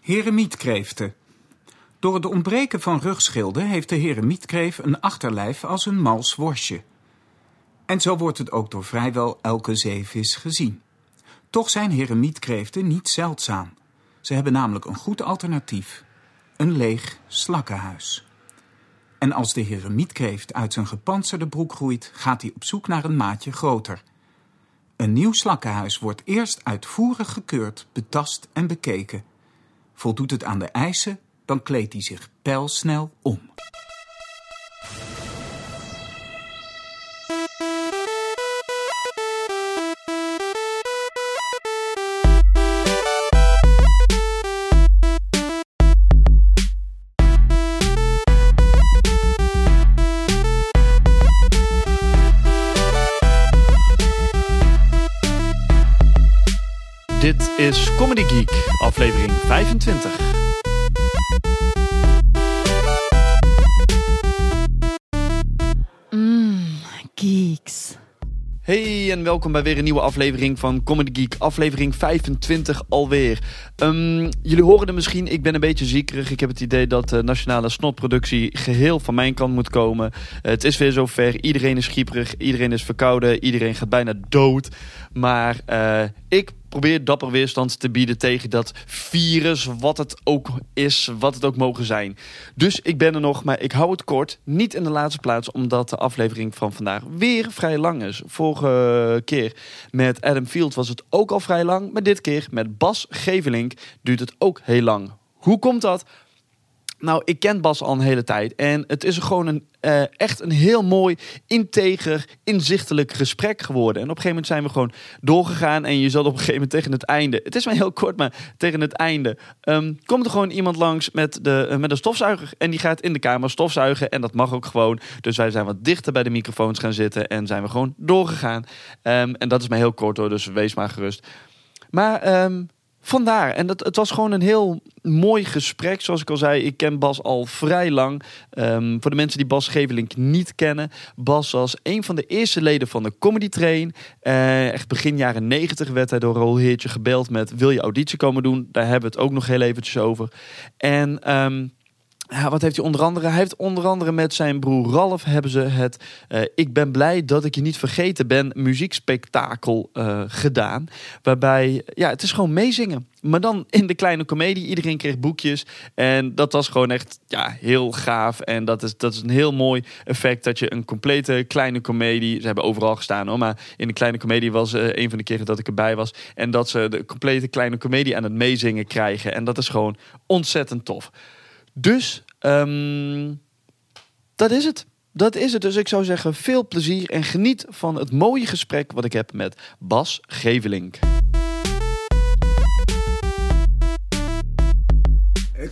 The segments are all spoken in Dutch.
Heremietkreeften. Door het ontbreken van rugschilden heeft de heremietkreef een achterlijf als een mals worstje. En zo wordt het ook door vrijwel elke zeevis gezien. Toch zijn heremietkreeften niet zeldzaam. Ze hebben namelijk een goed alternatief: een leeg slakkenhuis. En als de heremietkreeft uit zijn gepantserde broek groeit, gaat hij op zoek naar een maatje groter. Een nieuw slakkenhuis wordt eerst uitvoerig gekeurd, betast en bekeken. Voldoet het aan de eisen, dan kleedt hij zich pijlsnel om. 25. Mmm, geeks. Hey en welkom bij weer een nieuwe aflevering van Comedy Geek, aflevering 25 alweer. Ehm, jullie horen het misschien, ik ben een beetje ziekerig. Ik heb het idee dat de nationale snotproductie geheel van mijn kant moet komen. het is weer zover, iedereen is schieperig, iedereen is verkouden, iedereen gaat bijna dood. Maar eh, ik probeer dapper weerstand te bieden tegen dat virus, wat het ook is, wat het ook mogen zijn. Dus ik ben er nog, maar ik hou het kort. Niet in de laatste plaats, omdat de aflevering van vandaag weer vrij lang is. Vorige keer met Adam Field was het ook al vrij lang, maar dit keer met Bas Gevelink duurt het ook heel lang. Hoe komt dat? Nou, ik ken Bas al een hele tijd. En het is gewoon een, uh, echt een heel mooi, integer, inzichtelijk gesprek geworden. En op een gegeven moment zijn we gewoon doorgegaan. En je zat op een gegeven moment tegen het einde. Het is maar heel kort, maar tegen het einde. Um, komt er gewoon iemand langs met, de, uh, met een stofzuiger. En die gaat in de kamer stofzuigen. En dat mag ook gewoon. Dus wij zijn wat dichter bij de microfoons gaan zitten. En zijn we gewoon doorgegaan. Um, en dat is maar heel kort hoor. Dus wees maar gerust. Maar. Um, Vandaar. En dat, het was gewoon een heel mooi gesprek. Zoals ik al zei, ik ken Bas al vrij lang. Um, voor de mensen die Bas Gevelink niet kennen. Bas was een van de eerste leden van de Comedy Train. Uh, echt begin jaren negentig werd hij door Rol Heertje gebeld met... wil je auditie komen doen? Daar hebben we het ook nog heel eventjes over. En... Um, ja, wat heeft hij onder andere? Hij heeft onder andere met zijn broer Ralf hebben ze het uh, Ik ben blij dat ik je niet vergeten ben muziekspektakel uh, gedaan. Waarbij, ja, het is gewoon meezingen. Maar dan in de kleine komedie. Iedereen kreeg boekjes. En dat was gewoon echt ja, heel gaaf. En dat is, dat is een heel mooi effect dat je een complete kleine komedie... Ze hebben overal gestaan hoor. Maar in de kleine komedie was uh, een van de keren dat ik erbij was. En dat ze de complete kleine komedie aan het meezingen krijgen. En dat is gewoon ontzettend tof. Dus um, dat is het. Dat is het. Dus ik zou zeggen, veel plezier en geniet van het mooie gesprek wat ik heb met Bas Gevelink.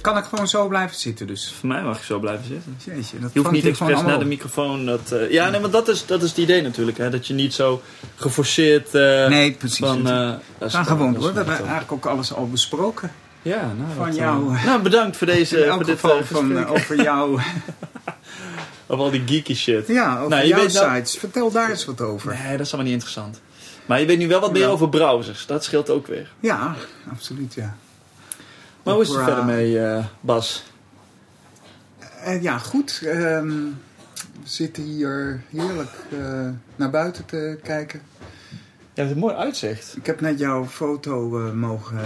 Kan ik gewoon zo blijven zitten dus? Voor mij mag je zo blijven zitten. Jeetje, dat je hoeft niet expres naar de microfoon. Dat, uh, ja, nee, maar dat is, dat is het idee natuurlijk. Hè? Dat je niet zo geforceerd... Uh, nee, precies. Van, uh, gewoon hoor. We hebben eigenlijk ook alles al besproken. Ja, nou, van jou. Uh, nou, bedankt voor deze. In voor dit, geval van, uh, over jou. over al die geeky shit. Ja, over nou, jouw weet sites. Nou... Vertel daar eens wat over. Nee, dat is allemaal niet interessant. Maar je weet nu wel wat meer ja. over browsers. Dat scheelt ook weer. Ja, absoluut, ja. Maar hoe is het verder mee, uh, Bas? Uh, ja, goed. Um, we zitten hier heerlijk uh, naar buiten te kijken. Ja, het is een mooi uitzicht. Ik heb net jouw foto mogen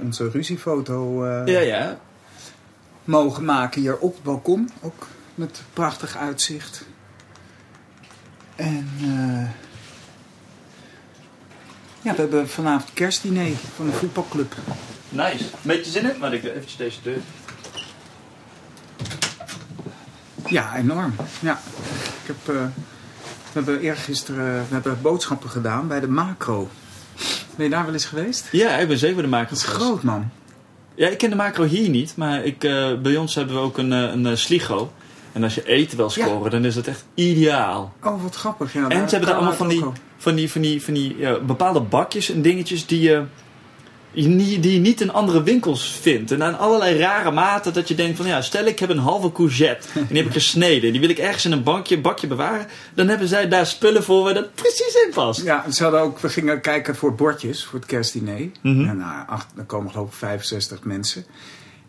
onze ruziefoto uh, ja, ja. mogen maken hier op het balkon. Ook met prachtig uitzicht. En uh, ja, we hebben vanavond kerstdiner van de voetbalclub. Nice. Beetje zin in? Maar ik eventjes deze deur. Ja, enorm. Ja. Ik heb, uh, we hebben eergisteren we hebben boodschappen gedaan bij de macro. Ben je daar wel eens geweest? Ja, ik ben zeker bij de macro Dat is groot, man. Ja, ik ken de macro hier niet, maar ik, uh, bij ons hebben we ook een, een, een sligo. En als je eten wil scoren, ja. dan is dat echt ideaal. Oh, wat grappig. Ja, en ze hebben daar allemaal van die, van die, van die, van die bepaalde bakjes en dingetjes die je... die je niet in andere winkels vindt. En aan allerlei rare maten dat je denkt van ja, stel ik heb een halve courgette en die heb ik gesneden. Die wil ik ergens in een bankje, bakje bewaren. Dan hebben zij daar spullen voor waar dat precies in past. Ja, ze hadden ook, we gingen kijken voor bordjes, voor het kerstdiner. Mhm. En nou, acht, er komen geloof ik 65 mensen.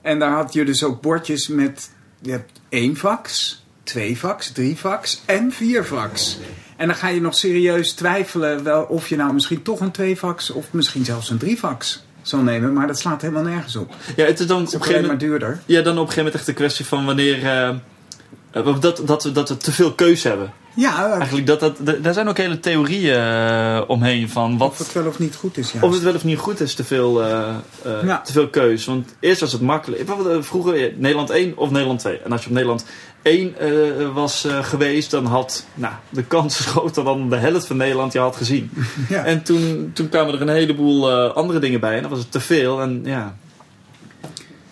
En daar had je dus ook bordjes met, je hebt één fax, twee fax, drie fax en vier fax. En dan ga je nog serieus twijfelen wel of je nou misschien toch een tweefax of misschien zelfs een driefax zal nemen. Maar dat slaat helemaal nergens op. Het Ja, het is dan op is een gegeven maar moment, duurder. ja, dan op een gegeven moment echt de kwestie van wanneer eh, dat, dat, we- dat we te veel keuze hebben. Ja, Eigenlijk dat, dat, daar zijn ook hele theorieën eh, omheen van wat, of het wel of niet goed is. Ja. Of het wel of niet goed is, te veel, eh, eh, Ja. te veel keus. Want eerst was het makkelijk. Eh, Vroeger eh, Nederland 1 of Nederland 2. En als je op Nederland 1 eh, was eh, geweest, dan had nou, de kans groter dan de helft van Nederland je had gezien. Ja. En toen, toen kwamen er een heleboel eh, andere dingen bij. En dan was het te veel. En ja,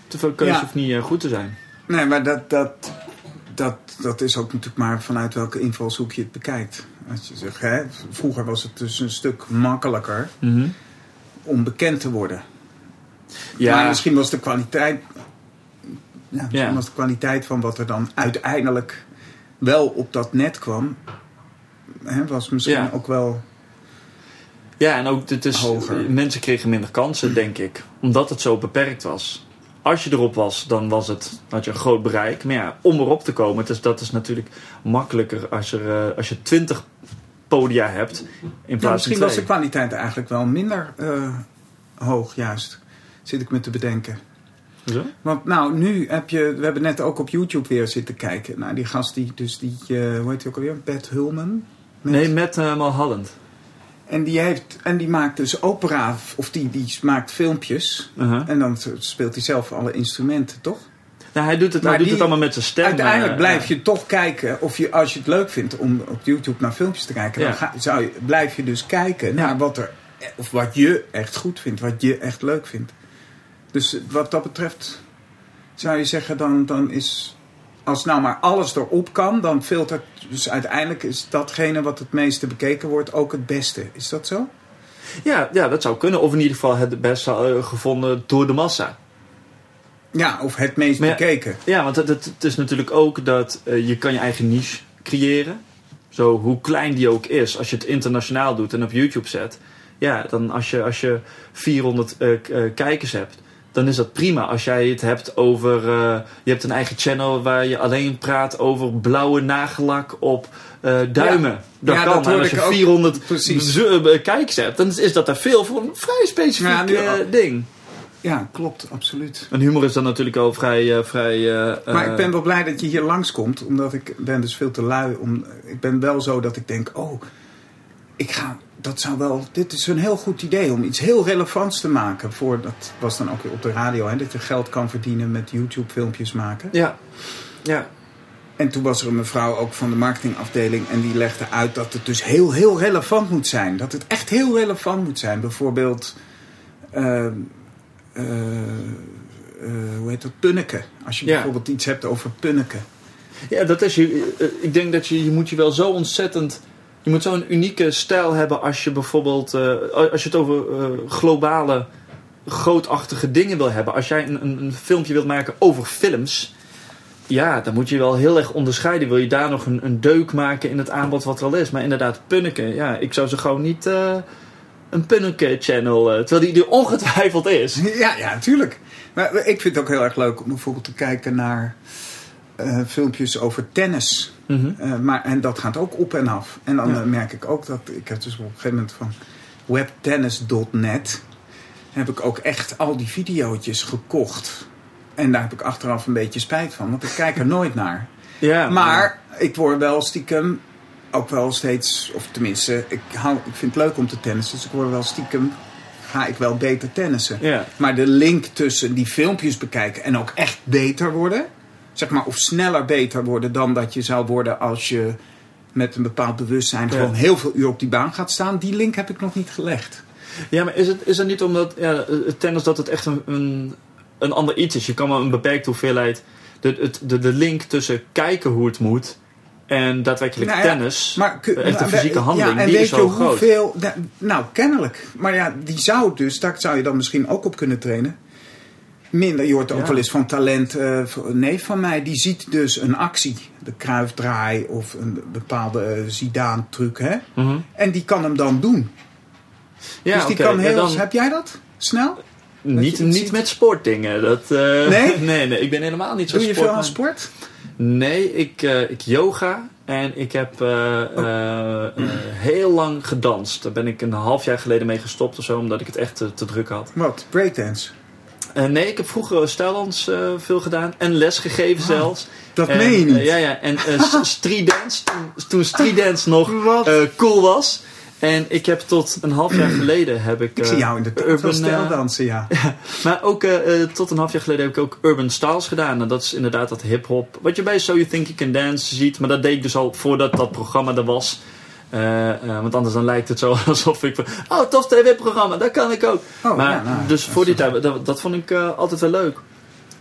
te veel Ja. hoeft niet eh, goed te zijn. Nee, maar dat, dat, dat, dat is ook natuurlijk maar vanuit welke invalshoek je het bekijkt. Als je zegt, hè, vroeger was het dus een stuk makkelijker om bekend te worden. Ja, Maar misschien was de kwaliteit. Ja, misschien Ja. was de kwaliteit van wat er dan uiteindelijk wel op dat net kwam. Hè, was misschien Ja. ook wel. Ja, en ook het is, Hoger. mensen kregen minder kansen, denk ik. Omdat het zo beperkt was. Als je erop was, dan was het, had je een groot bereik. Maar ja, om erop te komen, het is, dat is natuurlijk makkelijker als, er, eh, als je twintig podia hebt. In Ja, plaats van misschien was de kwaliteit eigenlijk wel minder eh, hoog, juist. Zit ik me te bedenken. Zo? Want nou, nu heb je, we hebben net ook op YouTube weer zitten kijken. Nou, die gast die, dus die, eh, hoe heet hij ook alweer? Beth Hulman. Met- Nee, met uh, Malholland. En die heeft, en die maakt dus opera, of die, die maakt filmpjes. Uh-huh. En dan speelt hij zelf alle instrumenten, toch? Nou, hij doet het, Maar hij doet die- het allemaal met zijn stem. Uiteindelijk eh, blijf je toch kijken, of je, als je het leuk vindt om op YouTube naar filmpjes te kijken, Ja. dan ga, zou je, blijf je dus kijken naar wat er, of wat je echt goed vindt, wat je echt leuk vindt. Dus wat dat betreft zou je zeggen, dan, dan is, als nou maar alles erop kan, dan filtert, dus uiteindelijk is datgene wat het meeste bekeken wordt ook het beste. Is dat zo? Ja, ja, dat zou kunnen. Of in ieder geval het beste eh, gevonden door de massa. Ja, of het meest ja, bekeken. Ja, want het, het, is natuurlijk ook dat eh, je kan je eigen niche creëren. Zo, hoe klein die ook is. Als je het internationaal doet en op YouTube zet. Ja, dan als je, als je 400 eh, k- eh, kijkers hebt. Dan is dat prima. Als jij het hebt over... eh, je hebt een eigen channel waar je alleen praat over blauwe nagellak op eh, duimen. Dat Ja, kan. dat en als je ik ook. 400 Precies. z- eh, kijkers hebt, dan is, dat er veel voor een vrij specifiek Ja, nu ook. ding. Ja, klopt, absoluut. En humor is dan natuurlijk al vrij... vrij Maar ik ben wel blij dat je hier langskomt, omdat ik ben dus veel te lui. Om, ik ben wel zo dat ik denk, oh, ik ga, dat zou wel, dit is een heel goed idee om iets heel relevants te maken. Voor, dat was dan ook weer op de radio, hè, dat je geld kan verdienen met YouTube filmpjes maken. Ja. Ja. En toen was er een mevrouw ook van de marketingafdeling en die legde uit dat het dus heel, heel relevant moet zijn. Dat het echt heel relevant moet zijn. Bijvoorbeeld, eh, eh, eh, hoe heet dat, punneken. Als je Ja. bijvoorbeeld iets hebt over punneken. Ja, dat is je. Ik denk dat je, je moet je wel zo ontzettend. Je moet zo'n unieke stijl hebben als je bijvoorbeeld. eh, als je het over eh, globale, grootachtige dingen wil hebben. Als jij een, een, een filmpje wilt maken over films. Ja, dan moet je wel heel erg onderscheiden. Wil je daar nog een, een deuk maken in het aanbod wat er al is? Maar inderdaad, Punneke. Ja, ik zou ze gewoon niet eh, een Punneke-channel. eh, terwijl die er ongetwijfeld is. Ja, ja, natuurlijk. Maar ik vind het ook heel erg leuk om bijvoorbeeld te kijken naar eh, filmpjes over tennis. Mhm. Eh, maar, en dat gaat ook op en af. En dan Ja. eh, merk ik ook dat ik heb dus op een gegeven moment van webtennis.net heb ik ook echt al die videootjes gekocht. En daar heb ik achteraf een beetje spijt van, want ik kijk er nooit naar. Ja, Maar ik word wel stiekem ook wel steeds, of tenminste, ik, hou, ik vind het leuk om te tennissen, dus ik word wel stiekem, ga ik wel beter tennissen. Ja. Maar de link tussen die filmpjes bekijken en ook echt beter worden, zeg maar, of sneller beter worden dan dat je zou worden als je met een bepaald bewustzijn Ja. gewoon heel veel uur op die baan gaat staan, die link heb ik nog niet gelegd. Ja, maar is het, is het niet omdat ja, tennis dat het echt een, een, een ander iets is? Je kan maar een beperkte hoeveelheid. De, het, de, de link tussen kijken hoe het moet En daadwerkelijk Nou ja, tennis, Maar, echt de fysieke handeling, ja, die is zo groot. hoeveel... Nou, kennelijk. Maar ja, die zou dus, daar zou je dan misschien ook op kunnen trainen. Minder, je hoort ook Ja. wel eens van talent. van- een neef van mij, die ziet dus een actie. De kruifdraai of een bepaalde eh, Zidane-truc, hè. Mhm. En die kan hem dan doen. Ja, dus die kan ja, heel... dan- Heb jij dat? Snel? niet, niet met sportdingen. Dat, eh, Nee? nee? Nee, ik ben helemaal niet zo Doe je veel sportman. aan sport? Nee, ik, ik yoga en ik heb Oh. heel lang gedanst. Daar ben ik een half jaar geleden mee gestopt of zo, omdat ik het echt te, te druk had. Wat? Breakdance? Eh, nee, ik heb vroeger stijldans eh veel gedaan en les gegeven Ah, zelfs. Dat En, meen je niet. eh, ja, ja. En eh, s- streetdance, toen, toen streetdance nog Wat? eh, cool was. En ik heb tot een half jaar geleden heb ik... ik zie jou in de urban, stijl dansen, ja. maar ook tot een half jaar geleden heb ik ook Urban Styles gedaan. En dat is inderdaad dat hip-hop. Wat je bij So You Think You Can Dance ziet. Maar dat deed ik dus al voordat dat programma er was. Eh, eh, want anders dan lijkt het zo alsof ik. van, Oh, tof tv-programma, dat kan ik ook. Oh, maar ja, nou, dus voor die tijd, dat, dat vond ik eh, altijd wel leuk.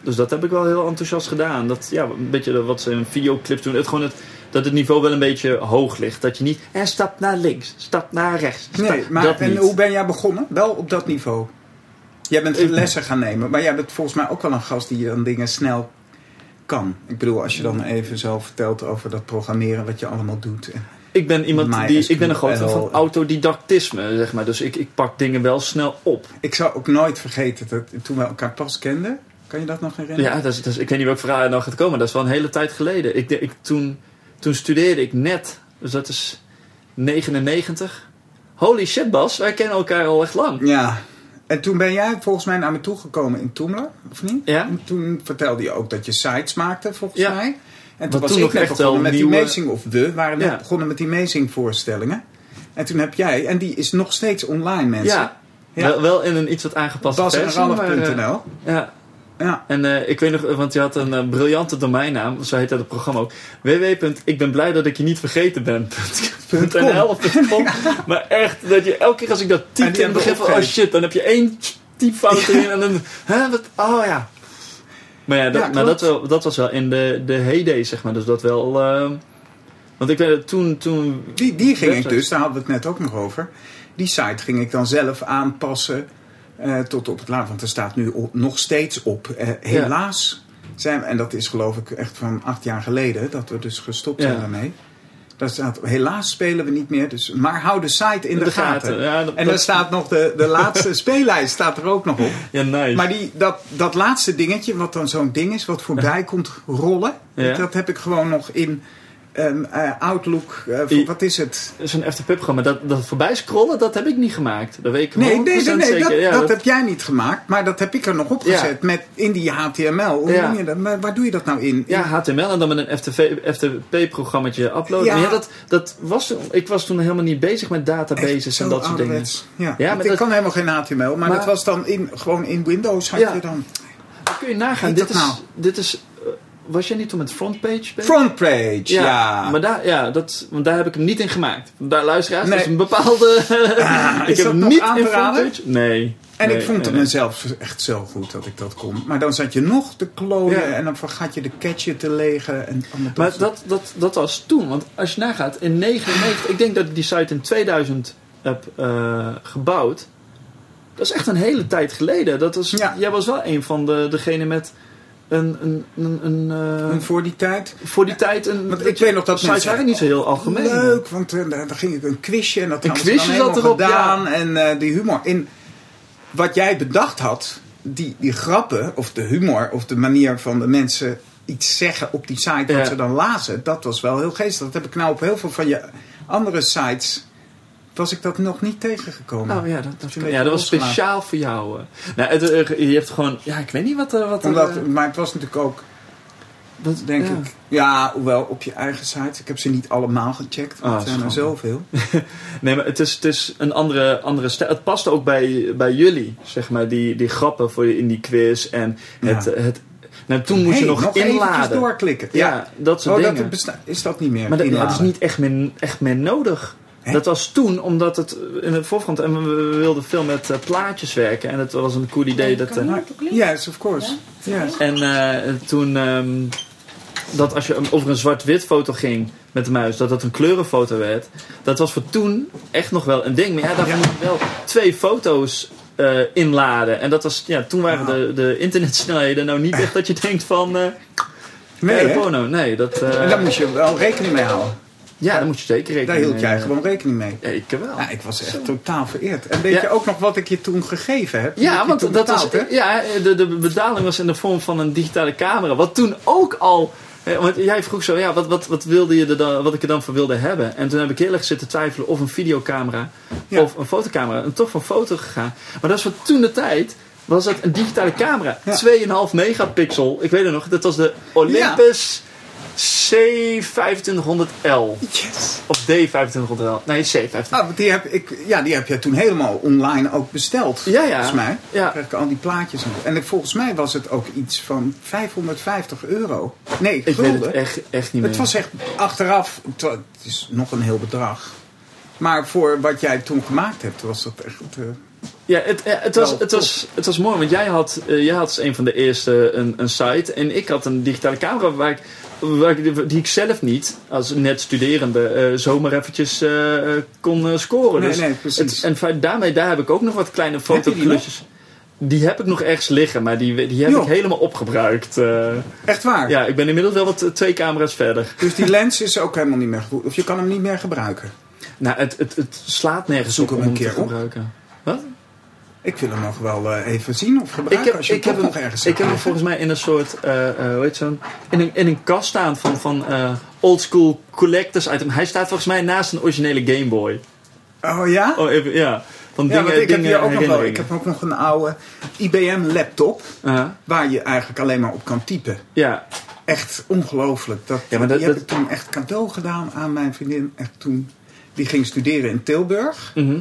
Dus dat heb ik wel heel enthousiast gedaan. Dat, ja, een beetje wat ze in videoclips doen. Het, gewoon het, dat het niveau wel een beetje hoog ligt. Dat je niet, en stap naar links, stap naar rechts. Stap, Nee, maar dat en niet. hoe ben jij begonnen? Wel op dat niveau. Jij bent Ik- lessen gaan nemen, maar jij bent volgens mij ook wel een gast die dan dingen snel kan. Ik bedoel, als je dan even zo vertelt over dat programmeren, wat je allemaal doet. Ik ben iemand die. Ik ben een groot fan van autodidactisme, zeg maar. Dus ik, ik pak dingen wel snel op. Ik zou ook nooit vergeten dat toen we elkaar pas kenden. Kan je dat nog herinneren? Ja, dat is, dat is- ik weet niet welk verhaal er nog gaat komen. Dat is wel een hele tijd geleden. Ik, ik, toen, toen studeerde ik net. Dus dat is 99. Holy shit, Bas. Wij kennen elkaar al echt lang. Ja. En toen ben jij volgens mij naar me toegekomen in Toemler, of niet? Ja. En toen vertelde je ook dat je sites maakte, volgens Ja. mij. En toen was toen ik nog net echt begonnen met nieuwe- die Amazing, of we waren net Ja. begonnen met die Amazing voorstellingen. En toen heb jij, en die is nog steeds online, mensen. Ja. Ja. Wel, wel in een iets wat aangepaste Bas en versie. eh, ja. Ja. En eh, ik weet nog, want je had een eh, briljante domeinnaam, zo heet dat het programma ook. www. Ik ben blij dat ik je niet vergeten ben. .nl of .com. Maar echt, dat je elke keer als ik dat En in het begin van, oh shit, dan heb je één typfout erin en dan, hè, wat, oh ja. Maar ja, dat, Ja, maar dat, wel, dat was wel in de, de heyday, zeg maar. Dus dat wel, eh, want ik weet toen, toen Die, die ging ik dus, daar hadden we het net ook nog over. Die site ging ik dan zelf aanpassen eh, tot op het laat. Want er staat nu op- nog steeds op. eh, helaas zijn we, en dat is geloof ik echt van acht jaar geleden, dat we dus gestopt Ja. zijn daarmee. Daar staat, helaas spelen we niet meer, dus, maar hou de site in de, gaten. Ja, dat, En daar staat nog de, de laatste speellijst staat er ook nog op. ja, nice. Maar die, dat, dat laatste dingetje, wat dan zo'n ding is, wat voorbij komt rollen, dat heb ik gewoon nog in ehm, eh, Outlook. I- wat is het? Zo'n FTP-programma, dat, dat voorbij scrollen, dat heb ik niet gemaakt. Dat weet ik Nee, 100% nee, nee, dat, Ja, dat dat- heb jij niet gemaakt, maar dat heb ik er nog opgezet Ja. met in die HTML. Hoe Ja. je dat? Maar waar doe je dat nou in? Ja, HTML en dan met een FTP-programmaatje uploaden. Ja. Maar ja, dat, dat was ik was toen helemaal niet bezig met databases Echt en dat soort dingen. Ja, Ja, want maar ik kan helemaal geen HTML, maar, Maar- dat was dan in, gewoon in Windows had je dan. Dan kun je nagaan, Heet dit is, nou? dit is was jij niet toen met frontpage? Frontpage, ja. Maar daar, ja, dat, want daar heb ik hem niet in gemaakt. Daar luisteraars, Nee. dat is een bepaalde... Ah, ik heb hem niet in frontpage. Nee. En Nee, ik vond nee, het mezelf echt zo goed dat ik dat kon. Maar dan zat je nog te klooien Ja. en dan vergat je de catchen te legen. En Maar dat, dat, dat was toen. Want als je nagaat, in 99, ik denk dat ik die site in 2000 heb eh, gebouwd. Dat is echt een hele tijd geleden. Dat was, Ja. Jij was wel een van de, degene met een, een, een, een, eh, En voor die tijd. voor die tijd een. Want ik weet nog dat sites waren niet zo heel algemeen. Leuk, want eh, daar, ging ik een quizje en dat Een quizje zat erop, gedaan. En eh, die humor. In wat jij bedacht had, die, die grappen of de humor of de manier van de mensen iets zeggen op die site wat Ja. ze dan lazen, dat was wel heel geestig. Dat heb ik nou op heel veel van je andere sites, was ik dat nog niet tegengekomen. Oh ja, dat, dat, ja, dat was speciaal voor jou. eh. Nou, het, eh, je hebt gewoon, ja, ik weet niet wat, eh, wat er, Omdat, maar het was natuurlijk ook, wat- denk ja. ik, ja, hoewel op je eigen site. Ik heb ze niet allemaal gecheckt, want Ah, er zijn er zoveel. Nee, maar het is, het is een andere, andere stijl. Het past ook bij, bij jullie, zeg maar, die, die grappen voor je in die quiz. En het, Ja. het, nou, toen moest je nog, inladen. doorklikken. Ja, dat soort Oh, dingen. dat is dat niet meer? maar dat, ja, dat is niet echt meer, echt meer nodig. Hè? Dat was toen, omdat het in het voorgrond... En we, we wilden veel met eh, plaatjes werken. En het was een cool idee. Dat, eh, Yes, of course. Yes. en eh, toen... ehm, dat als je over een zwart-wit foto ging... met de muis, dat dat een kleurenfoto werd. Dat was voor toen echt nog wel een ding. Maar ja, Ja. moet je wel twee foto's eh, inladen. En dat was, ja, toen waren de, de internetsnelheden nou niet echt dat je denkt van... eh Nee, porno. Nee, dat... eh, En daar moest je wel rekening mee houden. Ja, daar moet je zeker rekening Daar hield mee jij gewoon rekening mee. Ja, ik wel. Ja, ik was echt totaal vereerd. En weet Ja. je ook nog wat ik je toen gegeven heb? Ja, want dat was, hè? ja, de, de betaling was in de vorm van een digitale camera. Wat toen ook al. Want jij vroeg zo, ja, wat, wat, wat, wilde je er dan, wat ik er dan voor wilde hebben? En toen heb ik heel erg zitten twijfelen of een videocamera Ja. of een fotocamera. En toch voor foto gegaan. Maar dat is voor toen de tijd. Was dat een digitale camera? Ja. 2,5 megapixel. Ik weet het nog, dat was de Olympus C2500L. Yes. Of D2500L. Nee, C2500. Ah, die heb ik, ja, die heb jij toen helemaal online ook besteld. Ja, ja. Volgens mij. Ja. Ik al die plaatjes nog. En ik, volgens mij was het ook iets van 550 euro. Nee, Ik weet gulden. het echt, echt niet meer. Het was echt achteraf, het is nog een heel bedrag. Maar voor wat jij toen gemaakt hebt, was dat echt... eh, Ja, het, eh, het, was, het, was, het was mooi, want jij had, eh, jij had als een van de eerste een, een site. En ik had een digitale camera waar ik, die ik zelf niet, als net studerende, eh, zomaar eventjes eh, eh, kon scoren. Nee, dus nee, precies. Het, en feit- daarmee, daar heb ik ook nog wat kleine je die heb ik nog ergens liggen, maar die, die heb ik helemaal opgebruikt. echt waar. ja, ik ben inmiddels wel wat twee camera's verder. Dus die lens is ook helemaal niet meer goed. Of je kan hem niet meer gebruiken. Nou, het, het, het slaat nergens Zoek op hem om een keer te op. gebruiken. Wat? Ik wil hem nog wel eh, even zien of Ik gebruiken. heb, als je ik, heb hem, nog ergens ik heb hem volgens mij in een soort, hoe heet zo'n, in een, in een kast staan van, van eh, old school collectors item. Hij staat volgens mij naast een originele Game Boy. Oh ja? Oh, even, ja. Van Ja, dingen, want ik heb dingen, hier ook nog wel. Ik heb ook nog een oude IBM laptop. Waar je eigenlijk alleen maar op kan typen. ja, Echt ongelooflijk. Dat, Ja, maar dat- die heb ik toen echt cadeau gedaan aan mijn vriendin. Echt toen, die ging studeren in Tilburg. mhm.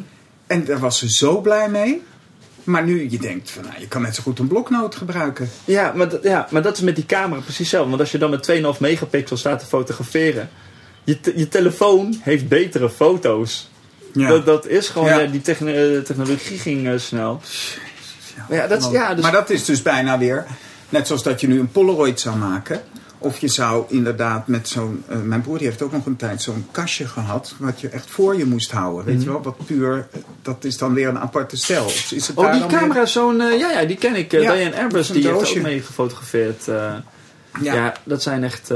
En daar was ze zo blij mee. Maar nu je denkt van, nou, je kan net zo goed een bloknoot gebruiken. ja, maar, dat- ja, maar dat is met die camera precies hetzelfde. Want als je dan met 2,5 megapixel staat te fotograferen. Je, te- je telefoon heeft betere foto's. Ja. Dat, dat is gewoon, Ja. ja, die eh, technologie ging eh, snel. Maar ja, dat, is- ja, dus, Maar dat is dus bijna weer, net zoals dat je nu een Polaroid zou maken. Of je zou inderdaad met zo'n, eh, mijn broer die heeft ook nog een tijd zo'n kastje gehad. Wat je echt voor je moest houden. Weet je wel, wat puur, dat is dan weer een aparte stijl. Is het Oh, die weer- camera, zo'n... eh, ja, ja, die ken ik. eh, Ja, Diane Airbus, die heeft doosje. ook mee gefotografeerd. ja. Ja. dat zijn echt...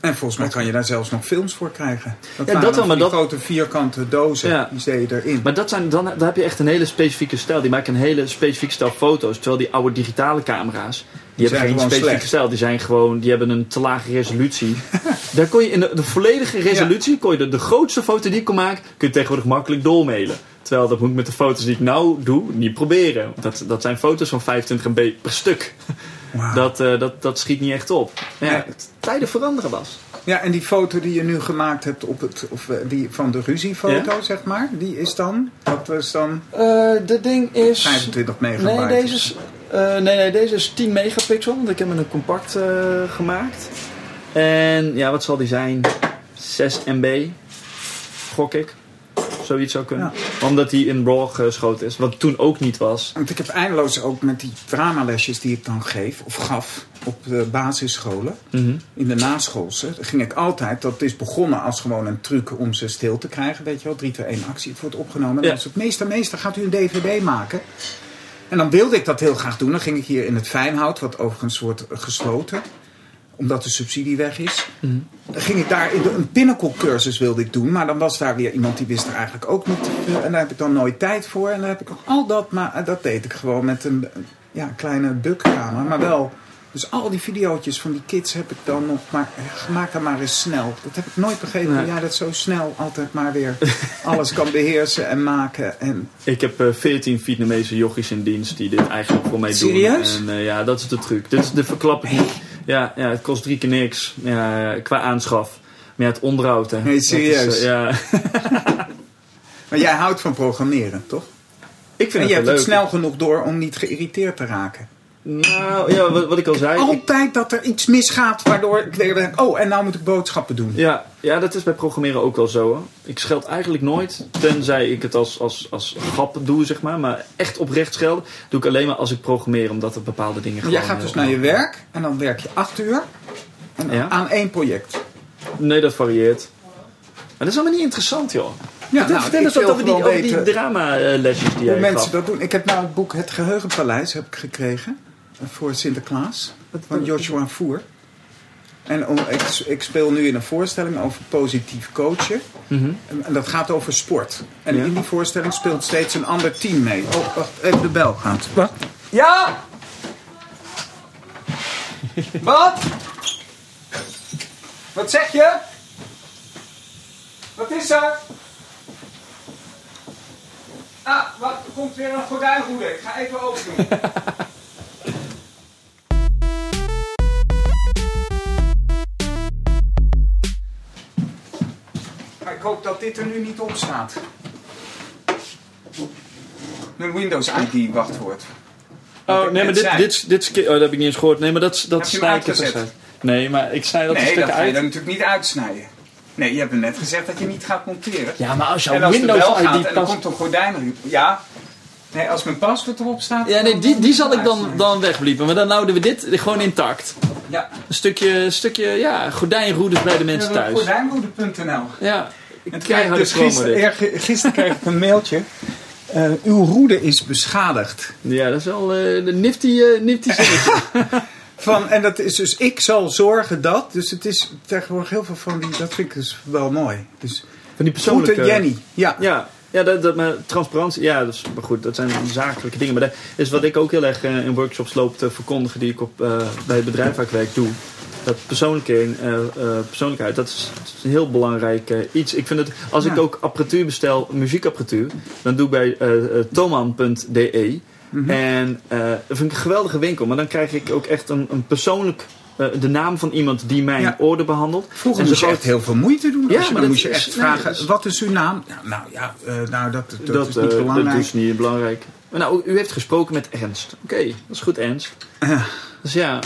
En volgens mij kan je daar zelfs nog films voor krijgen. Dat Ja, waren dat wel, maar die dat- grote vierkante dozen, Ja. die zet je erin. maar dat zijn, dan, dan heb je echt een hele specifieke stijl. Die maken een hele specifieke stijl foto's. Terwijl die oude digitale camera's... Die, hebben geen specifieke slecht. stijl. Die zijn gewoon... Die hebben een te lage resolutie. Daar kon je in de, de volledige resolutie... Kon je de, de grootste foto die ik kon maken... Kun je tegenwoordig makkelijk doormailen. Terwijl dat moet ik met de foto's die ik nou doe... Niet proberen. Dat, dat zijn foto's van 25 MB per stuk. Wauw. Dat, eh, dat, dat schiet niet echt op. Ja, Nee. tijden veranderen was. Ja, en die foto die je nu gemaakt hebt op het, of, eh, die van de ruziefoto, zeg maar, die is dan, dat is dan dat ding is... 25 megabyte. Nee, deze is, eh, nee, nee, deze is 10 megapixel. Want ik heb hem een compact eh, gemaakt. En ja, wat zal die zijn? 6 MB. Gok ik. Zoiets zou kunnen. Omdat die in RAW geschoten is. Wat toen ook niet was. Want ik heb eindeloos ook met die dramalesjes die ik dan geef, of gaf, op de basisscholen, Mhm. in de naschoolse, ging ik altijd, dat is begonnen als gewoon een truc om ze stil te krijgen, weet je wel, 3, 2, 1 actie, het wordt opgenomen. En Ja. dan was het meester, meester, gaat u een dvd maken? En dan wilde ik dat heel graag doen. Dan ging ik hier in het Fijnhout, wat overigens wordt gesloten, omdat de subsidie weg is. Mhm. Dan ging ik daar in de, een pinnacle cursus wilde ik doen. Maar dan was daar weer iemand die wist er eigenlijk ook niet te veel. En daar heb ik dan nooit tijd voor. En dan heb ik nog al dat. Maar eh, dat deed ik gewoon met een ja, kleine bukkamer. Maar wel. Dus al die videootjes van die kids heb ik dan nog maar eh, maak maar eens snel. Dat heb ik nooit begrepen. Nee. Ja, dat zo snel altijd maar weer alles kan beheersen en maken. En Ik heb eh 14 Vietnamese jochies in dienst die dit eigenlijk voor mij doen. Serieus? En eh, ja, dat is de truc. Dit is de verklap ik niet. Ja, ja, het kost drie keer niks ja, qua aanschaf. Maar ja, het onderhoud, hè. Nee, is, serieus? eh, ja. maar jij houdt van programmeren, toch? Ik vind En het je hebt het snel genoeg door om niet geïrriteerd te raken. Nou, ja, wat, wat ik al zei. Altijd dat er iets misgaat, waardoor ik denk: oh, en nou moet ik boodschappen doen. ja, ja, dat is bij programmeren ook wel zo. Hoor. Ik scheld eigenlijk nooit, tenzij ik het als, als, als grap doe, zeg maar. Maar echt oprecht schelden doe ik alleen maar als ik programmeer, omdat er bepaalde dingen gewoon... Jij gaat dus eh, naar je werk en dan werk je acht uur en Ja. aan één project. Nee, dat varieert. Maar dat is allemaal niet interessant, joh. Ja, nou, vertel eens wat over die, over die drama-lesjes die Hoe jij mensen gaf. dat doen. Ik heb nou het boek Het Geheugenpaleis heb ik gekregen. Voor Sinterklaas. Van Joshua Voer. En om- ik, ik speel nu in een voorstelling over positief coachen. Mhm. En, en dat gaat over sport. En Ja. in die voorstelling speelt steeds een ander team mee. Oh, wacht, even de bel gaat. Wat? Ja! Wat? Wat zeg je? Wat is er? Ah, wat? Er komt weer een gordijnroede. Ik ga even open doen. ik hoop dat dit er nu niet op staat. Een Windows ID wachtwoord. Oh, nee, maar dit, zei. dit, dit, oh, dat heb ik niet eens gehoord. Nee, maar dat, dat ik uit. Nee, maar ik snij dat een Nee, stuk dat ga je uit. er natuurlijk niet uitsnijden. Nee, je hebt net gezegd dat je niet gaat monteren. Ja, maar als jouw Windows gaat ID en er pas... komt een gordijn... Ja. Nee, als mijn paswoord erop staat... Ja, nee, dan- die, die zal ik dan, dan wegbliepen. Maar dan houden we dit gewoon intact. Ja. Een stukje, stukje ja, gordijnroeders bij de mensen thuis. Gordijnroede.nl Ja, Dus gisteren, gisteren kreeg ik een mailtje. Eh, uw roede is beschadigd. Ja, dat is wel eh, een nifty, eh, nifty zinnetje. Van, en dat is dus, ik zal zorgen dat. Dus het is tegenwoordig heel veel van die, dat vind ik dus wel mooi. Dus Van die persoonlijke... groeten Jenny. Ja. Ja, ja dat, dat, maar transparantie, ja, is, maar goed, dat zijn zakelijke dingen. Maar dat is wat ik ook heel erg in workshops loop te verkondigen die ik op, bij het bedrijf waar ik werk doe. Dat persoonlijke, eh, eh, persoonlijkheid, dat is, dat is een heel belangrijk eh, iets. Ik vind het, als ik ook apparatuur bestel, muziekapparatuur, dan doe ik bij toman.de. Mhm. En eh, dat vind ik een geweldige winkel. Maar dan krijg ik ook echt een, een persoonlijk, de naam van iemand die mijn Ja. orde behandelt. Vroeger En moest je echt heel veel moeite doen. Ja, maar dan dat moest je echt vragen, is- wat is uw naam? Ja, nou ja, nou, dat, dat, Dat, is niet belangrijk. dat is niet belangrijk. Maar nou, u heeft gesproken met Ernst. Oké, dat is goed Ernst. Dus ja.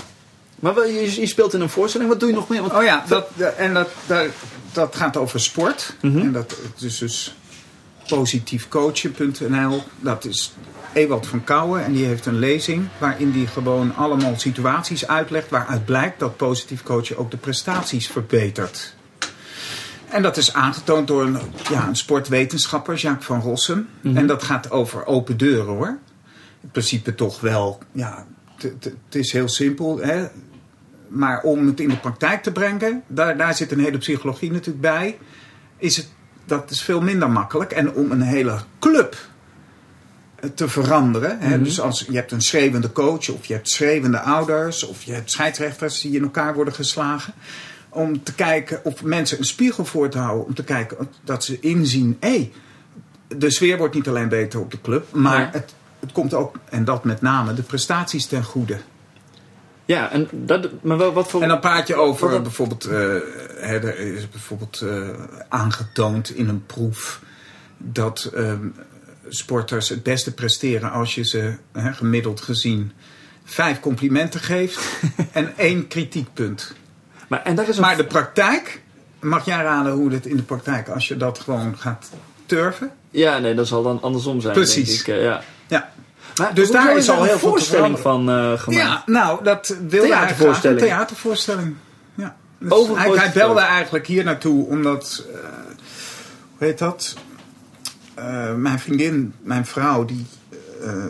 Maar wel, je, je speelt in een voorstelling. Wat doe je nog meer? Want, Oh ja, dat, en dat, dat, dat gaat over sport. Mhm. En dat het is dus positiefcoachen.nl. Dat is Ewald van Kouwen en die heeft een lezing waarin die gewoon allemaal situaties uitlegt waaruit blijkt dat positief coachen ook de prestaties verbetert. En dat is aangetoond door een, ja, een sportwetenschapper, Jacques van Rossum. Mhm. En dat gaat over open deuren hoor. In principe toch wel, ja, het is heel simpel. Hè? Maar om het in de praktijk te brengen, daar, daar zit een hele psychologie natuurlijk bij. Is het, dat is veel minder makkelijk. En om een hele club eh, te veranderen. Hè? Mhm. Dus als je hebt een schreeuwende coach, of je hebt schreeuwende ouders, of je hebt scheidsrechters die in elkaar worden geslagen. Om te kijken of mensen een spiegel voor te houden. Om te kijken dat ze inzien: hé, de sfeer wordt niet alleen beter op de club, maar Ja. het, het komt ook, en dat met name, de prestaties ten goede. Ja, en dat, maar wel, wat voor... En dan praat je over Wat- bijvoorbeeld, eh, hè, er is bijvoorbeeld eh, aangetoond in een proef dat ehm, sporters het beste presteren als je ze hè, gemiddeld gezien vijf complimenten geeft en één kritiekpunt. maar, en daar is een... Maar de praktijk, mag jij raden hoe het in de praktijk, als je dat gewoon gaat turven? Ja, nee, dat zal dan andersom zijn. Precies. Denk ik, eh, ja. Ja, Maar Dus daar is al een heel veel te voorstelling van eh, gemaakt. ja nou, dat wilde hij graag. Theatervoorstelling. Een theatervoorstelling. Ja. Dus hij, belde eigenlijk hier naartoe omdat, eh, hoe heet dat? Eh, mijn vriendin, mijn vrouw, die, eh,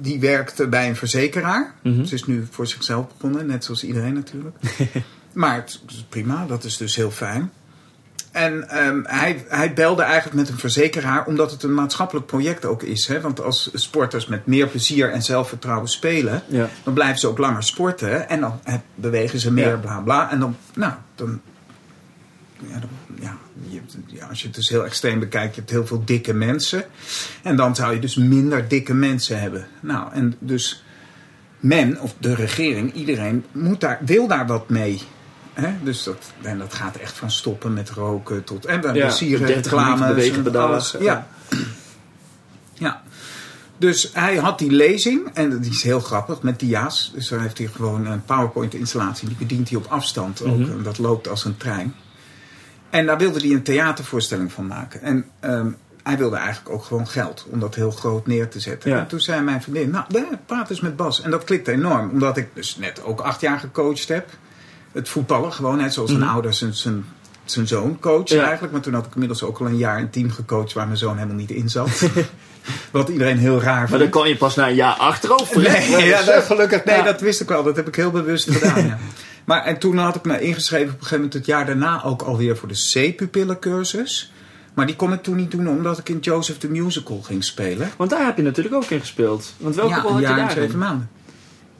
die werkte bij een verzekeraar. Mhm. Ze is nu voor zichzelf begonnen, net zoals iedereen natuurlijk. maar het is prima, dat is dus heel fijn. En ehm, hij, hij belde eigenlijk met een verzekeraar omdat het een maatschappelijk project ook is. Hè? Want als sporters met meer plezier en zelfvertrouwen spelen, Ja. dan blijven ze ook langer sporten. En dan bewegen ze meer, Ja. bla bla. En dan, nou, dan. Ja, dan, ja, je, ja, als je het dus heel extreem bekijkt, je hebt heel veel dikke mensen. En dan zou je dus minder dikke mensen hebben. Nou, en dus men, of de regering, iedereen moet daar, wil daar wat mee. Hè? Dus dat, en dat gaat echt van stoppen met roken tot. En dan Ja, zie je 30 minuten reclames. bewegen en per dag. alles. Ja. ja. Dus hij had die lezing, en die is heel grappig, met dia's. Dus dan heeft hij gewoon een PowerPoint-installatie, die bedient hij op afstand ook. Mhm. En dat loopt als een trein. En daar wilde hij een theatervoorstelling van maken. En ehm, hij wilde eigenlijk ook gewoon geld om dat heel groot neer te zetten. Ja. En toen zei mijn vriendin, nou, praat eens met Bas. En dat klikte enorm, omdat ik dus net ook acht jaar gecoacht heb. Het voetballen, gewoon net zoals Mhm. een ouder zijn, zijn zijn zoon coach Ja. eigenlijk. Maar toen had ik inmiddels ook al een jaar een team gecoacht waar mijn zoon helemaal niet in zat. Wat iedereen heel raar Maar vond. dan kan je pas na een jaar achterover. Nee, ja, dat, gelukkig. Nee, Ja. dat wist ik wel. Dat heb ik heel bewust gedaan. Ja. Maar en toen had ik me ingeschreven op een gegeven moment het jaar daarna ook alweer voor de C-pupillencursus. Maar die kon ik toen niet doen omdat ik in Joseph the Musical ging spelen. Want daar heb je natuurlijk ook in gespeeld. Want welke ja, rol had je daar zeven in? maanden.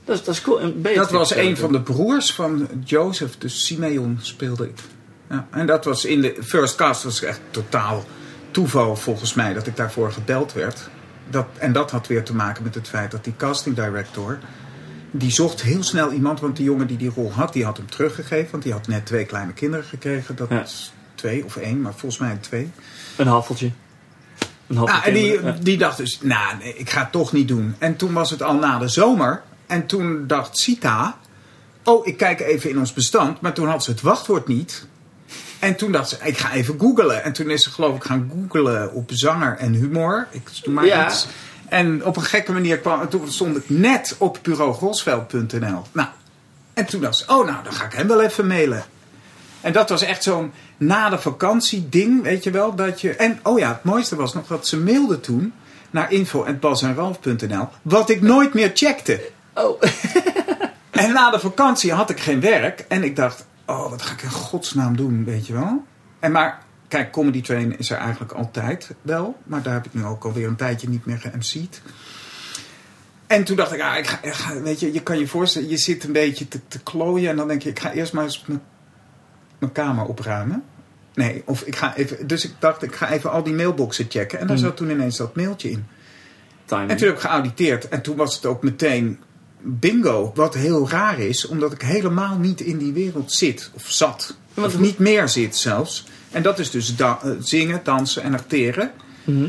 Dat, is- dat is cool. En Dat was een van de broers van Joseph, dus Simeon speelde ik. Ja, en dat was in de first cast, was echt totaal toeval volgens mij dat ik daarvoor gebeld werd. Dat, en dat had weer te maken met het feit dat die casting director, die zocht heel snel iemand, want die jongen die die rol had, die had hem teruggegeven, want die had net twee kleine kinderen gekregen. Dat Ja. was twee of één, maar volgens mij twee. Een haffeltje. Een Ah, haffeltje. en die, ja. die dacht dus, nou, nee, ik ga het toch niet doen. En toen was het al na de zomer. En toen dacht Sita, oh, ik kijk even in ons bestand. Maar toen had ze het wachtwoord niet. En toen dacht ze, ik ga even googlen. En toen is ze geloof ik gaan googlen op zanger en humor. Ik doe maar Ja. iets. En op een gekke manier kwam, en toen stond ik net op bureaugosveld.nl. Nou, en toen dacht ze, oh nou, dan ga ik hem wel even mailen. En dat was echt zo'n na de vakantie ding, weet je wel. Dat je, en oh ja, het mooiste was nog dat ze mailde toen naar info.basenralf.nl. Wat ik nooit meer checkte. Oh. En na de vakantie had ik geen werk. En ik dacht, oh, wat ga ik in godsnaam doen, weet je wel. En maar, kijk, Comedy Train is er eigenlijk altijd wel. Maar daar heb ik nu ook alweer een tijdje niet meer ge-MC'd. En toen dacht ik, ah, ik ga, ik ga- weet je, je kan je voorstellen, je zit een beetje te, te klooien. En dan denk je, ik ga eerst maar eens mijn, mijn kamer opruimen. Nee, of ik ga even, dus ik dacht, ik ga even al die mailboxen checken. En daar Hmm. zat toen ineens dat mailtje in. Timing. En toen heb ik geauditeerd. En toen was het ook meteen bingo. Wat heel raar is, omdat ik helemaal niet in die wereld zit. Of zat. Of niet meer zit zelfs. En dat is dus da- eh, zingen, dansen en acteren. Mhm.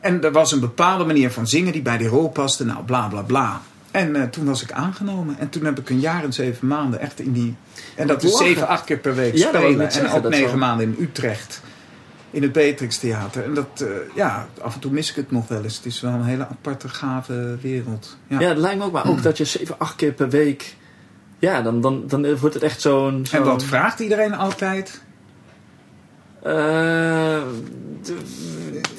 En er was een bepaalde manier van zingen die bij die rol paste. Nou, bla bla bla. En eh, toen was ik aangenomen. En toen heb ik een jaar en zeven maanden echt in die... En dat is zeven, acht keer per week Ja, spelen. En ook negen maanden in Utrecht. In het Beatrix Theater. En dat, eh, ja, af en toe mis ik het nog wel eens. Het is wel een hele aparte, gave wereld. Ja. Ja, het lijkt me ook maar ook dat je 7, 8 keer per week. Ja, dan, dan, dan wordt het echt zo'n. En wat vraagt iedereen altijd? Eh,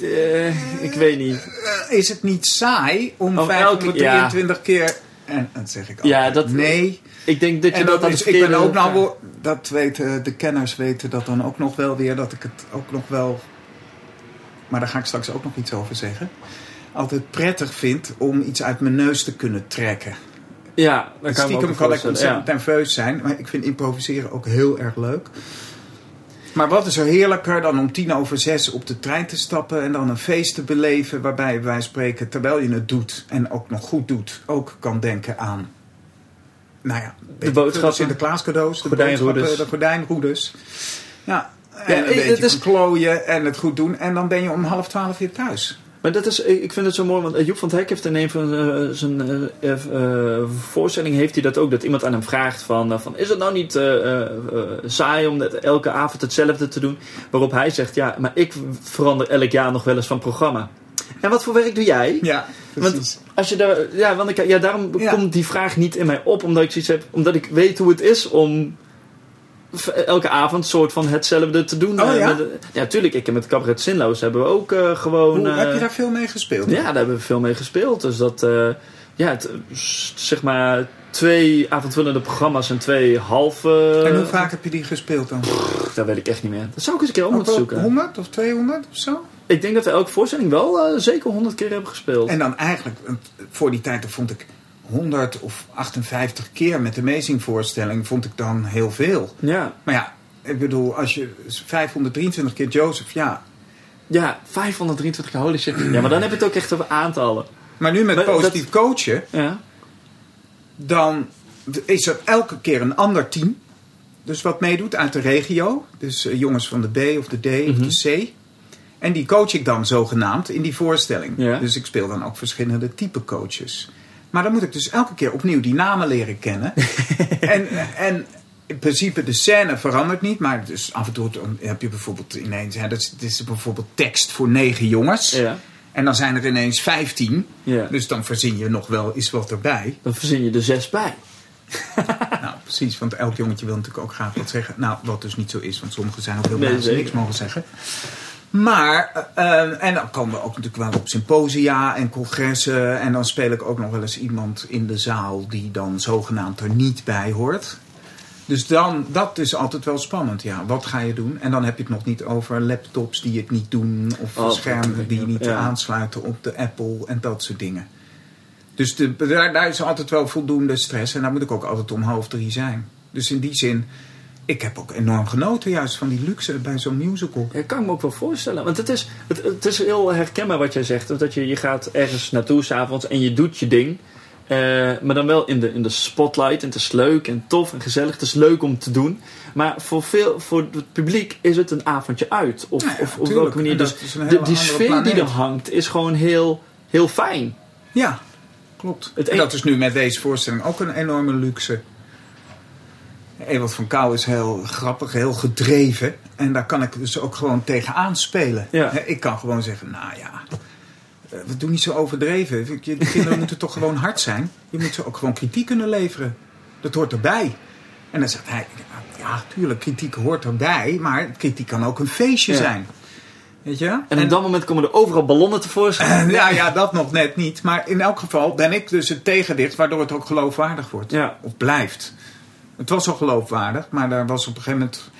eh, ik weet niet. Is het niet saai om Om elke- 523 keer... En dan zeg ik Ja, altijd, dat- nee. Ik denk dat je En dat, dat is, ik ben ook nou... Dat weten de kenners weten dat dan ook nog wel weer. Dat ik het ook nog wel... Maar daar ga ik straks ook nog iets over zeggen. Altijd prettig vind om iets uit mijn neus te kunnen trekken. Ja, daar kan Stiekem kan ik ontzettend ja. nerveus zijn. Maar ik vind improviseren ook heel erg leuk. Maar wat is er heerlijker dan om tien over zes op de trein te stappen... en dan een feest te beleven waarbij wij spreken... terwijl je het doet en ook nog goed doet... ook kan denken aan... Nou ja, veel, boodschappen. Sinterklaas cadeaus, de Gordijnroeders. de gordijnroeders. Ja, en Ja, een eh, beetje het is- klooien en het goed doen. En dan ben je om half twaalf weer thuis. Maar dat is, ik vind het zo mooi, want eh, Joep van het Hek heeft in een van eh, zijn eh, eh, eh, voorstellingen heeft hij dat ook. Dat iemand aan hem vraagt van, eh, van is het nou niet eh, eh, eh, saai om net elke avond hetzelfde te doen? Waarop hij zegt, ja, maar ik verander elk jaar nog wel eens van programma. En wat voor werk doe jij? Ja, Want als je daar, ja, want ik, ja, daarom Ja. komt die vraag niet in mij op, omdat ik zoiets heb, omdat ik weet hoe het is om elke avond soort van hetzelfde te doen. Oh, Eh, ja? ja, tuurlijk. Ik heb met Cabaret Zinloos hebben we ook eh, gewoon. Hoe, eh, heb je daar veel mee gespeeld? Ja, daar hebben we veel mee gespeeld. Dus dat, eh, ja, het, zeg maar twee avondvullende programma's en twee halve. En hoe vaak heb je die gespeeld dan? Dat weet ik echt niet meer. Dat zou ik eens een keer op Ook moeten zoeken. 100 of 200 of zo? Ik denk dat we elke voorstelling wel eh, zeker honderd keer hebben gespeeld. En dan eigenlijk, eh, voor die tijd vond ik 100 of 58 keer met de Amazing voorstelling, vond ik dan heel veel. Ja, Maar ja, ik bedoel, als je 523 keer Joseph, ja. ja, 523 keer, holy shit. Ja, maar dan heb je het ook echt over aantallen. Maar nu met Maar dat- positief coachen, Ja. dan is er elke keer een ander team. Dus wat meedoet uit de regio. Dus eh, jongens van de B of de D Mhm. of de C. En die coach ik dan zogenaamd in die voorstelling. Ja. Dus ik speel dan ook verschillende type coaches. Maar dan moet ik dus elke keer opnieuw die namen leren kennen. en, en in principe de scène verandert niet. Maar dus af en toe heb je bijvoorbeeld ineens... Ja, dat is, is bijvoorbeeld tekst voor negen jongens. Ja. En dan zijn er ineens vijftien. ja. Dus dan verzin je nog wel eens wat erbij. Dan verzin je er zes bij. Nou, precies. Want elk jongetje wil natuurlijk ook graag wat zeggen. Nou, wat dus niet zo is, want sommigen zijn ook heel Nee, blij dat ze zeker. niks mogen zeggen. Maar, eh, eh, en dan komen we ook natuurlijk wel op symposia en congressen. En dan speel ik ook nog wel eens iemand in de zaal die dan zogenaamd er niet bij hoort. Dus dan, dat is altijd wel spannend, ja. Wat ga je doen? En dan heb je het nog niet over laptops die het niet doen. Of Oh, schermen die niet ja. aansluiten op de Apple en dat soort dingen. Dus de, daar, daar is altijd wel voldoende stress. En daar moet ik ook altijd om half drie zijn. Dus in die zin, ik heb ook enorm genoten juist van die luxe bij zo'n musical. Ja, kan ik me ook wel voorstellen. Want het is, het, het is heel herkenbaar wat jij zegt. Dat je, je gaat ergens naartoe s'avonds en je doet je ding. Eh, maar dan wel in de, in de spotlight. En het is leuk en tof en gezellig. Het is leuk om te doen. Maar voor, veel, voor het publiek is het een avondje uit. Of, Nou ja, of op welke manier. Dus dat de, die sfeer die er hangt is gewoon heel, heel fijn. Ja, klopt. Het en een- dat is nu met deze voorstelling ook een enorme luxe. Ewald van Kou is heel grappig, heel gedreven. En daar kan ik dus ook gewoon tegenaan spelen. Ja. Ik kan gewoon zeggen, nou ja, eh, we doen niet zo overdreven. De kinderen moeten toch gewoon hard zijn. Je moet ze ook gewoon kritiek kunnen leveren. Dat hoort erbij. En dan zegt hij, ja, tuurlijk, kritiek hoort erbij. Maar kritiek kan ook een feestje Ja. zijn. Weet je? En op dat moment komen er overal ballonnen tevoorschijn. Ja, ja, dat nog net niet. Maar in elk geval ben ik dus het tegenwicht waardoor het ook geloofwaardig wordt. Ja. Of blijft. Het was al geloofwaardig, maar daar was op een gegeven moment.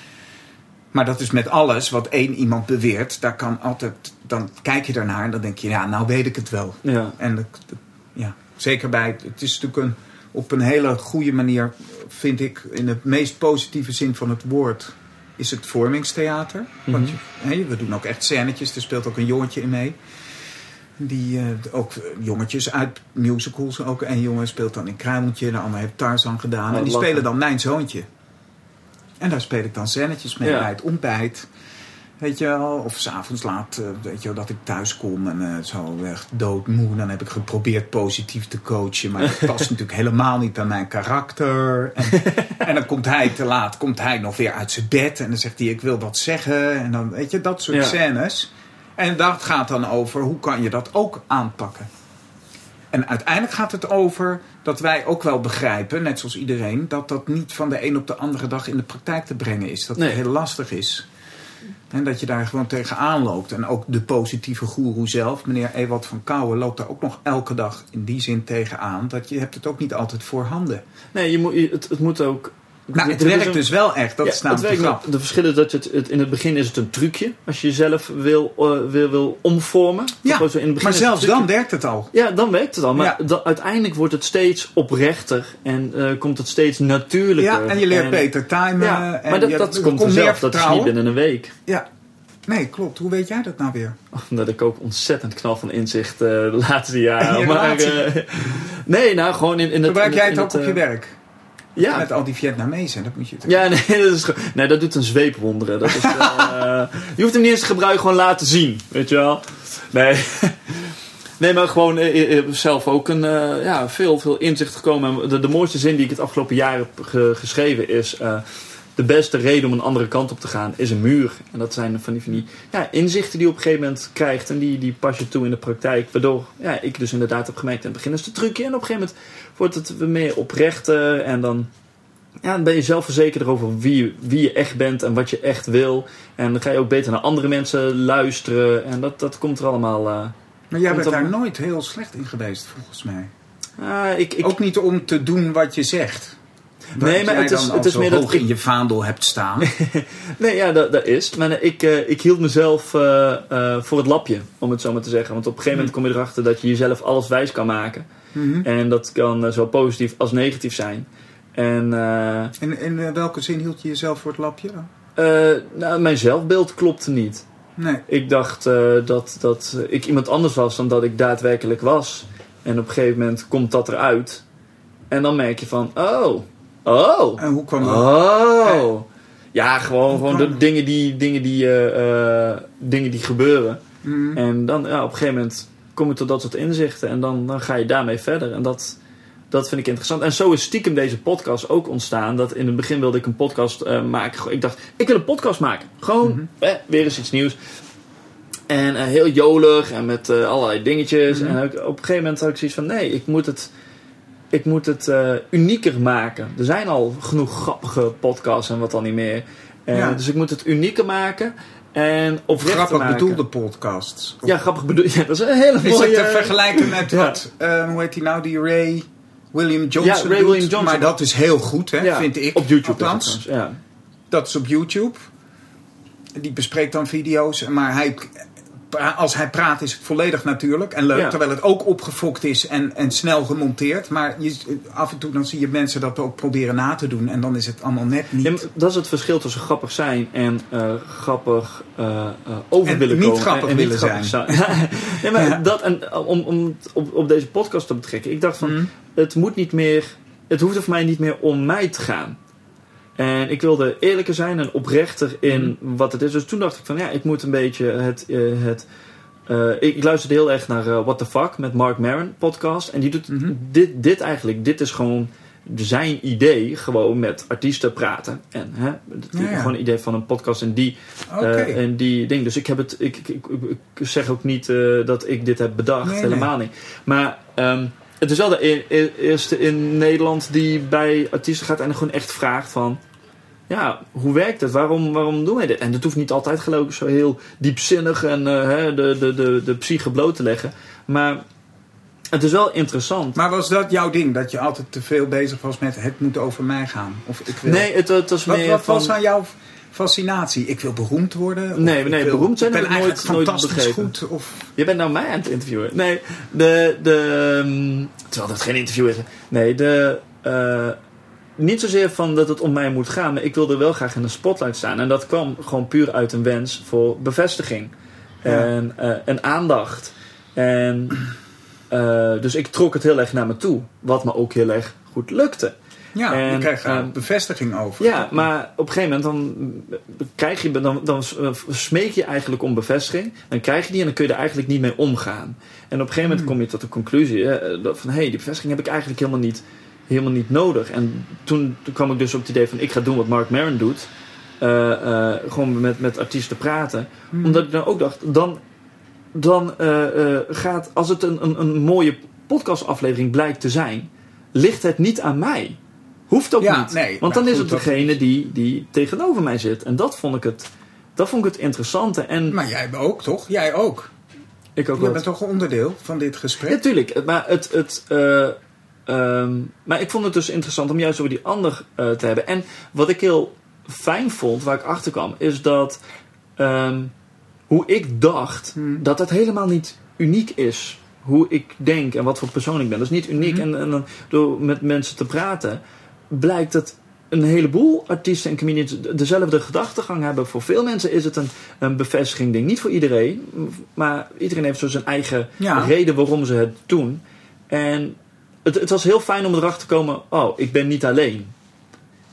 Maar dat is met alles wat één iemand beweert. Daar kan altijd. Dan kijk je daarnaar en dan denk je, ja, nou weet ik het wel. Ja. En dat- dat- ja, zeker bij. Het is natuurlijk een, op een hele goede manier, vind ik, in de meest positieve zin van het woord, is het vormingstheater. Want je, hè, we doen ook echt scènetjes, er speelt ook een jongetje in mee. Die eh, ook jongetjes uit musicals. Ook een jongen speelt dan in Kruimeltje, de ander heeft Tarzan gedaan. En die lachen. spelen dan mijn zoontje. En daar speel ik dan scènetjes mee Ja. bij het ontbijt. Weet je wel, of s'avonds laat, eh, weet je wel, dat ik thuis kom en eh, zo echt doodmoe. Dan heb ik geprobeerd positief te coachen, maar dat past natuurlijk helemaal niet bij mijn karakter. En, en dan komt hij te laat, komt hij nog weer uit zijn bed en dan zegt hij, ik wil wat zeggen. En dan, weet je, dat soort Ja. scènes. En dat gaat dan over, hoe kan je dat ook aanpakken? En uiteindelijk gaat het over dat wij ook wel begrijpen, net zoals iedereen, dat dat niet van de een op de andere dag in de praktijk te brengen is. Dat Nee. het heel lastig is. En dat je daar gewoon tegenaan loopt. En ook de positieve goeroe zelf, meneer Ewald van Kouwen, loopt daar ook nog elke dag in die zin tegenaan. Dat je hebt het ook niet altijd voorhanden. Nee, je moet, het, het moet ook... Nou, het er werkt een- dus wel echt. Dat Ja, is namelijk de het werkt grap. met de verschillen dat je het, het in het begin is het een trucje als je jezelf wil, eh, wil, wil omvormen. Ja, in het begin maar het zelfs dan werkt het al. Ja, dan werkt het al. Maar Ja. uiteindelijk wordt het steeds oprechter en eh, komt het steeds natuurlijker. Ja, en je leert beter timen. Ja, en maar dat, je- dat er komt meer vanzelf. Dat is niet binnen een week. Ja. Nee, klopt. Hoe weet jij dat nou weer? Omdat ik ook ontzettend knal van inzicht eh, de laatste jaren. Maar, eh, nee, nou gewoon in, in het... Gebruik jij het in ook op je werk? Ja, Met al die Vietnamezen, dat moet je toch- Ja, nee dat, is, nee, dat doet een zweepwonderen. Dat is wel, eh, je hoeft hem niet eens te gebruiken, gewoon laten zien. Weet je wel? Nee. Nee, maar gewoon eh, eh, zelf ook een, ja, veel, veel inzicht gekomen. En De, de mooiste zin die ik het afgelopen jaar heb ge- geschreven is... de beste reden om een andere kant op te gaan is een muur. En dat zijn van die, van die ja, inzichten die je op een gegeven moment krijgt. En die, die pas je toe in de praktijk. Waardoor ja, ik dus inderdaad heb gemerkt... in het begin is het trucje. En op een gegeven moment wordt het weer meer oprechter. En dan ja, dan ben je zelfverzekerder over wie, je- wie je echt bent en wat je echt wil. En dan ga je ook beter naar andere mensen luisteren. En dat, dat komt er allemaal. eh Maar jij bent daar nooit heel slecht in geweest, volgens mij. ah, ik, ik, Ook niet om te doen wat je zegt. Nee, maar het is- dan het is meer dat ik- in je vaandel hebt staan. Nee, ja, dat, dat is. Maar eh, ik, eh, ik hield mezelf eh, eh, voor het lapje, om het zo maar te zeggen. Want op een gegeven moment kom je erachter dat je jezelf alles wijs kan maken. Mhm. En dat kan eh, zo positief als negatief zijn. En eh, In, in welke zin hield je jezelf voor het lapje? eh, nou, mijn zelfbeeld klopte niet. Nee. Ik dacht eh, dat, dat ik iemand anders was dan dat ik daadwerkelijk was. En op een gegeven moment komt dat eruit. En dan merk je van, oh, oh, En hoe kwam dat? oh. Ja, gewoon, gewoon de dingen die, dingen, die, eh, eh, dingen die gebeuren. Mhm. En dan ja, op een gegeven moment kom je tot dat soort inzichten. En dan, dan ga je daarmee verder. En dat, dat vind ik interessant. En zo is stiekem deze podcast ook ontstaan. Dat in het begin wilde ik een podcast eh, maken. Ik dacht, ik wil een podcast maken. Gewoon eh, weer eens iets nieuws. En heel jolig en met allerlei dingetjes. Mhm. En op een gegeven moment had ik zoiets van: nee, ik moet het. Ik moet het eh, unieker maken. Er zijn al genoeg grappige podcasts en wat dan niet meer. Eh, Ja. Dus ik moet het unieker maken. En oprechter Grappig bedoelde podcasts. Of- Ja, grappig bedoeld. Ja, dat is een hele Is mooie... het te vergelijken met Ja. wat, eh, hoe heet die nou, die Ray William Johnson Ja, Ray doet? William Johnson. Maar dat is heel goed, hè, vind ik. Op YouTube. Althans, is Ja. dat is op YouTube. Die bespreekt dan video's, maar hij, als hij praat is het volledig natuurlijk en leuk. Ja. Terwijl het ook opgefokt is en, en snel gemonteerd. Maar je, af en toe dan zie je mensen dat ook proberen na te doen en dan is het allemaal net niet. Ja, dat is het verschil tussen grappig zijn en eh, grappig eh, over En willen niet komen. grappig en, niet willen grappig zijn. nee, maar Ja. dat, en om, om op deze podcast te betrekken. Ik dacht van, Mhm. het moet niet meer, het hoeft er voor mij niet meer om mij te gaan. En ik wilde eerlijker zijn en oprechter in Mhm. wat het is. Dus toen dacht ik van, ja, ik moet een beetje het... eh, het eh, ik, ik luisterde heel erg naar eh, What the Fuck met Mark Maron podcast. En die doet Mhm. dit, dit eigenlijk, dit is gewoon zijn idee, gewoon met artiesten praten. En hè, Ja, ja. gewoon een idee van een podcast en die, en die ding. Dus ik heb het, ik, ik, zeg ook niet dat ik dit heb bedacht, Nee, helemaal niet. Maar ehm, het is wel de e- e- eerste in Nederland die bij artiesten gaat en gewoon echt vraagt van... Ja, hoe werkt het? Waarom, waarom doen wij dit? En dat hoeft niet altijd geloof ik zo heel diepzinnig en eh, hè, de, de, de, de psyche bloot te leggen. Maar het is wel interessant. Maar was dat jouw ding? Dat je altijd te veel bezig was met het moet over mij gaan? Of ik wil... nee, het, het was Wat, meer wat van... was aan jouw fascinatie? Ik wil beroemd worden? Nee, nee, wil- beroemd zijn ik ben heb ik nooit- eigenlijk nooit goed. Of... Je bent nou mij aan het interviewen. Nee, de. de ehm, terwijl dat geen interview is. Nee, de. eh, niet zozeer van dat het om mij moet gaan, maar ik wilde wel graag in de spotlight staan. En dat kwam gewoon puur uit een wens voor bevestiging Ja. eh, en aandacht. En eh, dus ik trok het heel erg naar me toe, wat me ook heel erg goed lukte. Ja, je krijgt er ehm, bevestiging over. Ja, maar op een gegeven moment dan krijg je, dan, dan smeek je eigenlijk om bevestiging. Dan krijg je die en dan kun je er eigenlijk niet mee omgaan. En op een gegeven moment kom je tot de conclusie hè, van hé, hey, die bevestiging heb ik eigenlijk helemaal niet, helemaal niet nodig. En toen, toen kwam ik dus op het idee van ik ga doen wat Mark Maron doet. Eh, eh, gewoon met, met artiesten praten. Hmm. Omdat ik dan ook dacht, dan, dan eh, gaat, als het een, een, een mooie podcastaflevering blijkt te zijn, ligt het niet aan mij. Hoeft ook Ja, niet. nee, Want dan is het degene die, die tegenover mij zit. En dat vond ik het, dat vond ik het interessante. En Maar jij ook, toch? Jij ook. ik ook Je bent toch een onderdeel van dit gesprek? Natuurlijk, maar, het, het, eh, ehm, maar ik vond het dus interessant om juist over die ander eh, te hebben. En wat ik heel fijn vond, waar ik achter kwam, is dat ehm, hoe ik dacht Hmm. dat het helemaal niet uniek is. Hoe ik denk en wat voor persoon ik ben. Dat is niet uniek. Mhm. En, en dan door met mensen te praten, blijkt dat een heleboel artiesten en comedians dezelfde gedachtegang hebben. Voor veel mensen is het een, een bevestiging ding. Niet voor iedereen, maar iedereen heeft zo zijn eigen Ja. reden waarom ze het doen. En het, het was heel fijn om erachter te komen: oh, ik ben niet alleen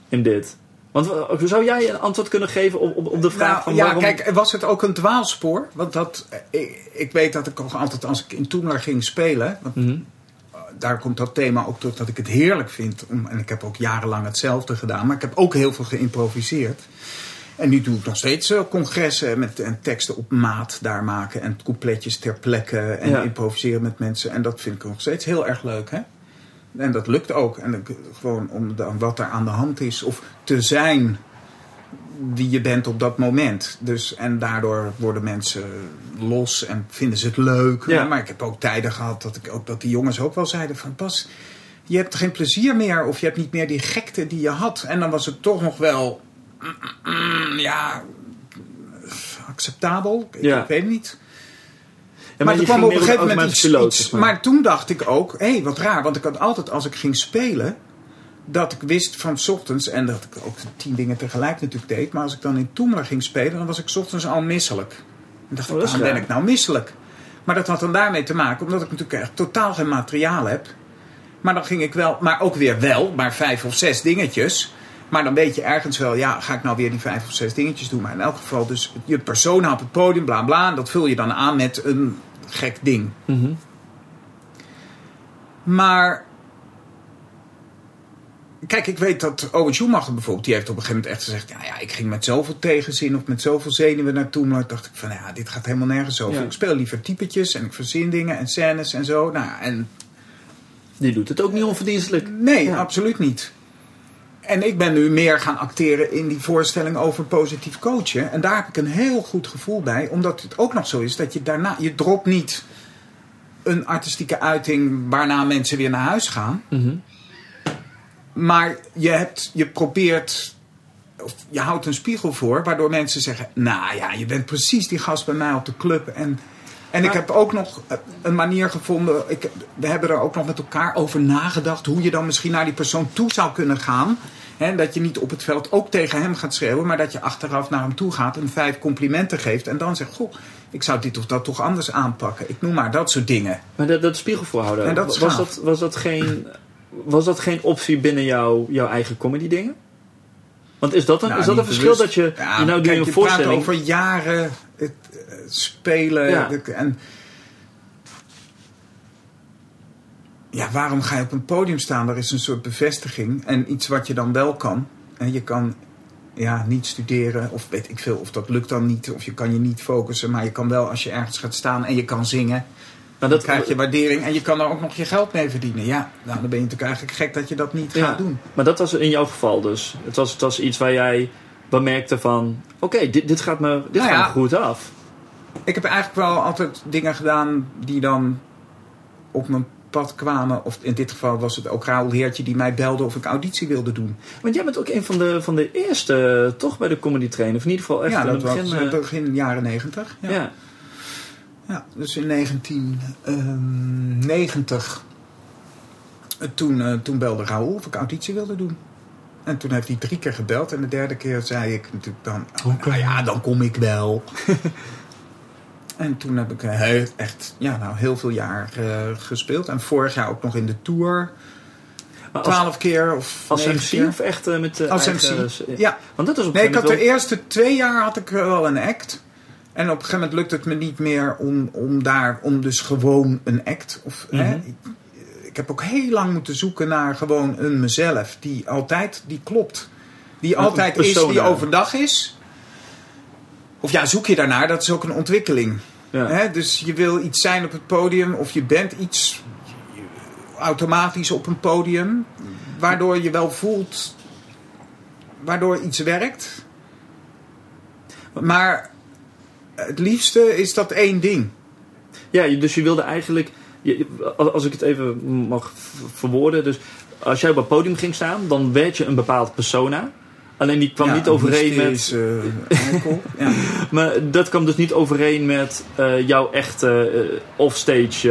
in dit. Want eh, zou jij een antwoord kunnen geven op, op, op de vraag Nou, van ja, waarom... kijk, was het ook een dwaalspoor? Want dat, eh, ik, ik weet dat ik ook altijd als ik in Toemler ging spelen... Want Mhm. daar komt dat thema ook door dat ik het heerlijk vind. Om, en ik heb ook jarenlang hetzelfde gedaan. Maar ik heb ook heel veel geïmproviseerd. En nu doe ik nog steeds eh, congressen met en teksten op maat daar maken. En coupletjes ter plekke. En Ja. improviseren met mensen. En dat vind ik nog steeds heel erg leuk. Hè? En dat lukt ook. En gewoon om de- wat er aan de hand is. Of te zijn wie je bent op dat moment. Dus, en daardoor worden mensen los en vinden ze het leuk. Ja. Maar ik heb ook tijden gehad dat, ik ook, dat die jongens ook wel zeiden van... Pas, je hebt geen plezier meer of je hebt niet meer die gekte die je had. En dan was het toch nog wel... mm, mm, ja, acceptabel. Ik, Ja. ik weet het niet. Maar je er kwam op een gegeven moment iets, piloot, iets- zeg maar. maar. toen dacht ik ook, hé, wat raar. Want ik had altijd, als ik ging spelen, dat ik wist van 's ochtends... en dat ik ook tien dingen tegelijk natuurlijk deed... maar als ik dan in Toemler ging spelen, dan was ik 's ochtends al misselijk. En dacht Oh, ik, waarom ben ik nou misselijk? Maar dat had dan daarmee te maken, omdat ik natuurlijk echt totaal geen materiaal heb. Maar dan ging ik wel, maar ook weer wel, maar vijf of zes dingetjes... Maar dan weet je ergens wel, ja, ga ik nou weer die vijf of zes dingetjes doen. Maar in elk geval, dus je persoon op het podium, bla bla. En dat vul je dan aan met een gek ding. Maar. Kijk, ik weet dat Owen Schumacher bijvoorbeeld, die heeft op een gegeven moment echt gezegd: ja, ja, ik ging met zoveel tegenzin of met zoveel zenuwen naartoe. Maar dacht ik van ja, dit gaat helemaal nergens over. Ja. Ik speel liever typetjes en ik verzin dingen en scènes en zo. Nou, ja, en Die doet het ook niet onverdienstelijk. Nee, Ja. absoluut niet. En ik ben nu meer gaan acteren in die voorstelling over positief coachen. En daar heb ik een heel goed gevoel bij. Omdat het ook nog zo is dat je daarna... Je dropt niet een artistieke uiting waarna mensen weer naar huis gaan. Mhm. Maar je, hebt, je probeert... Of je houdt een spiegel voor waardoor mensen zeggen... Nou ja, je bent precies die gast bij mij op de club. En, en ik heb ook nog een manier gevonden... Ik, we hebben er ook nog met elkaar over nagedacht... hoe je dan misschien naar die persoon toe zou kunnen gaan. Hè, dat je niet op het veld ook tegen hem gaat schreeuwen... maar dat je achteraf naar hem toe gaat en vijf complimenten geeft... en dan zegt, goh, ik zou dit of dat toch anders aanpakken. Ik noem maar dat soort dingen. Maar dat, dat spiegel voorhouden, En dat is was, dat, was, dat geen, was dat geen optie binnen jouw, jouw eigen comedy dingen? Want is dat een, Nou, is dat een verschil dat je, Ja, je nou je een je voorstelling... over jaren eh, spelen. Ja. en ja, waarom ga je op een podium staan? Daar is een soort bevestiging. En iets wat je dan wel kan. En je kan ja, niet studeren. Of weet ik veel. Of dat lukt dan niet. Of je kan je niet focussen. Maar je kan wel als je ergens gaat staan en je kan zingen. Maar Dan dat, krijg je waardering. En je kan er ook nog je geld mee verdienen. Ja, nou, dan ben je natuurlijk eigenlijk gek dat je dat niet ja, gaat doen. Maar dat was in jouw geval dus. Het was, het was iets waar jij bemerkte van... Oké, dit, dit gaat me, dit Nou gaat ja. me goed af. Ik heb eigenlijk wel altijd dingen gedaan die dan op mijn pad kwamen. Of in dit geval was het ook Raoul Heertje die mij belde of ik auditie wilde doen. Want jij bent ook een van de, van de eerste eh, toch bij de comedy trainer. Of in ieder geval echt ja, aan dat het begin... was eh, begin jaren negentig. ja. Ja. Ja, dus in 1990. eh, toen, eh, toen belde Raoul of ik auditie wilde doen. En toen heeft hij drie keer gebeld. En de derde keer zei ik natuurlijk dan... Oh, nou ja, dan kom ik wel. en toen heb ik eh, echt ja, nou, heel veel jaar eh, gespeeld. En vorig jaar ook nog in de Tour. Als, Twaalf keer of als MC keer. of echt eh, met de Als eigen... MC, ja. Want dat is op Nee, ik had de eerste twee jaar had ik wel een act. En op een gegeven moment lukt het me niet meer om, om daar, om dus gewoon een act. Of, hè, Mhm. ik, ik heb ook heel lang moeten zoeken naar gewoon een mezelf die altijd, die klopt. Die altijd is, die overdag is. Of ja, zoek je daarnaar, dat is ook een ontwikkeling. ja. Hè? Dus je wil iets zijn op het podium of je bent iets automatisch op een podium. Waardoor je wel voelt, waardoor iets werkt. Maar het liefste is dat één ding. Ja, dus je wilde eigenlijk, als ik het even mag verwoorden, dus als jij op het podium ging staan, dan werd je een bepaald persona. Alleen die kwam Ja, niet overeen met, uh, ja. maar dat kwam dus niet overeen met eh, jouw echte eh, offstage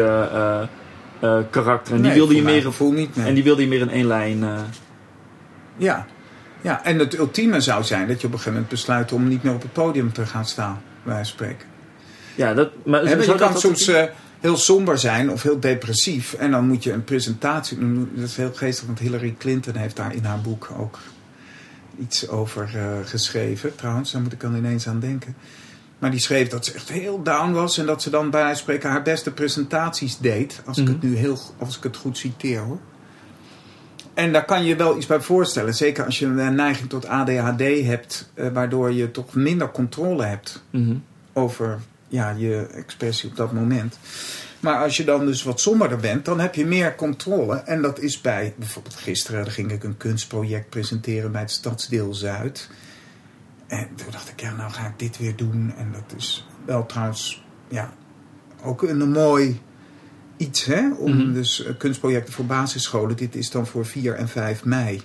karakter. En die Nee, wilde je meer, gevoel niet. nee. en die wilde je meer in één lijn. Ja. ja, en het ultieme zou zijn dat je op een gegeven moment besluit om niet meer op het podium te gaan staan. Van spreken. ja, dat, maar je kan dat- soms heel somber zijn of heel depressief. En dan moet je een presentatie doen. Dat is heel geestig, want Hillary Clinton heeft daar in haar boek ook iets over eh, geschreven. Trouwens, daar moet ik dan ineens aan denken. Maar die schreef dat ze echt heel down was. En dat ze dan bij spreken haar beste presentaties deed. Als ik Mhm. het nu heel, als ik het goed citeer hoor. En daar kan je je wel iets bij voorstellen. Zeker als je een neiging tot ADHD hebt. eh, waardoor je toch minder controle hebt Mhm. over ja, je expressie op dat moment. Maar als je dan dus wat somberder bent, dan heb je meer controle. En dat is bij, bijvoorbeeld gisteren ging ik een kunstproject presenteren bij het Stadsdeel Zuid. En toen dacht ik, ja, nou ga ik dit weer doen. En dat is wel trouwens, ja, ook een mooi iets, hè? Om Mhm. dus eh, kunstprojecten voor basisscholen. Dit is dan voor 4 en 5 mei.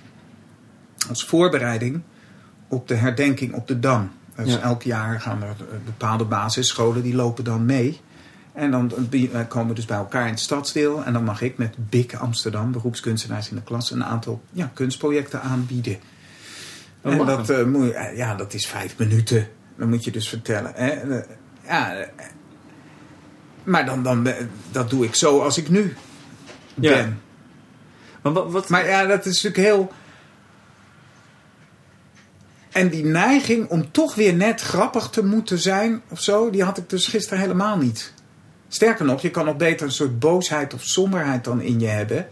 Als voorbereiding op de herdenking op de Dam. Dus Ja. elk jaar gaan er eh, bepaalde basisscholen, die lopen dan mee. En dan komen we dus bij elkaar in het stadsdeel. En dan mag ik met BIC Amsterdam, beroepskunstenaars in de klas, een aantal ja, kunstprojecten aanbieden. Oh, en dat, eh, moet je- eh, ja, dat is vijf minuten. Dan moet je dus vertellen. Hè? Eh, Ja, maar dan, dan, dat doe ik zo als ik nu Ja. ben. Maar wat, wat, Maar ja, dat is natuurlijk heel. En die neiging om toch weer net grappig te moeten zijn of zo, die had ik dus gisteren helemaal niet. Sterker nog, je kan nog beter een soort boosheid of somberheid dan in je hebben.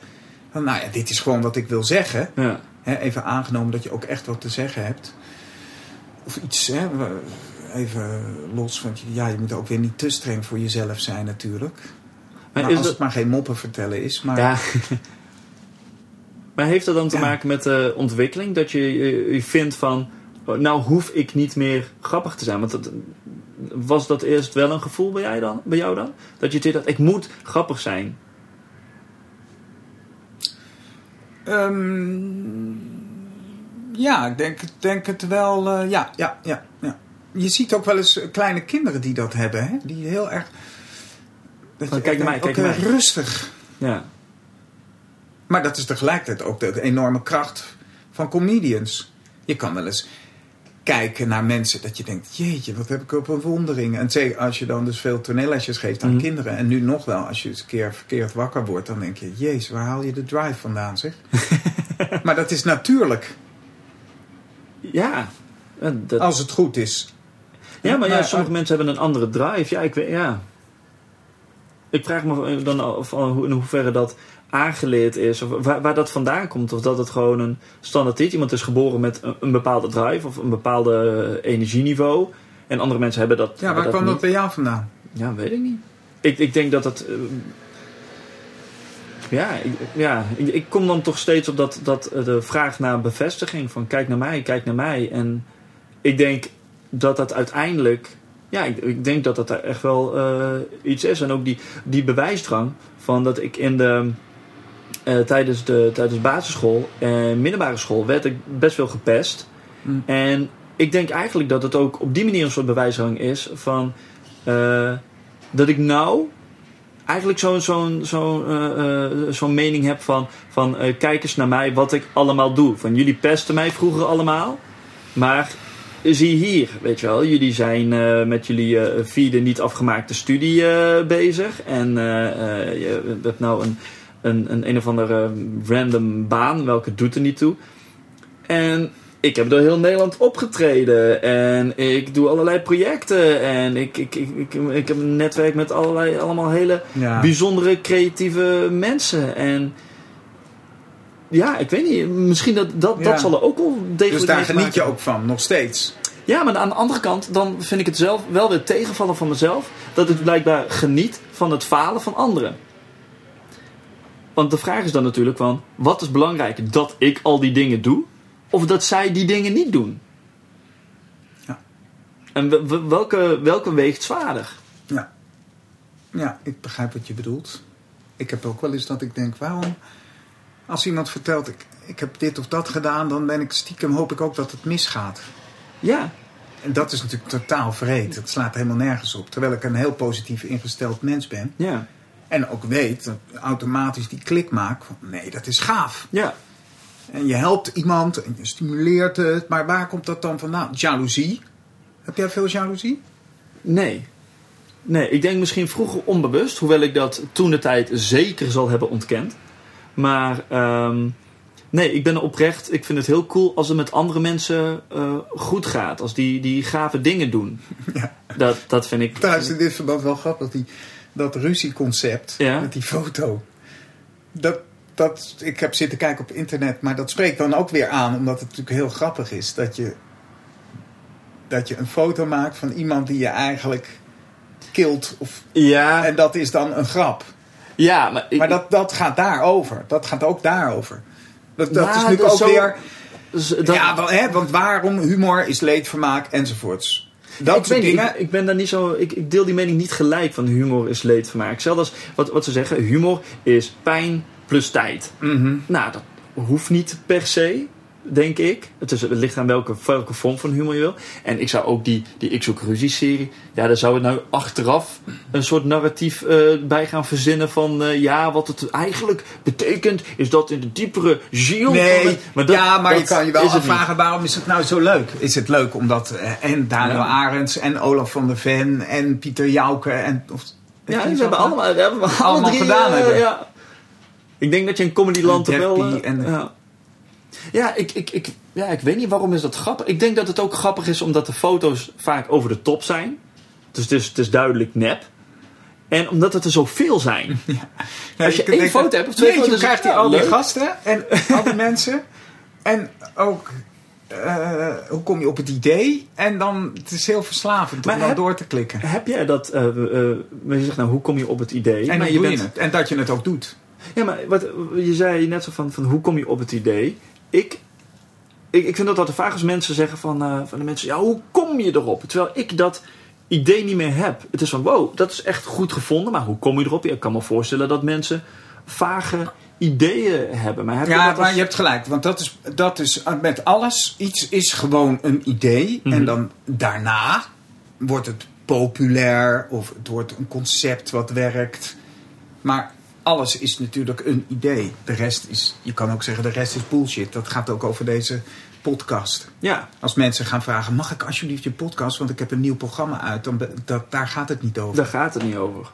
Van, nou ja, dit is gewoon wat ik wil zeggen. ja. Even aangenomen dat je ook echt wat te zeggen hebt. Of iets, hè, even los van, ja, je moet ook weer niet te streng voor jezelf zijn natuurlijk. Maar Maar is als dat- het maar geen moppen vertellen is. Maar Ja. maar heeft dat dan te Ja. maken met de ontwikkeling? Dat je, je, vindt van, nou hoef ik niet meer grappig te zijn. Want dat, was dat eerst wel een gevoel bij, jij dan, bij jou dan? Dat je idee had, ik moet grappig zijn. Ehm, ja, ik denk, denk het wel. eh, ja, ja, ja, ja. Je ziet ook wel eens eh, kleine kinderen die dat hebben. Hè? Die heel erg... Dat je kijk naar mij, kijk naar mij. rustig. Ja. Maar dat is tegelijkertijd ook de enorme kracht van comedians. Je kan wel eens kijken naar mensen dat je denkt... jeetje, wat heb ik op een wondering. En zeker als je dan dus veel toneellesjes geeft aan Mhm. kinderen... en nu nog wel, als je eens een keer verkeerd wakker wordt... dan denk je, jezus, waar haal je de drive vandaan, zeg? maar dat is natuurlijk, Ja. Eh, Dat, als het goed is. ja, maar ja, maar- sommige mensen hebben een andere drive. Ja, ik weet, ja. Ik vraag me dan af in hoeverre dat aangeleerd is. Of waar, waar dat vandaan komt. Of dat het gewoon een standaard is. Iemand is geboren met een, een bepaalde drive of een bepaalde energieniveau. En andere mensen hebben dat. Ja, waar kwam niet. dat bij jou vandaan? Ja, weet ik niet. Ik, ik denk dat het. eh, ja, ik, ja ik, ik kom dan toch steeds op dat, dat eh, de vraag naar bevestiging: van kijk naar mij, kijk naar mij. En ik denk dat dat uiteindelijk. Ja, ik, ik denk dat dat echt wel eh, iets is. En ook die, die bewijsdrang van dat ik in de. Eh, tijdens, de, tijdens basisschool en middelbare school werd ik best veel gepest. Mm. En ik denk eigenlijk dat het ook op die manier een soort bewijsdrang is van eh, dat ik nou eigenlijk zo'n zo'n zo'n eh, zo'n mening heb van, van kijk eens naar mij wat ik allemaal doe. Van jullie pesten mij vroeger allemaal, maar zie hier, weet je wel, jullie zijn met jullie vierde niet afgemaakte studie bezig en je hebt nou een, een, een een of andere random baan, welke doet er niet toe. En ik heb door heel Nederland opgetreden en ik doe allerlei projecten en ik, ik, ik, ik, ik heb een netwerk met allerlei, allemaal hele Ja. bijzondere creatieve mensen. En ja, ik weet niet, misschien dat, dat, Ja. dat zal er ook wel degelijk Dus daar geniet je ook van, nog steeds. ja, maar aan de andere kant, dan vind ik het zelf wel weer tegenvallen van mezelf. Dat ik blijkbaar geniet van het falen van anderen. Want de vraag is dan natuurlijk van, wat is belangrijker? Dat ik al die dingen doe? Of dat zij die dingen niet doen? Ja. En we- we- welke, welke weegt zwaarder? Ja. ja, ik begrijp wat je bedoelt. Ik heb ook wel eens dat ik denk, waarom... Als iemand vertelt, ik, ik heb dit of dat gedaan... dan ben ik stiekem, hoop ik ook dat het misgaat. Ja, En dat is natuurlijk totaal vreed. Het slaat helemaal nergens op. Terwijl ik een heel positief ingesteld mens ben. ja, En ook weet, dat automatisch die klik maak. Van, nee, dat is gaaf. ja. En je helpt iemand en je stimuleert het. Maar waar komt dat dan vandaan? Jaloezie. Heb jij veel jaloezie? Nee. Nee, ik denk misschien vroeger onbewust, hoewel ik dat toen de tijd zeker zal hebben ontkend. Maar ehm, nee, ik ben oprecht. Ik vind het heel cool als het met andere mensen eh, goed gaat. Als die, die gave dingen doen. Ja. Dat, dat vind ik. Trouwens, in dit verband wel grappig. Die, dat ruzieconcept Ja. met die foto. Dat, dat, ik heb zitten kijken op internet. Maar dat spreekt dan ook weer aan. Omdat het natuurlijk heel grappig is. Dat je, dat je een foto maakt van iemand die je eigenlijk kilt. Of, Ja, en dat is dan een grap. ja maar, ik, Maar dat, dat gaat daarover. Dat gaat ook daarover. Dat, dat Ja, is natuurlijk dat ook zo- weer... dus dat- ja, wel, hè, want waarom humor is leedvermaak enzovoorts. Dat ik, soort niet, dingen. ik, ik ben daar niet zo. Ik, ik deel die mening niet gelijk van humor is leedvermaak. Zelfs als wat, wat ze zeggen, humor is pijn plus tijd. Mhm. Nou, dat hoeft niet per se, denk ik. Het, is, het ligt aan welke, welke vorm van humor je wil. En ik zou ook die, die Ik Zoek Ruzie serie... Ja, daar zou het nou achteraf een soort narratief eh, bij gaan verzinnen van... eh, ja, wat het eigenlijk betekent is dat in de diepere ziel... Nee, maar dat- ja, maar dat je kan je wel afvragen waarom is het nou zo leuk? Is het leuk omdat eh, en Daniel Ja. Arends en Olaf van der Ven en Pieter Jouke en of, Ja, ze hebben allemaal, we hebben alle Allemaal drie, gedaan hebben. Ja. Ik denk dat je in Comedyland wel... En- ja, ja, ik, ik, ik, ja, ik weet niet waarom is dat grappig. Ik denk dat het ook grappig is omdat de foto's vaak over de top zijn. Dus het is, het is duidelijk nep. En omdat het er zoveel zijn. Als je één foto dat- hebt of twee Jeetje, foto's, krijgt hij ja, al die leuk. gasten en al die mensen. En ook eh, hoe kom je op het idee? En dan, het is heel verslavend Maar om dan heb- door te klikken. Heb jij dat, eh eh, je zegt nou, hoe kom je op het idee? En maar je bent, je het. En dat je het ook doet. Ja, maar wat, je zei net zo van, van hoe kom je op het idee? Ik, ik, ik vind dat altijd vaak als mensen zeggen van, eh, van de mensen, ja, hoe kom je erop? Terwijl ik dat idee niet meer heb. Het is van, wow, dat is echt goed gevonden, maar hoe kom je erop? Ik kan me voorstellen dat mensen vage ideeën hebben. Maar heb Ja, maar als- je hebt gelijk. Want dat is, dat is met alles. Iets is gewoon een idee. Mhm. En dan daarna wordt het populair. Of het wordt een concept wat werkt. Maar alles is natuurlijk een idee. De rest is, je kan ook zeggen, de rest is bullshit. Dat gaat ook over deze podcast. Ja, Als mensen gaan vragen, mag ik alsjeblieft je podcast? Want ik heb een nieuw programma uit. Dan, dat, daar gaat het niet over. daar gaat het niet over.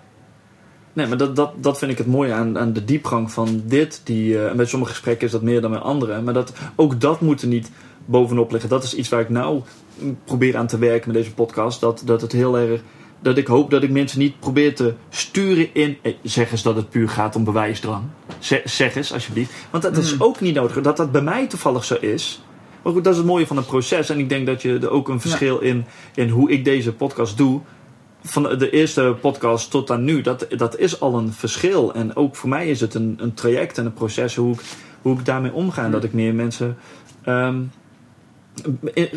Nee, maar dat, dat, dat vind ik het mooie aan, aan de diepgang van dit. Die, en bij sommige gesprekken is dat meer dan bij andere. Maar dat, ook dat moet er niet bovenop liggen. Dat is iets waar ik nou mm, probeer aan te werken met deze podcast. Dat, dat het heel erg. Dat ik hoop dat ik mensen niet probeer te sturen in. eh, zeg eens dat het puur gaat om bewijsdrang. Zeg, zeg eens alsjeblieft. Want dat is Mm. ook niet nodig. Dat dat bij mij toevallig zo is. Maar goed, dat is het mooie van het proces. En ik denk dat je er ook een verschil in, in hoe ik deze podcast doe van de eerste podcast tot aan nu, dat, dat is al een verschil. En ook voor mij is het een, een traject en een proces hoe ik, hoe ik daarmee omga. En dat ik meer mensen ehm,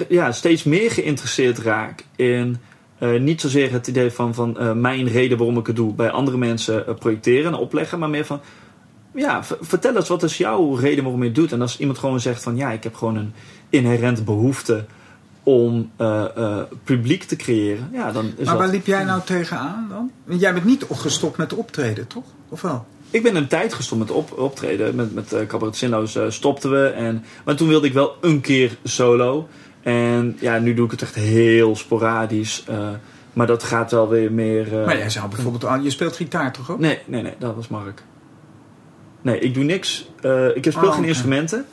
ja, steeds meer geïnteresseerd raak in eh, niet zozeer het idee van, van eh, mijn reden waarom ik het doe bij andere mensen eh, projecteren en opleggen, maar meer van ja, vertel eens wat is jouw reden waarom je het doet. En als iemand gewoon zegt van ja, ik heb gewoon een inherente behoefte om publiek te creëren, ja, dan is maar dat... waar liep jij nou tegenaan dan? Jij bent niet gestopt met optreden, toch? Of wel? Ik ben een tijd gestopt met op, optreden. Met, met Cabaret Zinloos stopten we. En, maar toen wilde ik wel een keer solo. En ja, nu doe ik het echt heel sporadisch. eh, maar dat gaat wel weer meer... eh, Maar jij zou bijvoorbeeld... aan- Je speelt gitaar toch ook? Nee, nee, nee, dat was Mark. Nee, ik doe niks. Eh, ik speel Oh, geen instrumenten.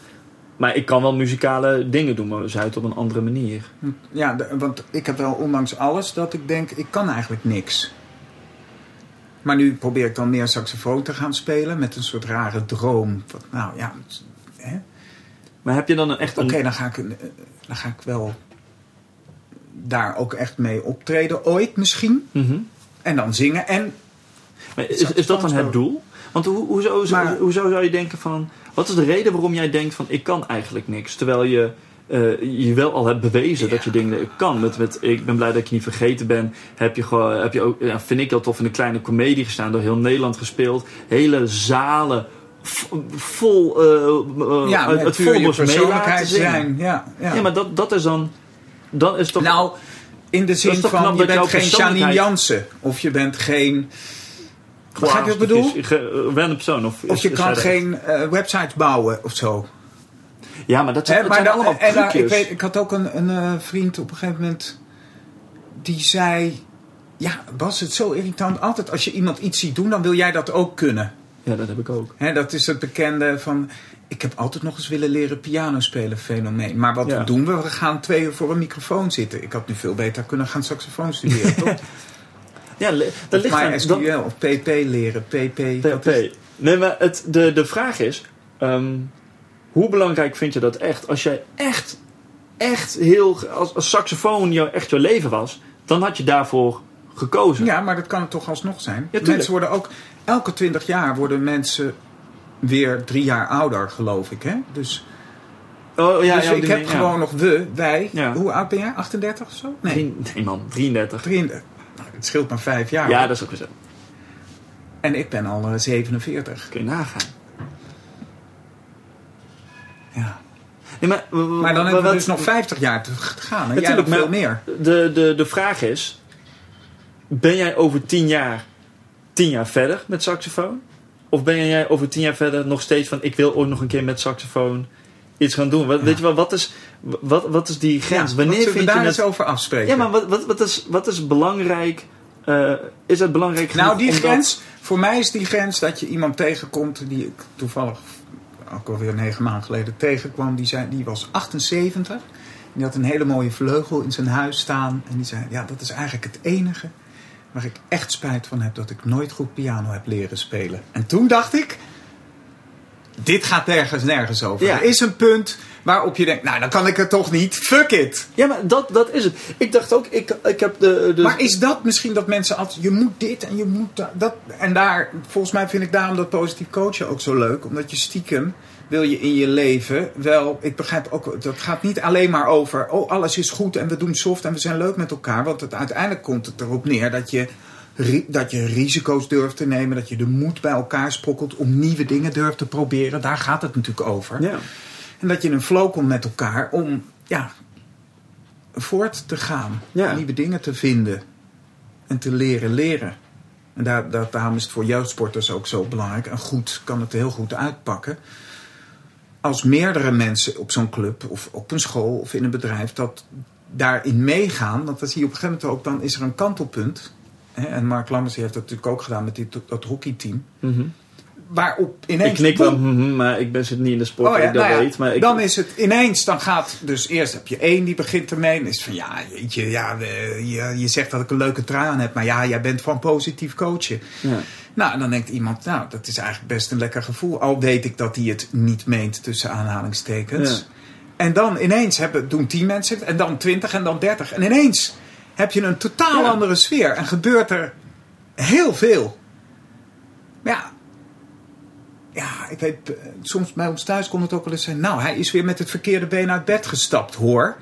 Maar ik kan wel muzikale dingen doen, maar ze uit op een andere manier. Ja, de- want ik heb wel ondanks alles dat ik denk, ik kan eigenlijk niks. Maar nu probeer ik dan meer saxofoon te gaan spelen met een soort rare droom. Van, nou ja? Maar heb je dan een echt oké, dan, ga ik, eh, dan ga ik wel daar ook echt mee optreden, ooit misschien. Mhm. En dan zingen. En Maar is, is dat dan het doel? Want hoe, hoezo, Maar- hoezo zou je denken van... Wat is de reden waarom jij denkt van ik kan eigenlijk niks? Terwijl je eh, je wel al hebt bewezen dat je dingen kan. Met, met, ik ben blij dat ik je niet vergeten ben. Heb je, gewoon, heb je ook, ja, vind ik heel tof, in een kleine komedie gestaan. Door heel Nederland gespeeld. Hele zalen vol eh, ja, laten persoonlijkheid zijn. Ja, ja. Ja, maar dat, dat is dan... Dan is toch... Nou, in de zin van, je dat bent geen Janine Jansen. Of je bent geen... Begrijp je wat ik bedoel? Is- ge- Random persoon. Of, Of je is- kan dat? geen eh, websites bouwen of zo. Ja, maar dat zijn, dat maar zijn dan- allemaal en, ik, weet, ik had ook een, een eh, vriend op een gegeven moment die zei: Ja, was het zo irritant? Altijd als je iemand iets ziet doen, dan wil jij dat ook kunnen. Ja, dat heb ik ook. Dat is het bekende van. Ik heb altijd nog eens willen leren piano spelen fenomeen. Maar wat Ja. doen we? We gaan twee uur voor een microfoon zitten. Ik had nu veel beter kunnen gaan saxofoon studeren, toch? Ja, dat ligt maar aan... SQL of PP leren. PP. is- Nee, maar het, de, de vraag is... ehm, hoe belangrijk vind je dat echt? Als jij echt, echt heel... Als, als saxofoon jou, echt jouw leven was... dan had je daarvoor gekozen. Ja, maar dat kan het toch alsnog zijn. tuurlijk. mensen worden ook... Elke twintig jaar worden mensen weer drie jaar ouder, geloof ik. Hè? Dus, Oh, ja, dus ja, ik heb ja. gewoon nog we, wij. Hoe oud ben jij? 38 of zo? Nee, Drie- nee man, 33. 33. Nou, het scheelt maar vijf jaar. Ja, dat is ook weer zo. En ik ben al eh, 47. Kun je nagaan. Ja. Nee, maar, Maar dan hebben we dus nog 50 jaar te gaan. En jij Natuurlijk, veel meer. De, de, de vraag is... Ben jij over tien jaar... tien jaar verder met saxofoon? Of ben jij over tien jaar verder nog steeds van... ik wil ook nog een keer met saxofoon iets gaan doen? Wat, Weet je wel, wat is, wat, wat is die grens? Ja, Wanneer vind we daar je eens over afspreken? Ja, maar wat, wat, wat, is, wat is belangrijk... eh, is het belangrijk Nou, die dat- grens, voor mij is die grens dat je iemand tegenkomt die ik toevallig ook alweer negen maanden geleden tegenkwam. Die, zei, die was 78. Die had een hele mooie vleugel in zijn huis staan. En die zei, ja, dat is eigenlijk het enige waar ik echt spijt van heb dat ik nooit goed piano heb leren spelen. En toen dacht ik, dit gaat nergens nergens over. Ja. Er is een punt Waarop je denkt, nou dan kan ik het toch niet. Fuck it. Ja, maar dat, dat is het. Ik dacht ook, ik, ik heb de... de Maar is dat misschien dat mensen altijd, je moet dit en je moet dat, dat. En daar, volgens mij vind ik daarom dat positief coachen ook zo leuk. Omdat je stiekem wil je in je leven wel, ik begrijp ook, dat gaat niet alleen maar over, oh alles is goed en we doen soft en we zijn leuk met elkaar. Want het, uiteindelijk komt het erop neer dat je, dat je risico's durft te nemen. Dat je de moed bij elkaar sprokkelt om nieuwe dingen durft te proberen. Daar gaat het natuurlijk over. ja. En dat je in een flow komt met elkaar om ja, voort te gaan. Ja. Nieuwe dingen te vinden. En te leren leren. En daar, daar, daarom is het voor jeugdsporters ook zo belangrijk. En goed kan het heel goed uitpakken. Als meerdere mensen op zo'n club of op een school of in een bedrijf dat daarin meegaan. Want dat zie je op een gegeven moment ook. Dan is er een kantelpunt. Hè, En Mark Lammers heeft dat natuurlijk ook gedaan met dit, dat hockeyteam. Mhm. Waarop ineens... Ik knik wel, mhm, maar ik ben zit niet in de sport, Oh ja, ik dat nou ja, weet. Maar ik, Dan is het ineens, dan gaat dus eerst heb je één die begint ermee. En is van ja, jeetje, ja, je, je zegt dat ik een leuke trui aan heb, maar ja, jij bent van positief coachen. ja. Nou, en dan denkt iemand, nou, dat is eigenlijk best een lekker gevoel. Al weet ik dat hij het niet meent tussen aanhalingstekens. Ja. En dan ineens hebben, doen tien mensen het, en dan twintig en dan dertig. En ineens heb je een totaal Ja. andere sfeer en gebeurt er heel veel. Maar ja, ja, ik weet, eh, soms bij ons thuis kon het ook wel eens zijn. Nou, hij is weer met het verkeerde been uit bed gestapt, hoor.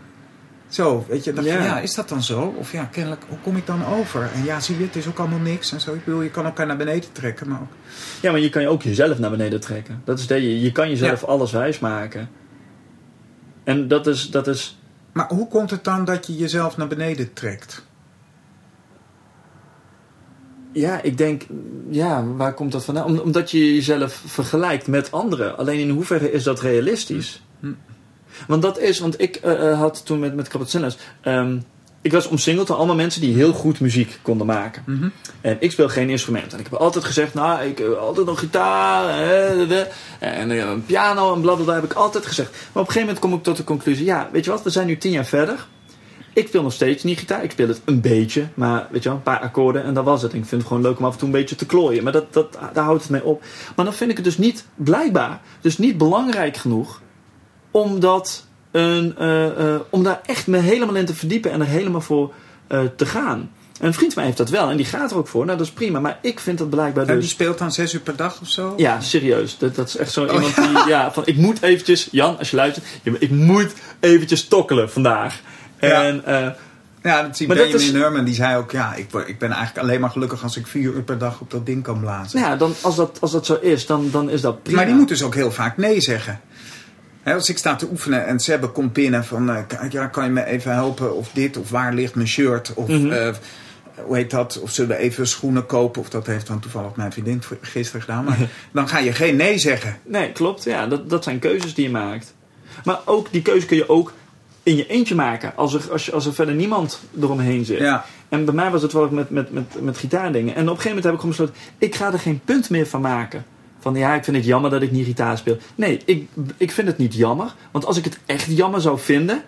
Zo, weet je, dacht je, Ja. ja, is dat dan zo? Of ja, kennelijk, hoe kom ik dan over? En ja, zie je, het is ook allemaal niks en zo. Ik bedoel, je kan elkaar naar beneden trekken, maar ook... ja, maar je kan je ook jezelf naar beneden trekken. Dat is dat je, je kan jezelf Ja. alles wijs maken. En dat is, dat is Maar hoe komt het dan dat je jezelf naar beneden trekt? Ja, ik denk, ja, waar komt dat vandaan? Om- omdat je jezelf vergelijkt met anderen. Alleen in hoeverre is dat realistisch? Want dat is, want ik eh, eh, had toen met, met Cappuccino's, ehm ik was omsingeld door allemaal mensen die heel goed muziek konden maken. Mhm. En ik speel geen instrument. En ik heb altijd gezegd, nou, ik heb altijd nog gitaar en eh, een piano en blablabla heb ik altijd gezegd. Maar op een gegeven moment kom ik tot de conclusie, ja, weet je wat, we zijn nu tien jaar verder. Ik speel nog steeds niet gitaar. Ik speel het een beetje, maar weet je wel, een paar akkoorden en dat was het. En ik vind het gewoon leuk om af en toe een beetje te klooien. Maar dat, dat, daar houdt het mee op. Maar dan vind ik het dus niet, blijkbaar, dus niet belangrijk genoeg om, dat een, eh, eh, om daar echt me helemaal in te verdiepen en er helemaal voor eh, te gaan. En een vriend van mij heeft dat wel en die gaat er ook voor. Nou, dat is prima. Maar ik vind dat blijkbaar En dus... die speelt dan zes uur per dag of zo? Ja, serieus. Dat, dat is echt zo Oh, iemand die... Ja, van ik moet eventjes... Jan, als je luistert. ja, Ik moet eventjes tokkelen vandaag. Ja. En... eh, Ja, dat zie Maar dat Benjamin is- Herman. Die zei ook, ja, ik, ik ben eigenlijk alleen maar gelukkig als ik vier uur per dag op dat ding kan blazen. nou ja, dan, als, dat, als dat zo is, dan, dan is dat prima. Maar die moet dus ook heel vaak nee zeggen. Als ik sta te oefenen en Sebbe komt binnen van... k- ja, kan je me even helpen? Of dit, of waar ligt mijn shirt? Of eh, hoe heet dat? Of zullen we even schoenen kopen? Of dat heeft dan toevallig mijn vriendin gisteren gedaan. Maar dan ga je geen nee zeggen. Nee, klopt. Ja, dat, dat zijn keuzes die je maakt. Maar ook die keuze kun je ook in je eentje maken. Als er, als, je, als er verder niemand eromheen zit. Ja. En bij mij was het wel met, met, met, met gitaardingen. En op een gegeven moment heb ik gewoon besloten... ik ga er geen punt meer van maken. Van ja, ik vind het jammer dat ik niet gitaar speel. Nee, ik, ik vind het niet jammer. Want als ik het echt jammer zou vinden...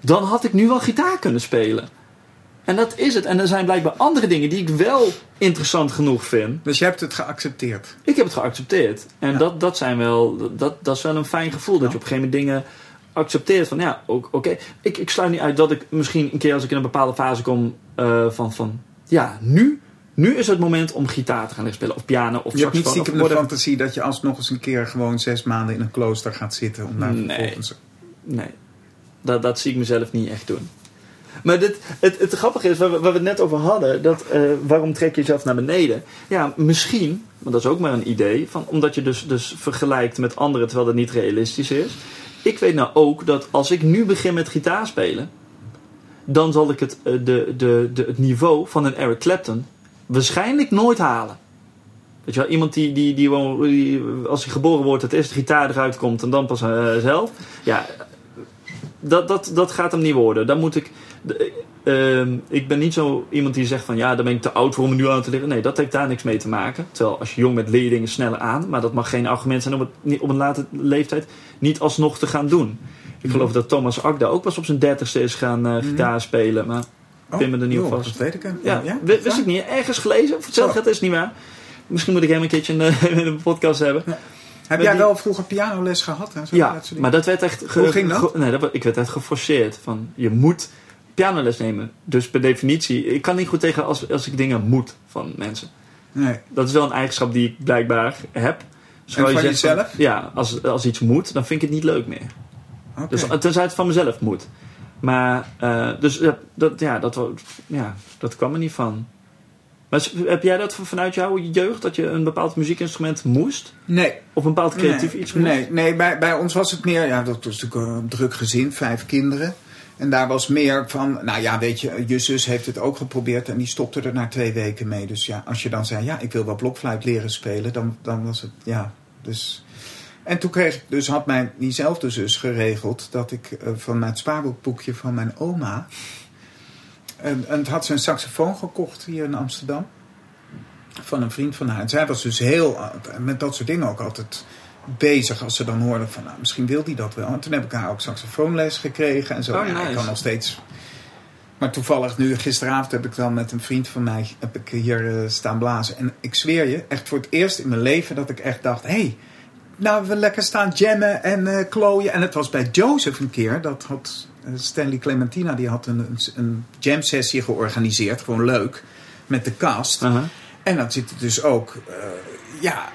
dan had ik nu wel gitaar kunnen spelen. En dat is het. En er zijn blijkbaar andere dingen die ik wel interessant genoeg vind. Dus je hebt het geaccepteerd. Ik heb het geaccepteerd. En Ja. dat, dat, zijn wel, dat, dat is wel een fijn gevoel. Dat je op een gegeven moment dingen accepteert. Van ja, oké. Ik, ik sluit niet uit dat ik misschien een keer als ik in een bepaalde fase kom eh, van, van ja, nu, nu is het moment om gitaar te gaan leren spelen. Of piano of Je hebt niet saxofoon. stiekem de fantasie dat je alsnog eens een keer gewoon zes maanden in een klooster gaat zitten. Om daar Nee. vervolgens... Nee, dat, dat zie ik mezelf niet echt doen. Maar dit, het, het grappige is, waar we, waar we het net over hadden, dat, eh, waarom trek je jezelf naar beneden? Ja, misschien, maar dat is ook maar een idee, van, omdat je dus, dus vergelijkt met anderen terwijl dat niet realistisch is. Ik weet nou ook dat als ik nu begin met gitaar spelen, dan zal ik het, eh, de, de, de, het niveau van een Eric Clapton waarschijnlijk nooit halen. Weet je wel, iemand die, die, die, die als hij geboren wordt, het eerst de gitaar eruit komt en dan pas eh, zelf. Ja, dat, dat, dat gaat hem niet worden. Dan moet ik. ehm, ik ben niet zo iemand die zegt van ja, dan ben ik te oud voor om nu aan te leren. Nee, dat heeft daar niks mee te maken. Terwijl als je jong bent, leer je dingen sneller aan. Maar dat mag geen argument zijn om het op een late leeftijd niet alsnog te gaan doen. Ik geloof dat Thomas Akda ook pas op zijn dertigste is gaan eh, gitaar spelen. Maar Pin me er niet op joh, vast. Dat weet ik. ja, ja? wi- wist ik niet. Ergens gelezen. Zo. gaat is niet waar. Misschien moet ik hem een keertje in de, in de podcast hebben. Ja. Heb jij die- wel vroeger pianoles gehad? En zo, Ja, dat soort dingen? maar dat werd echt... ge- Hoe ging dat? nee, dat, ik werd echt geforceerd. Van, je moet pianoles nemen. Dus per definitie... Ik kan niet goed tegen als, als ik dingen moet van mensen. Nee. Dat is wel een eigenschap die ik blijkbaar heb. Zoals van je zegt jezelf? ja, als, als iets moet, dan vind ik het niet leuk meer. Dus tenzij het van mezelf moet. Maar, eh, dus dat, ja, dat, ja, dat kwam er niet van. Maar heb jij dat van- vanuit jouw jeugd, dat je een bepaald muziekinstrument moest? nee. Of een bepaald creatief nee, iets moest? Nee, nee bij, bij ons was het meer... Ja, dat was natuurlijk een druk gezin, vijf kinderen. En daar was meer van... Nou ja, weet je, je zus heeft het ook geprobeerd... en die stopte er na twee weken mee. Dus ja, als je dan zei... Ja, ik wil wel blokfluit leren spelen... dan, dan was het... Ja, dus... En toen kreeg ik dus, had mijn diezelfde zus geregeld... dat ik eh, van het spaarboekboekje van mijn oma... En, en had ze een saxofoon gekocht hier in Amsterdam. Van een vriend van haar. En zij was dus heel, eh, met dat soort dingen ook altijd bezig. Als ze dan hoorde van, nou, misschien wil die dat wel. En toen heb ik haar ook saxofoonles gekregen en zo. Oh, ik kan nog steeds... Maar toevallig nu, gisteravond heb ik dan met een vriend van mij... heb ik hier eh, staan blazen. En ik zweer je, echt voor het eerst in mijn leven... dat ik echt dacht, hé... Hey, nou, we lekker staan jammen en eh klooien. En het was bij Joseph een keer. Dat had eh, Stanley Clementina, die had een, een, een jam sessie georganiseerd. Gewoon leuk. Met de cast. Aha. En dan zit dus ook, eh, ja,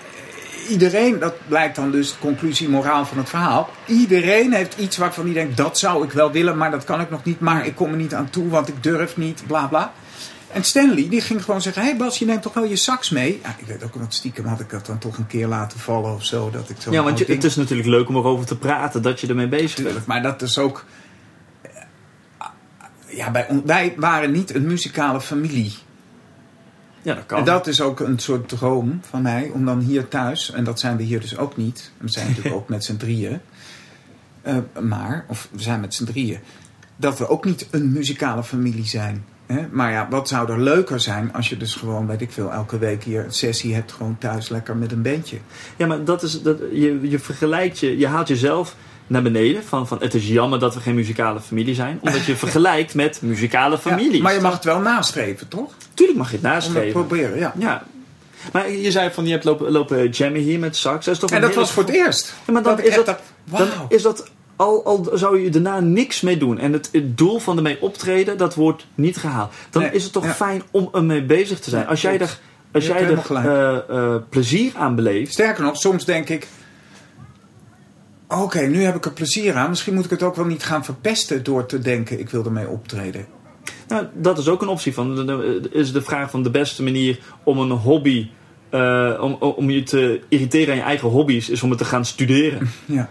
iedereen, dat blijkt dan dus de conclusie, moraal van het verhaal. Iedereen heeft iets waarvan hij denkt, dat zou ik wel willen, maar dat kan ik nog niet. Maar ik kom er niet aan toe, want ik durf niet, bla bla. En Stanley, die ging gewoon zeggen, hé hey Bas, je neemt toch wel je sax mee? Ja, ik weet ook wat stiekem had ik dat dan toch een keer laten vallen of zo. Dat ik zo Ja, want je, het is natuurlijk leuk om erover te praten, dat je ermee bezig bent. Tuurlijk, maar dat is ook... eh, Ja, wij waren niet een muzikale familie. Ja, dat kan. En dat is ook een soort droom van mij, om dan hier thuis, en dat zijn we hier dus ook niet. We zijn natuurlijk ook met z'n drieën. Eh, maar, of we zijn met z'n drieën, dat we ook niet een muzikale familie zijn. Hè? Maar ja, wat zou er leuker zijn als je dus gewoon, weet ik veel, elke week hier een sessie hebt, gewoon thuis lekker met een bandje. Ja, maar dat is, dat, je, je vergelijkt je, je haalt jezelf naar beneden. Van, van het is jammer dat we geen muzikale familie zijn. Omdat je vergelijkt met muzikale families. Ja, maar je mag het wel nastreven, toch? Tuurlijk mag je het Om het nastreven. proberen, ja. Ja. Maar je zei van je hebt lopen, lopen jammen hier met sax. Dat is toch En dat was voor het eerst. Ja, maar dan Dat is dat, dacht, dan is dat al, al zou je daarna niks mee doen. En het, het doel van ermee optreden, dat wordt niet gehaald. Dan Nee, is het toch ja. fijn om ermee bezig te zijn. Als jij er, als jij er eh, eh, plezier aan beleeft. Sterker nog, soms denk ik... Oké, nu heb ik er plezier aan. Misschien moet ik het ook wel niet gaan verpesten door te denken... ik wil ermee optreden. Nou, dat is ook een optie. Van, de- is de vraag van de beste manier om een hobby... eh, om, om je te irriteren aan je eigen hobby's... is om het te gaan studeren. Ja.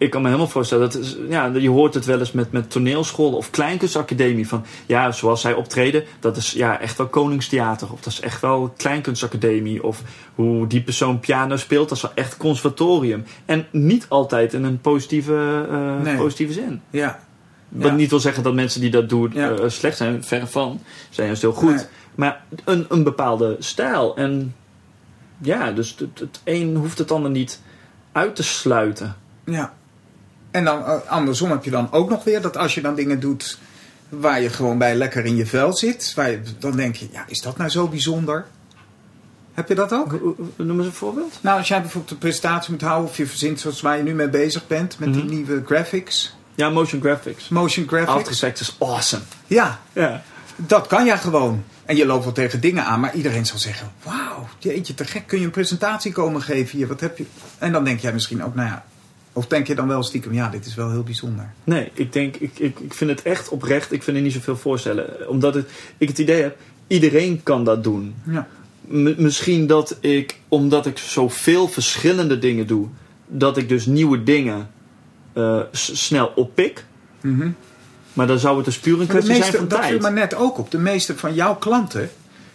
Ik kan me helemaal voorstellen, dat ja, je hoort het wel eens met, met toneelscholen of kleinkunstacademie. Van ja, zoals zij optreden, dat is ja, echt wel koningstheater. Of dat is echt wel kleinkunstacademie. Of hoe die persoon piano speelt, dat is wel echt conservatorium. En niet altijd in een positieve, eh, Nee. positieve zin. Ja. Wat Ja. niet wil zeggen dat mensen die dat doen Ja. eh, slecht zijn, verre van. Zijn juist heel goed. Nee. Maar een, een bepaalde stijl. En ja, dus het, het een hoeft het ander niet uit te sluiten. ja. En dan eh, andersom heb je dan ook nog weer... dat als je dan dingen doet waar je gewoon bij lekker in je vel zit... Waar je, dan denk je, ja, is dat nou zo bijzonder? Heb je dat ook? Noem eens een voorbeeld. Nou, als jij bijvoorbeeld een presentatie moet houden... of je verzint zoals waar je nu mee bezig bent... met die Mhm. nieuwe graphics, Ja, motion graphics. motion After graphics. Effects is awesome. Ja, Ja. Dat kan jij gewoon. En je loopt wel tegen dingen aan, maar iedereen zal zeggen: Wauw, jeetje, te gek. Kun je een presentatie komen geven hier? Wat heb je? En dan denk jij misschien ook: Nou ja. Of denk je dan wel stiekem: Ja, dit is wel heel bijzonder. Nee, ik denk, ik, ik, ik vind het echt oprecht. Ik vind er niet zoveel voorstellen. Omdat het, ik het idee heb, iedereen kan dat doen. Ja. Misschien dat ik, omdat ik zoveel verschillende dingen doe, dat ik dus nieuwe dingen eh, snel oppik. Mhm. Maar dan zou het dus puur een Maar kwestie zijn van dat viel tijd. me net ook op. De meeste van jouw klanten,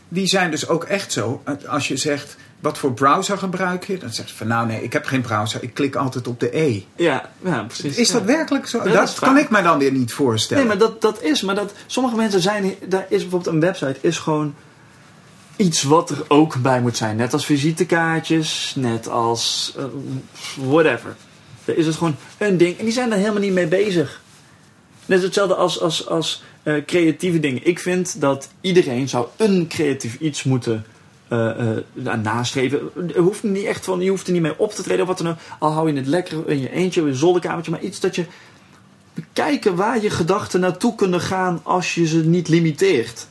die zijn dus ook echt zo. Als je zegt: Wat voor browser gebruik je? Dan zeg je van: Nou nee, ik heb geen browser. Ik klik altijd op de E. Ja, ja, precies. Is dat Ja. werkelijk zo? Ja, dat kan ik mij dan weer niet voorstellen. Nee, maar dat, dat is. Maar dat, sommige mensen zijn. Daar is bijvoorbeeld een website. Is gewoon iets wat er ook bij moet zijn. Net als visitekaartjes. Net als. eh, whatever. Daar is het gewoon een ding. En die zijn er helemaal niet mee bezig. Net hetzelfde als, als, als eh, creatieve dingen. Ik vind dat iedereen zou een creatief iets moeten eh, eh, nou, nastreven. Er hoeft niet echt van, je hoeft er niet mee op te treden of wat dan ook. Al hou je het lekker in je eentje, in je zolderkamertje. Maar iets dat je kijken waar je gedachten naartoe kunnen gaan als je ze niet limiteert.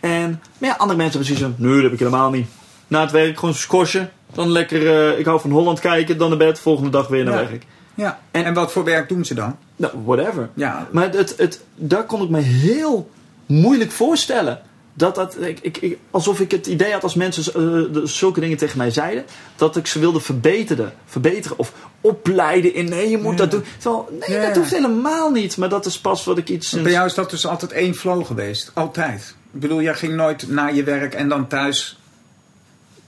En maar ja, andere mensen hebben zoiets van, nee, dat heb ik helemaal niet. Na het werk gewoon squashen. Dan lekker, eh, ik hou van Holland kijken, dan naar bed, volgende dag weer naar Ja. werk. Ja. En, en wat voor werk doen ze dan? Nou, whatever. Ja, Maar het, het, daar kon ik me heel moeilijk voorstellen. Dat dat, ik, ik, alsof ik het idee had als mensen eh, de- zulke dingen tegen mij zeiden. Dat ik ze wilde verbeteren. Verbeteren of opleiden in nee, je moet Ja. dat doen. Terwijl, nee, Ja. dat hoeft helemaal niet. Maar dat is pas wat ik iets... bij jou is dat dus altijd één flow geweest. Altijd. Ik bedoel, jij ging nooit naar je werk en dan thuis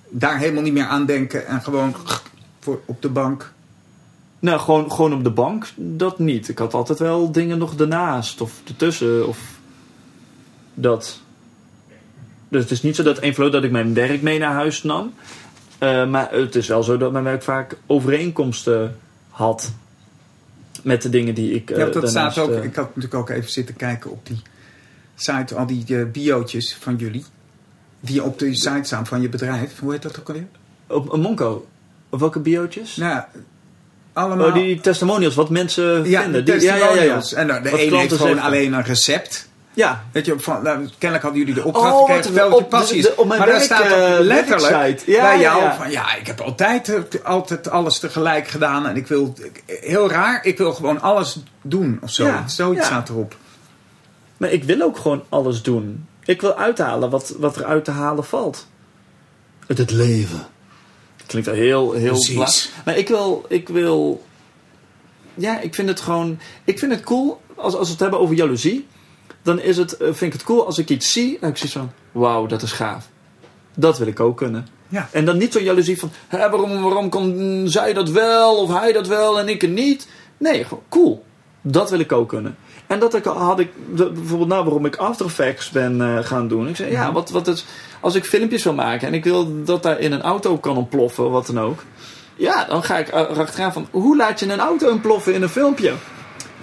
daar helemaal niet meer aan denken. En gewoon voor, op de bank. Nou, gewoon, gewoon op de bank, dat niet. Ik had altijd wel dingen nog ernaast of ertussen of dat. Dus het is niet zo dat één flow dat ik mijn werk mee naar huis nam. Eh, maar het is wel zo dat mijn werk vaak overeenkomsten had met de dingen die ik. eh, ja, dat daarnaast, staat ook. eh, Ik had natuurlijk ook even zitten kijken op die site, al die eh, biootjes van jullie. Die op de site staan van je bedrijf. Hoe heet dat ook alweer? op een Monco. Of welke biootjes? Nou, allemaal. oh, die testimonials, wat mensen ja, vinden. de Die, ja, ja, ja, ja. En nou, de Wat ene heeft gewoon alleen een recept. Ja, Weet je, van, nou, kennelijk hadden jullie de opdracht Oh, gekregen, wat- passie is. maar daar staat eh, ook letterlijk. Ja, bij ja, jou ja. van... Ja, ik heb altijd, altijd alles tegelijk gedaan. En ik wil... Heel raar, ik wil gewoon alles doen of zo. Ja, Zoiets ja. staat erop. Maar ik wil ook gewoon alles doen. Ik wil uithalen wat, wat er uit te halen valt. Het, het leven. Klinkt wel heel, heel Precies. Maar ik wil, ik wil... Ja, ik vind het gewoon... Ik vind het cool, als, als we het hebben over jaloezie... Dan is het, eh, vind ik het cool als ik iets zie... En ik zie van, wauw, dat is gaaf. Dat wil ik ook kunnen. Ja. En dan niet zo'n jaloezie van... Hè, waarom, waarom kan zij dat wel of hij dat wel en ik het niet? Nee, gewoon cool. Dat wil ik ook kunnen. En dat ik, had ik bijvoorbeeld nou waarom ik After Effects ben eh, gaan doen. Ik zei, ja, wat, wat is, als ik filmpjes wil maken en ik wil dat daar in een auto kan ontploffen, wat dan ook. Ja, dan ga ik er- erachteraan van, hoe laat je een auto ontploffen in een filmpje?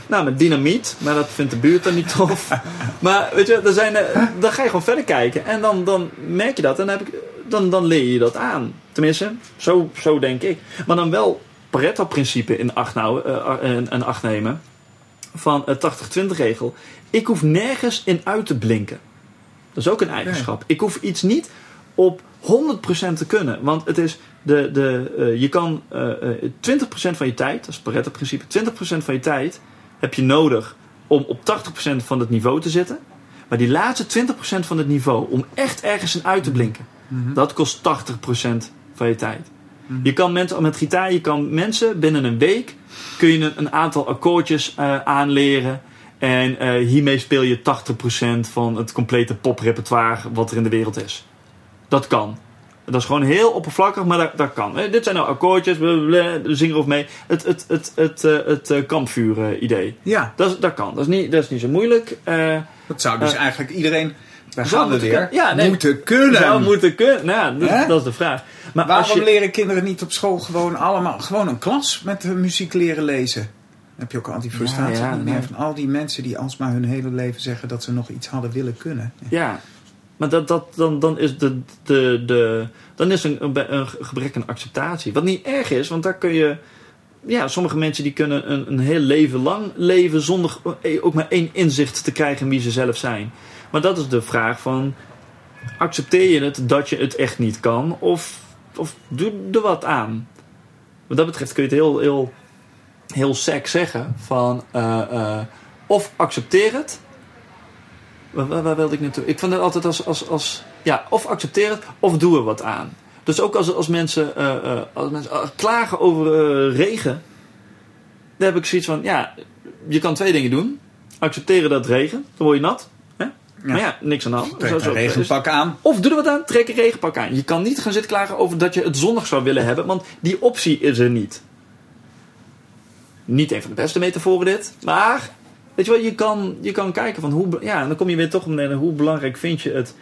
Nou, met dynamiet, maar dat vindt de buurt dan niet tof. maar weet je, er zijn, eh, dan ga je gewoon verder kijken en dan, dan merk je dat en dan, heb ik, dan, dan leer je dat aan. Tenminste, zo, zo denk ik. Maar dan wel Pareto-principe in acht, nou, eh, in- in acht nemen van het 80-20 regel. Ik hoef nergens in uit te blinken. Dat is ook een eigenschap. Ik hoef iets niet op 100% te kunnen. Want het is de, de, eh, je kan eh, eh, 20% van je tijd, dat is het Pareto-principe, 20% van je tijd heb je nodig om op 80% van het niveau te zitten. Maar die laatste 20% van het niveau, om echt ergens in uit te blinken, dat kost 80% van je tijd. Je kan mensen met gitaar, je kan mensen binnen een week kun je een, een aantal akkoordjes eh, aanleren. En eh, hiermee speel je 80% van het complete poprepertoire wat er in de wereld is. Dat kan. Dat is gewoon heel oppervlakkig, maar dat, dat kan. Dit zijn nou akkoordjes, blablabla, zing erover mee. Het, het, het, het, eh, het, eh, kampvuur-idee. Ja, Dat, dat kan. Dat is niet, dat is niet zo moeilijk. Eh, dat zou dus eigenlijk iedereen... Daar gaan we weer. Ja, nee. moeten kunnen. zou moeten kunnen. Nou, dat, dat is de vraag. Maar Waarom je, leren kinderen niet op school gewoon allemaal... Gewoon een klas met muziek leren lezen? Dan heb je ook al die frustratie Ja, ja, niet meer nee. van al die mensen die alsmaar hun hele leven zeggen dat ze nog iets hadden willen kunnen. Ja, maar dat, dat, dan, dan is, de, de, de, dan is een, een, gebrek aan acceptatie. Wat niet erg is, want daar kun je... Ja, sommige mensen die kunnen een, een heel leven lang leven zonder ook maar één inzicht te krijgen in wie ze zelf zijn. Maar dat is de vraag van... Accepteer je het dat je het echt niet kan? Of, of doe er wat aan? Wat dat betreft kun je het heel, heel, heel sec zeggen. Van, eh, eh, of accepteer het... Waar, waar, waar wilde ik naartoe? Ik vond het altijd als, als, als... Ja, of accepteer het, of doe er wat aan. Dus ook als, als mensen, eh, eh, als mensen eh, klagen over regen... Dan heb ik zoiets van... Ja, je kan twee dingen doen. Accepteren dat het regent. Dan word je nat. Hè? Maar ja, niks aan de hand. Trek een regenpak aan. of doe er wat aan, trek een regenpak aan. Je kan niet gaan zitten klagen over dat je het zonnig zou willen hebben, want die optie is er niet. Niet een van de beste metaforen dit, maar weet je wel, je kan, je kan kijken van hoe, ja, en dan kom je weer toch om hoe belangrijk vind je het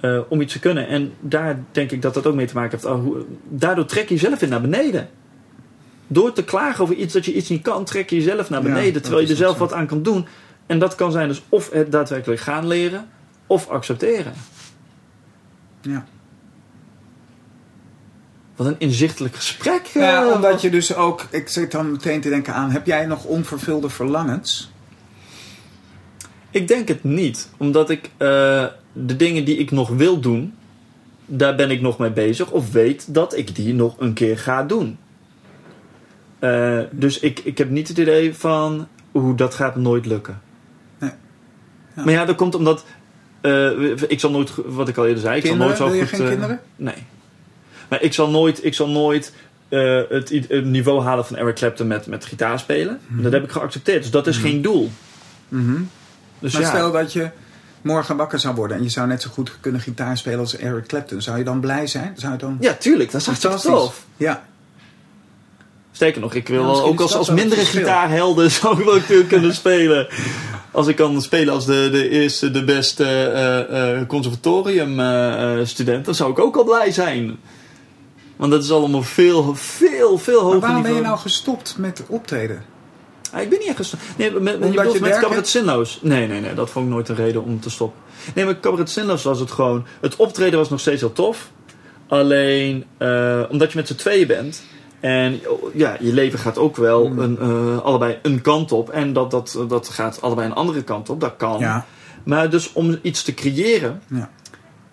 eh, om iets te kunnen. En daar denk ik dat dat ook mee te maken heeft. Oh, hoe- daardoor trek je jezelf weer naar beneden. Door te klagen over iets dat je iets niet kan, trek je jezelf naar beneden, terwijl je er zelf wat aan kan doen. En dat kan zijn dus of het daadwerkelijk gaan leren, of accepteren. Ja. Wat een inzichtelijk gesprek. Ja, eh, omdat je dus ook, ik zit dan meteen te denken aan, heb jij nog onvervulde verlangens? Ik denk het niet. Omdat ik eh, de dingen die ik nog wil doen, daar ben ik nog mee bezig. Of weet dat ik die nog een keer ga doen. Eh, dus ik, ik heb niet het idee van, oeh, dat gaat nooit lukken. Nee. Ja. Maar ja, dat komt omdat, eh, ik zal nooit, wat ik al eerder zei, ik zal nooit Wil zo je goed... geen eh, kinderen? Nee. Maar ik zal nooit, ik zal nooit het, niveau halen van Eric Clapton met, met gitaar spelen. Mhm. Dat heb ik geaccepteerd. Dus dat is geen doel. Mhm. Dus Maar ja. stel dat je morgen wakker zou worden en je zou net zo goed kunnen gitaar spelen als Eric Clapton. Zou je dan blij zijn? Zou je dan... Ja, tuurlijk. Dat is hartstikke Fantastisch. tof. Ja. Sterker nog, ik wil Ja, ook als, als mindere gitaarhelden zou ik wel kunnen spelen. Als ik kan spelen als de, de eerste, de beste eh, eh, conservatoriumstudent, dan zou ik ook al blij zijn. Want dat is allemaal veel, veel, veel Maar hoger waarom ben je nou gestopt met optreden? Ah, ik ben niet echt gestopt. Nee, met, met, Omdat je met Cabaret? Zinloos. Nee, nee, nee. Dat vond ik nooit een reden om te stoppen. Nee, met Cabaret Zinloos was het gewoon... Het optreden was nog steeds heel tof. Alleen, eh, omdat je met z'n tweeën bent... En oh, ja, je leven gaat ook wel Hmm. een, eh, allebei een kant op. En dat, dat, dat gaat allebei een andere kant op. Dat kan. Ja. Maar dus om iets te creëren... Ja.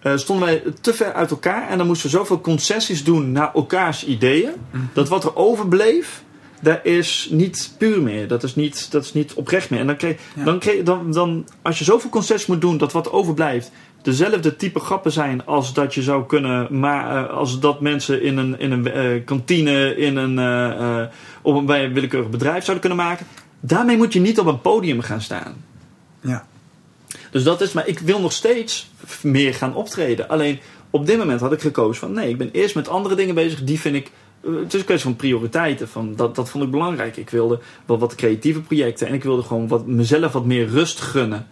eh, stonden wij te ver uit elkaar. En dan moesten we zoveel concessies doen naar elkaars ideeën. Mhm. Dat wat er overbleef, dat is niet puur meer. Dat is niet, dat is niet oprecht meer. En dan Ja. dan dan, dan, als je zoveel concessies moet doen, dat wat overblijft dezelfde type grappen zijn als dat je zou kunnen, maar eh, als dat mensen in een, in een eh, kantine, in een, eh, op een, bij een willekeurig bedrijf zouden kunnen maken. Daarmee moet je niet op een podium gaan staan. Ja. Dus dat is, maar ik wil nog steeds meer gaan optreden. Alleen op dit moment had ik gekozen van nee, ik ben eerst met andere dingen bezig. Die vind ik, het is een kwestie van prioriteiten. Van, dat, dat vond ik belangrijk. Ik wilde wel wat creatieve projecten en ik wilde gewoon wat, mezelf wat meer rust gunnen.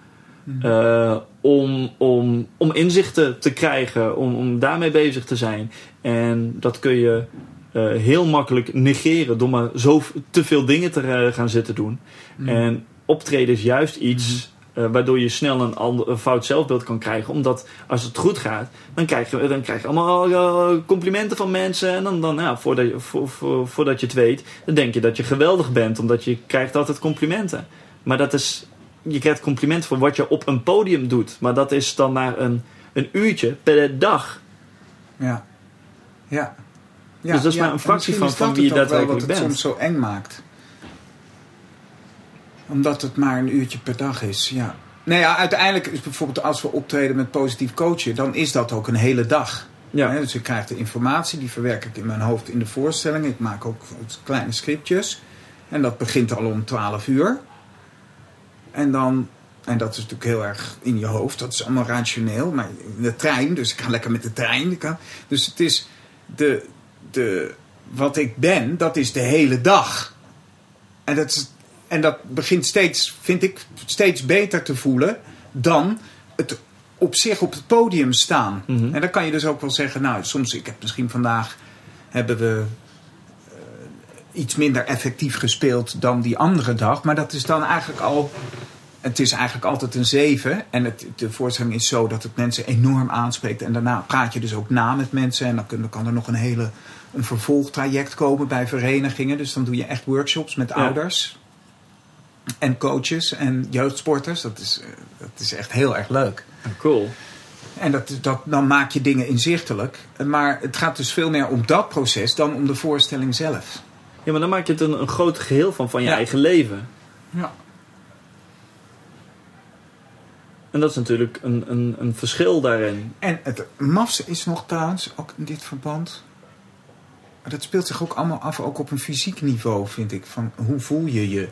Eh, om, om, om inzichten te krijgen, om, om daarmee bezig te zijn. En dat kun je eh, heel makkelijk negeren door maar zo te veel dingen te eh, gaan zitten doen. En optreden is juist iets eh, waardoor je snel een, ander, een fout zelfbeeld kan krijgen. Omdat als het goed gaat, dan krijg je, dan krijg je allemaal eh, complimenten van mensen. En dan, dan ja, voordat, je, voor, voor- voordat je het weet, dan denk je dat je geweldig bent. Omdat je krijgt altijd complimenten. Maar dat is, je krijgt complimenten voor wat je op een podium doet. Maar dat is dan maar een, een uurtje per dag. Ja. Ja. ja. Dus dat is ja. maar een En fractie van- van wie je daadwerkelijk wat het bent. soms zo eng maakt. Omdat het maar een uurtje per dag is, ja. Nou ja, uiteindelijk is bijvoorbeeld als we optreden met positief coachen, dan is dat ook een hele dag. Ja. Dus ik krijg de informatie, die verwerk ik in mijn hoofd in de voorstelling. Ik maak ook kleine scriptjes. En dat begint al om 12 uur. En dan, en dat is natuurlijk heel erg in je hoofd, dat is allemaal rationeel. Maar in de trein, dus ik ga lekker met de trein. Kan, dus het is de, de, wat ik ben, dat is de hele dag. En dat, is, en dat begint steeds, vind ik, steeds beter te voelen dan het op zich op het podium staan. Mhm. En dan kan je dus ook wel zeggen, nou, soms, ik heb misschien vandaag, hebben we eh, iets minder effectief gespeeld dan die andere dag. Maar dat is dan eigenlijk al, het is eigenlijk altijd een zeven. En het, de voorstelling is zo dat het mensen enorm aanspreekt. En daarna praat je dus ook na met mensen. En dan kun- kan er nog een hele een vervolgtraject komen bij verenigingen. Dus dan doe je echt workshops met Ja. ouders. En coaches en jeugdsporters. Dat is, eh, dat is echt heel erg leuk. Cool. En dat, dat, dan maak je dingen inzichtelijk. Maar het gaat dus veel meer om dat proces dan om de voorstelling zelf. Ja, maar dan maak je het een, een groot geheel van, van je Ja. eigen leven. Ja. En dat is natuurlijk een, een, een verschil daarin. En het mafse is nog trouwens, ook in dit verband... Dat speelt zich ook allemaal af, ook op een fysiek niveau, vind ik. Van hoe voel je je?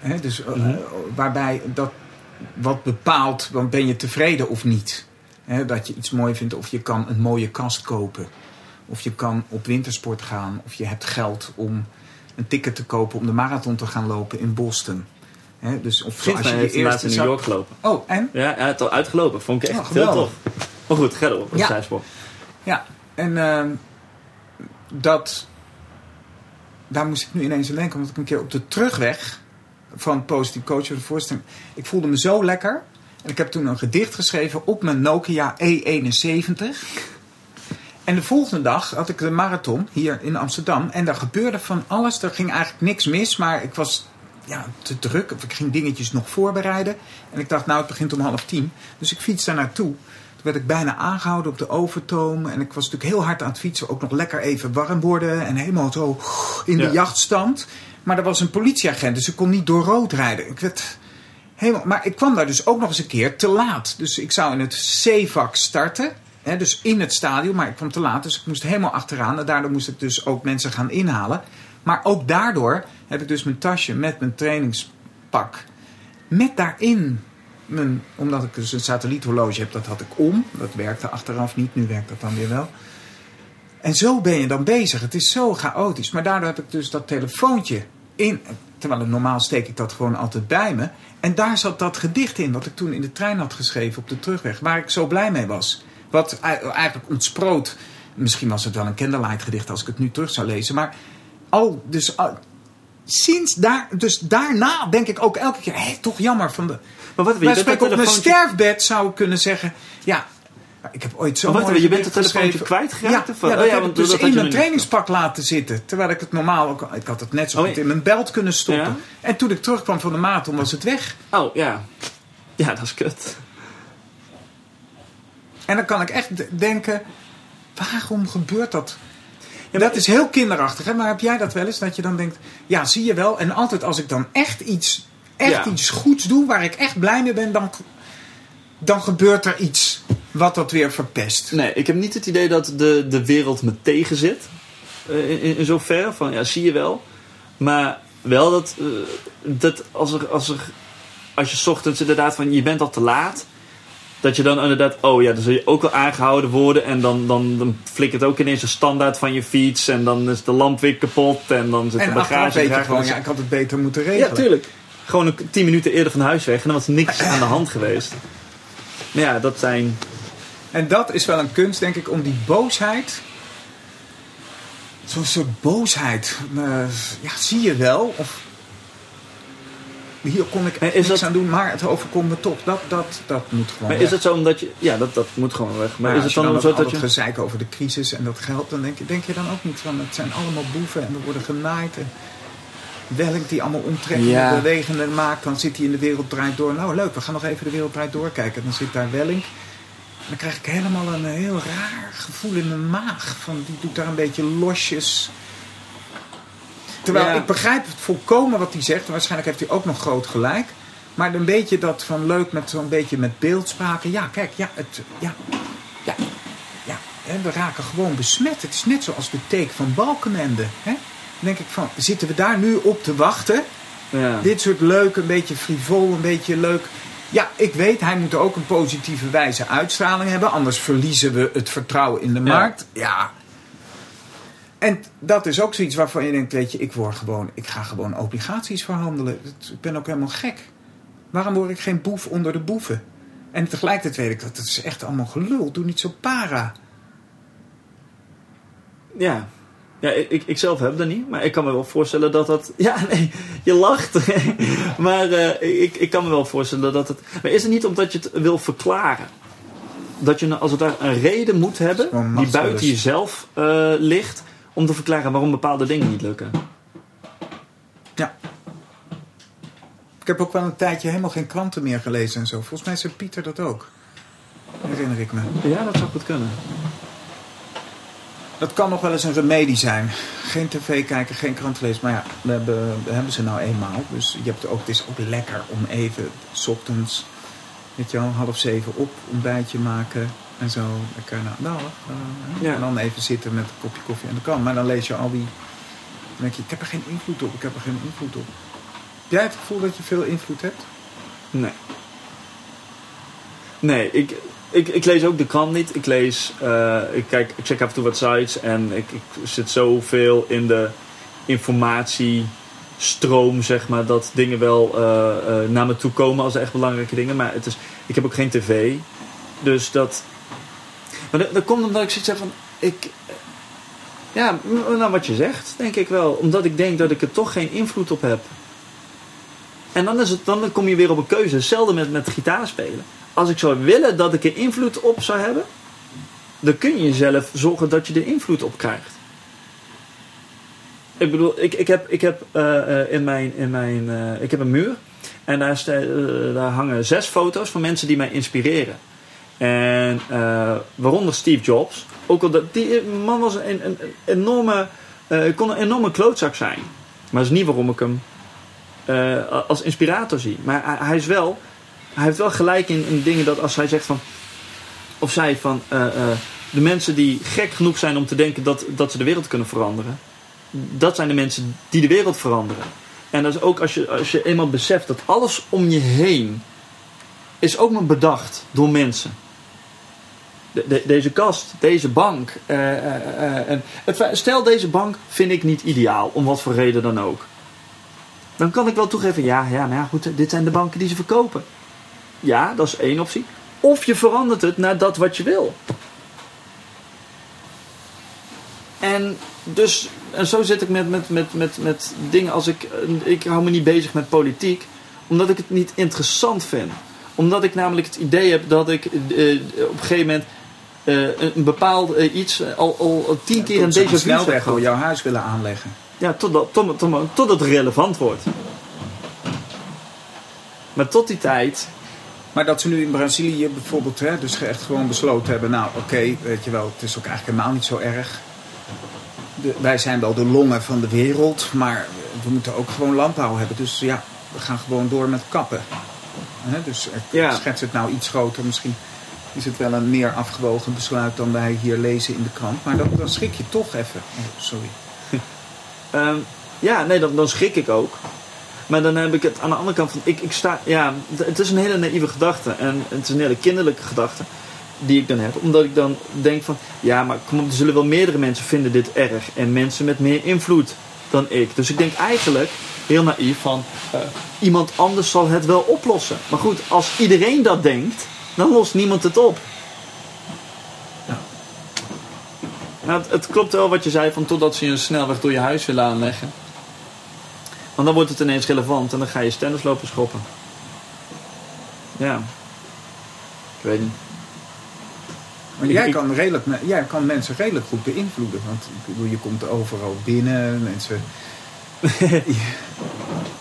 Hè, dus, eh, waarbij dat wat bepaalt, dan ben je tevreden of niet. Hè, dat je iets mooi vindt, of je kan een mooie kast kopen. Of je kan op wintersport gaan. Of je hebt geld om een ticket te kopen om de marathon te gaan lopen in Boston. Hè, dus of als je heeft in New York gelopen. Oh, en? Ja, hij had al uitgelopen. Vond ik echt Oh, heel tof. Maar goed, ga. Dat is Ja. zijspoor. Ja, en ehm, dat. Daar moest ik nu ineens aan denken, omdat ik een keer op de terugweg van Positief Coach de voorstelling. Ik voelde me zo lekker. En ik heb toen een gedicht geschreven op mijn Nokia E71. En de volgende dag had ik de marathon hier in Amsterdam. En daar gebeurde van alles. Er ging eigenlijk niks mis. Maar ik was ja, te druk. Of ik ging dingetjes nog voorbereiden. En ik dacht, nou, het begint om half tien. Dus ik fiets daar naartoe. Toen werd ik bijna aangehouden op de overtoom. En ik was natuurlijk heel hard aan het fietsen. Ook nog lekker even warm worden. En helemaal zo in de Ja. jachtstand. Maar er was een politieagent. Dus ik kon niet door rood rijden. Ik werd helemaal... Maar ik kwam daar dus ook nog eens een keer te laat. Dus ik zou in het C-vak starten. Hè, dus in het stadion. Maar ik kwam te laat. Dus ik moest helemaal achteraan. En daardoor moest ik dus ook mensen gaan inhalen. Maar ook daardoor heb ik dus mijn tasje met mijn trainingspak. Met daarin mijn, omdat ik dus een satelliethorloge heb, dat had ik om. Dat werkte achteraf niet, nu werkt dat dan weer wel. En zo ben je dan bezig. Het is zo chaotisch. Maar daardoor heb ik dus dat telefoontje in. Terwijl normaal steek ik dat gewoon altijd bij me. En daar zat dat gedicht in, wat ik toen in de trein had geschreven op de terugweg. Waar ik zo blij mee was. Wat ei- eigenlijk ontsproot. Misschien was het wel een candlelight gedicht als ik het nu terug zou lezen. Maar al, dus al- sinds daar, dus daarna denk ik ook elke keer, hé, toch jammer van de. Maar wat, Wij je dat op mijn sterfbed zou ik kunnen zeggen, ja, ik heb ooit zo wacht je bent het telefoontje kwijtgeraakt? Ja, ja, dat Oh ja, heb ik dus dat in mijn trainingspak laten zitten. Terwijl ik het normaal ook, ik had het net zo Oh, goed ja. in mijn belt kunnen stoppen. Ja? En toen ik terugkwam van de marathon was het weg. Oh, ja. Ja, dat is kut. En dan kan ik echt denken, waarom gebeurt dat? maar- dat is heel kinderachtig, hè? maar heb jij dat wel eens? Dat je dan denkt, ja, zie je wel. En altijd als ik dan echt iets, echt Ja. iets goeds doe, waar ik echt blij mee ben, dan, dan gebeurt er iets wat dat weer verpest. Nee, ik heb niet het idee dat de, de wereld me tegenzit. Eh, in, in, in zoverre van, ja, zie je wel. Maar wel dat, eh, dat als, er, als, er, als je 's ochtends inderdaad van, je bent al te laat. Dat je dan inderdaad, oh ja, dan zul je ook wel aangehouden worden. En dan, dan, dan flikkert ook ineens een standaard van je fiets. En dan is de lamp weer kapot. En dan zit de En bagage weet je gewoon, ja, ik had het beter moeten regelen. Ja, tuurlijk. Gewoon een, tien minuten eerder van huis weg. En dan was niks aan de hand geweest. Maar ja, dat zijn... En dat is wel een kunst, denk ik, om die boosheid. Zo'n soort boosheid. eh, ja, zie je wel. Of hier kon ik niks dat- aan doen, maar het overkomt me toch. Dat, dat, dat moet gewoon Maar weg. is het zo omdat je... Ja, dat, dat moet gewoon weg. Maar Maar is als het je dan, dan zo dat je... gezeik over de crisis en dat geld, dan denk je, denk je dan ook niet van het zijn allemaal boeven en er worden genaaid. En Welk die allemaal omtrekkende Ja. bewegingen maakt, dan zit hij in de wereld draait door. Nou leuk, we gaan nog even de wereld draait door kijken. Dan zit daar Welling. Dan krijg ik helemaal een heel raar gevoel in mijn maag. Van, die doet daar een beetje losjes. Terwijl Ja. ik begrijp het volkomen wat hij zegt. En waarschijnlijk heeft hij ook nog groot gelijk. Maar een beetje dat van leuk met zo'n beetje met beeldspraken. Ja, kijk, ja, het, ja, ja, ja, hè, we raken gewoon besmet. Het is net zoals de take van Balkenende. Hè? Dan denk ik van, zitten we daar nu op te wachten? Ja. Dit soort leuk, een beetje frivol, een beetje leuk. Ja, ik weet, hij moet ook een positieve wijze uitstraling hebben. Anders verliezen we het vertrouwen in de markt. Ja. En dat is ook zoiets waarvan je denkt, weet je, ik, word gewoon, ik ga gewoon obligaties verhandelen. Ik ben ook helemaal gek. Waarom word ik geen boef onder de boeven? En tegelijkertijd weet ik dat het is echt allemaal gelul. Doe niet zo para. Ja. Ja, ik, ik, zelf heb dat niet, maar ik kan me wel voorstellen dat dat... Ja, nee, je lacht. maar eh, ik, ik kan me wel voorstellen dat het... Maar is het niet omdat je het wil verklaren? Dat je als het daar een reden moet hebben, die buiten jezelf eh, ligt, om te verklaren waarom bepaalde dingen niet lukken. Ja. Ik heb ook wel een tijdje helemaal geen kranten meer gelezen en zo. Volgens mij zei Pieter dat ook. Herinner ik me. Ja, dat zou goed kunnen. Dat kan nog wel eens een remedie zijn. Geen tv kijken, geen krant lezen. Maar ja, we hebben, we hebben ze nou eenmaal. Dus je hebt ook, het is ook lekker om even... S ochtends, weet je wel, half zeven op, ontbijtje maken. En zo lekker naar nou, Ja. En dan even zitten met een kopje koffie en de kan. Maar dan lees je al die... Dan denk je, ik heb er geen invloed op. Ik heb er geen invloed op. Heb jij het gevoel dat je veel invloed hebt? Nee. Nee, ik, ik, ik lees ook de krant niet. Ik lees, eh, ik, kijk, check af en toe wat sites en ik, ik zit zoveel in de informatiestroom, zeg maar, dat dingen wel eh, eh, naar me toe komen als echt belangrijke dingen. Maar het is, ik heb ook geen tv. Dus dat. Maar dat, komt omdat ik zoiets heb van. Ik, ja, nou wat je zegt, denk ik wel. Omdat ik denk dat ik er toch geen invloed op heb. En dan, is het, dan kom je weer op een keuze. Hetzelfde met, met gitaar spelen. Als ik zou willen dat ik er invloed op zou hebben, dan kun je jezelf zorgen dat je er invloed op krijgt. Ik bedoel, ik, ik heb, ik heb eh, eh, in mijn, in mijn eh, ik heb een muur en daar, eh, daar hangen zes foto's van mensen die mij inspireren. En waaronder Steve Jobs. Ook al dat, die man was een, een, enorme, kon een enorme klootzak zijn. Maar dat is niet waarom ik hem als inspirator zie. Maar hij is wel, hij heeft wel gelijk in, in dingen dat als hij zegt van, of zij van, eh, eh, de mensen die gek genoeg zijn om te denken dat, dat ze de wereld kunnen veranderen, dat zijn de mensen die de wereld veranderen. En dat is ook als je, als je eenmaal beseft dat alles om je heen is ook maar bedacht door mensen. De- de- deze kast, deze bank. eh, stel, deze bank vind ik niet ideaal, om wat voor reden dan ook. Dan kan ik wel toegeven, ja, ja, maar ja, goed, dit zijn de banken die ze verkopen. Ja, dat is één optie. Of je verandert het naar dat wat je wil. En dus, en zo zit ik met, met, met, met, met dingen als ik, ik hou me niet bezig met politiek, omdat ik het niet interessant vind. Omdat ik namelijk het idee heb dat ik eh, op een gegeven moment eh, een, bepaald eh, iets al, al, tien keer een Tot ze déjà vu een snelweg heb door gehad. jouw huis willen aanleggen. Ja, totdat, tot, tot, totdat het relevant wordt. Maar tot die tijd, Maar dat ze nu in Brazilië bijvoorbeeld hè, dus echt gewoon besloten hebben... nou oké, weet je wel, het is ook eigenlijk helemaal niet zo erg. De, wij zijn wel de longen van de wereld, maar we moeten ook gewoon landbouw hebben. Dus ja, we gaan gewoon door met kappen. Hè, dus ik Ja. schets het nou iets groter. Misschien is het wel een meer afgewogen besluit dan wij hier lezen in de krant. Maar dan, dan schrik je toch even. Oh, sorry. Ehm, ja, nee, dan, dan schrik ik ook. Maar dan heb ik het aan de andere kant van, ik, ik sta, ja, het is een hele naïeve gedachte. En het is een hele kinderlijke gedachte die ik dan heb. Omdat ik dan denk van, ja, maar kom op, er zullen wel meerdere mensen vinden dit erg. En mensen met meer invloed dan ik. Dus ik denk eigenlijk, heel naïef, van eh, iemand anders zal het wel oplossen. Maar goed, als iedereen dat denkt, dan lost niemand het op. Nou, het, het klopt wel wat je zei van totdat ze een snelweg door je huis willen aanleggen. Want dan wordt het ineens relevant en dan ga je stenders lopen schoppen. Ja. Ik weet niet. Maar Ik- jij, kan redelijk, jij kan mensen redelijk goed beïnvloeden. Want ik bedoel, je komt overal binnen. Mensen,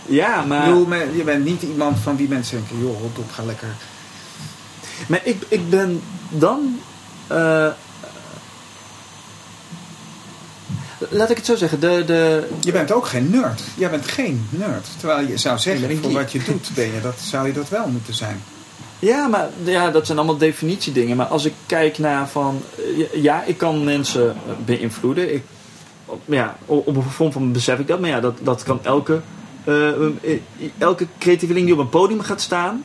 Ja, ik maar, bedoel, je bent niet iemand van wie mensen denken... joh, rot op, ga lekker... maar ik, ik ben dan... eh, laat ik het zo zeggen. De, de, Je bent ook geen nerd. Jij bent geen nerd. Terwijl je zou zeggen, voor wat je doet, ben je dat, zou je dat wel moeten zijn. Ja, maar ja, dat zijn allemaal definitiedingen. Maar als ik kijk naar van... Ja, ik kan mensen beïnvloeden. Ik, op- ja, op een vorm van besef ik dat. Maar ja, dat, dat kan elke, eh, eh, elke creatieveling die op een podium gaat staan...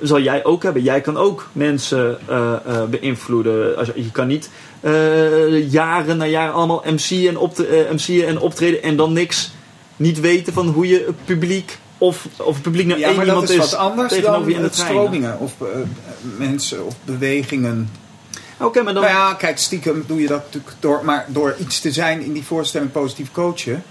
Zal jij ook hebben. Jij kan ook mensen eh, eh, beïnvloeden. Als, je je kan niet eh, jaren na jaren allemaal MC'en en, eh, MC'en en optreden... en dan niks niet weten van hoe je het publiek... Of, of het publiek Ja, één dat iemand is is wat anders dan je in de het stromingen of mensen of bewegingen. Oké, maar dan... Nou ja, kijk, stiekem doe je dat natuurlijk door, maar door iets te zijn in die voorstelling positief coachen.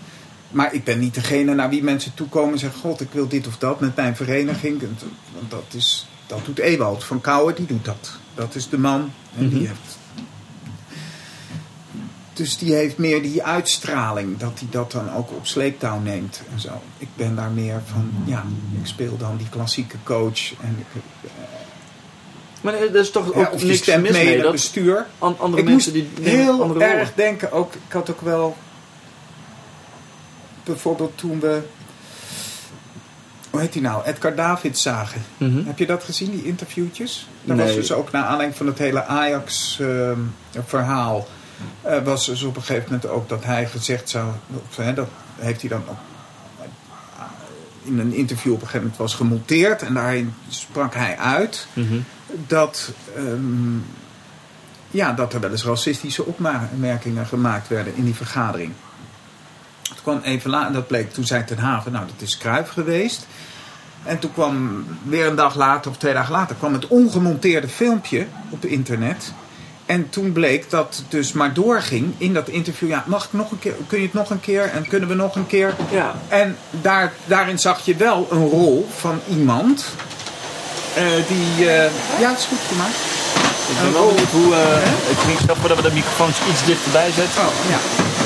Maar ik ben niet degene naar wie mensen toekomen en zeggen: God, ik wil dit of dat met mijn vereniging. Want dat, is, dat doet Ewald van Kouwen, die doet dat. Dat is de man en die Mhm. heeft. Dus die heeft meer die uitstraling, dat hij dat dan ook op sleeptouw neemt en zo. Ik ben daar meer van, ja, ik speel dan die klassieke coach. En ik, Maar er is toch ook ja, of je niks mis mee Dat bestuur. an- andere Ik mensen die heel andere erg denken, ook, ik had ook wel bijvoorbeeld toen we, hoe heet die nou, Edgar David zagen. Mhm. Heb je dat gezien, die interviewtjes? Dat Nee. was dus ook naar aanleiding van het hele Ajax-verhaal. was dus op een gegeven moment ook dat hij gezegd zou, of, hè, dat heeft hij dan ook in een interview op een gegeven moment was gemonteerd. En daarin sprak hij uit Mhm. dat, ehm, ja, dat er wel eens racistische opmerkingen gemaakt werden in die vergadering. Kwam even later, dat bleek, toen zei Ten Haven, nou dat is Kruif geweest. En toen kwam weer een dag later of twee dagen later kwam het ongemonteerde filmpje op internet. En toen bleek dat het dus maar doorging in dat interview. Ja, mag ik nog een keer, kun je het nog een keer en kunnen we nog een keer? Ja, En daar, daarin zag je wel een rol van iemand eh, die. eh, ja, het is goed gemaakt. Ik ben wel benieuwd hoe... eh ik ging snel voordat we de microfoons iets dichterbij zetten. Oh, ja.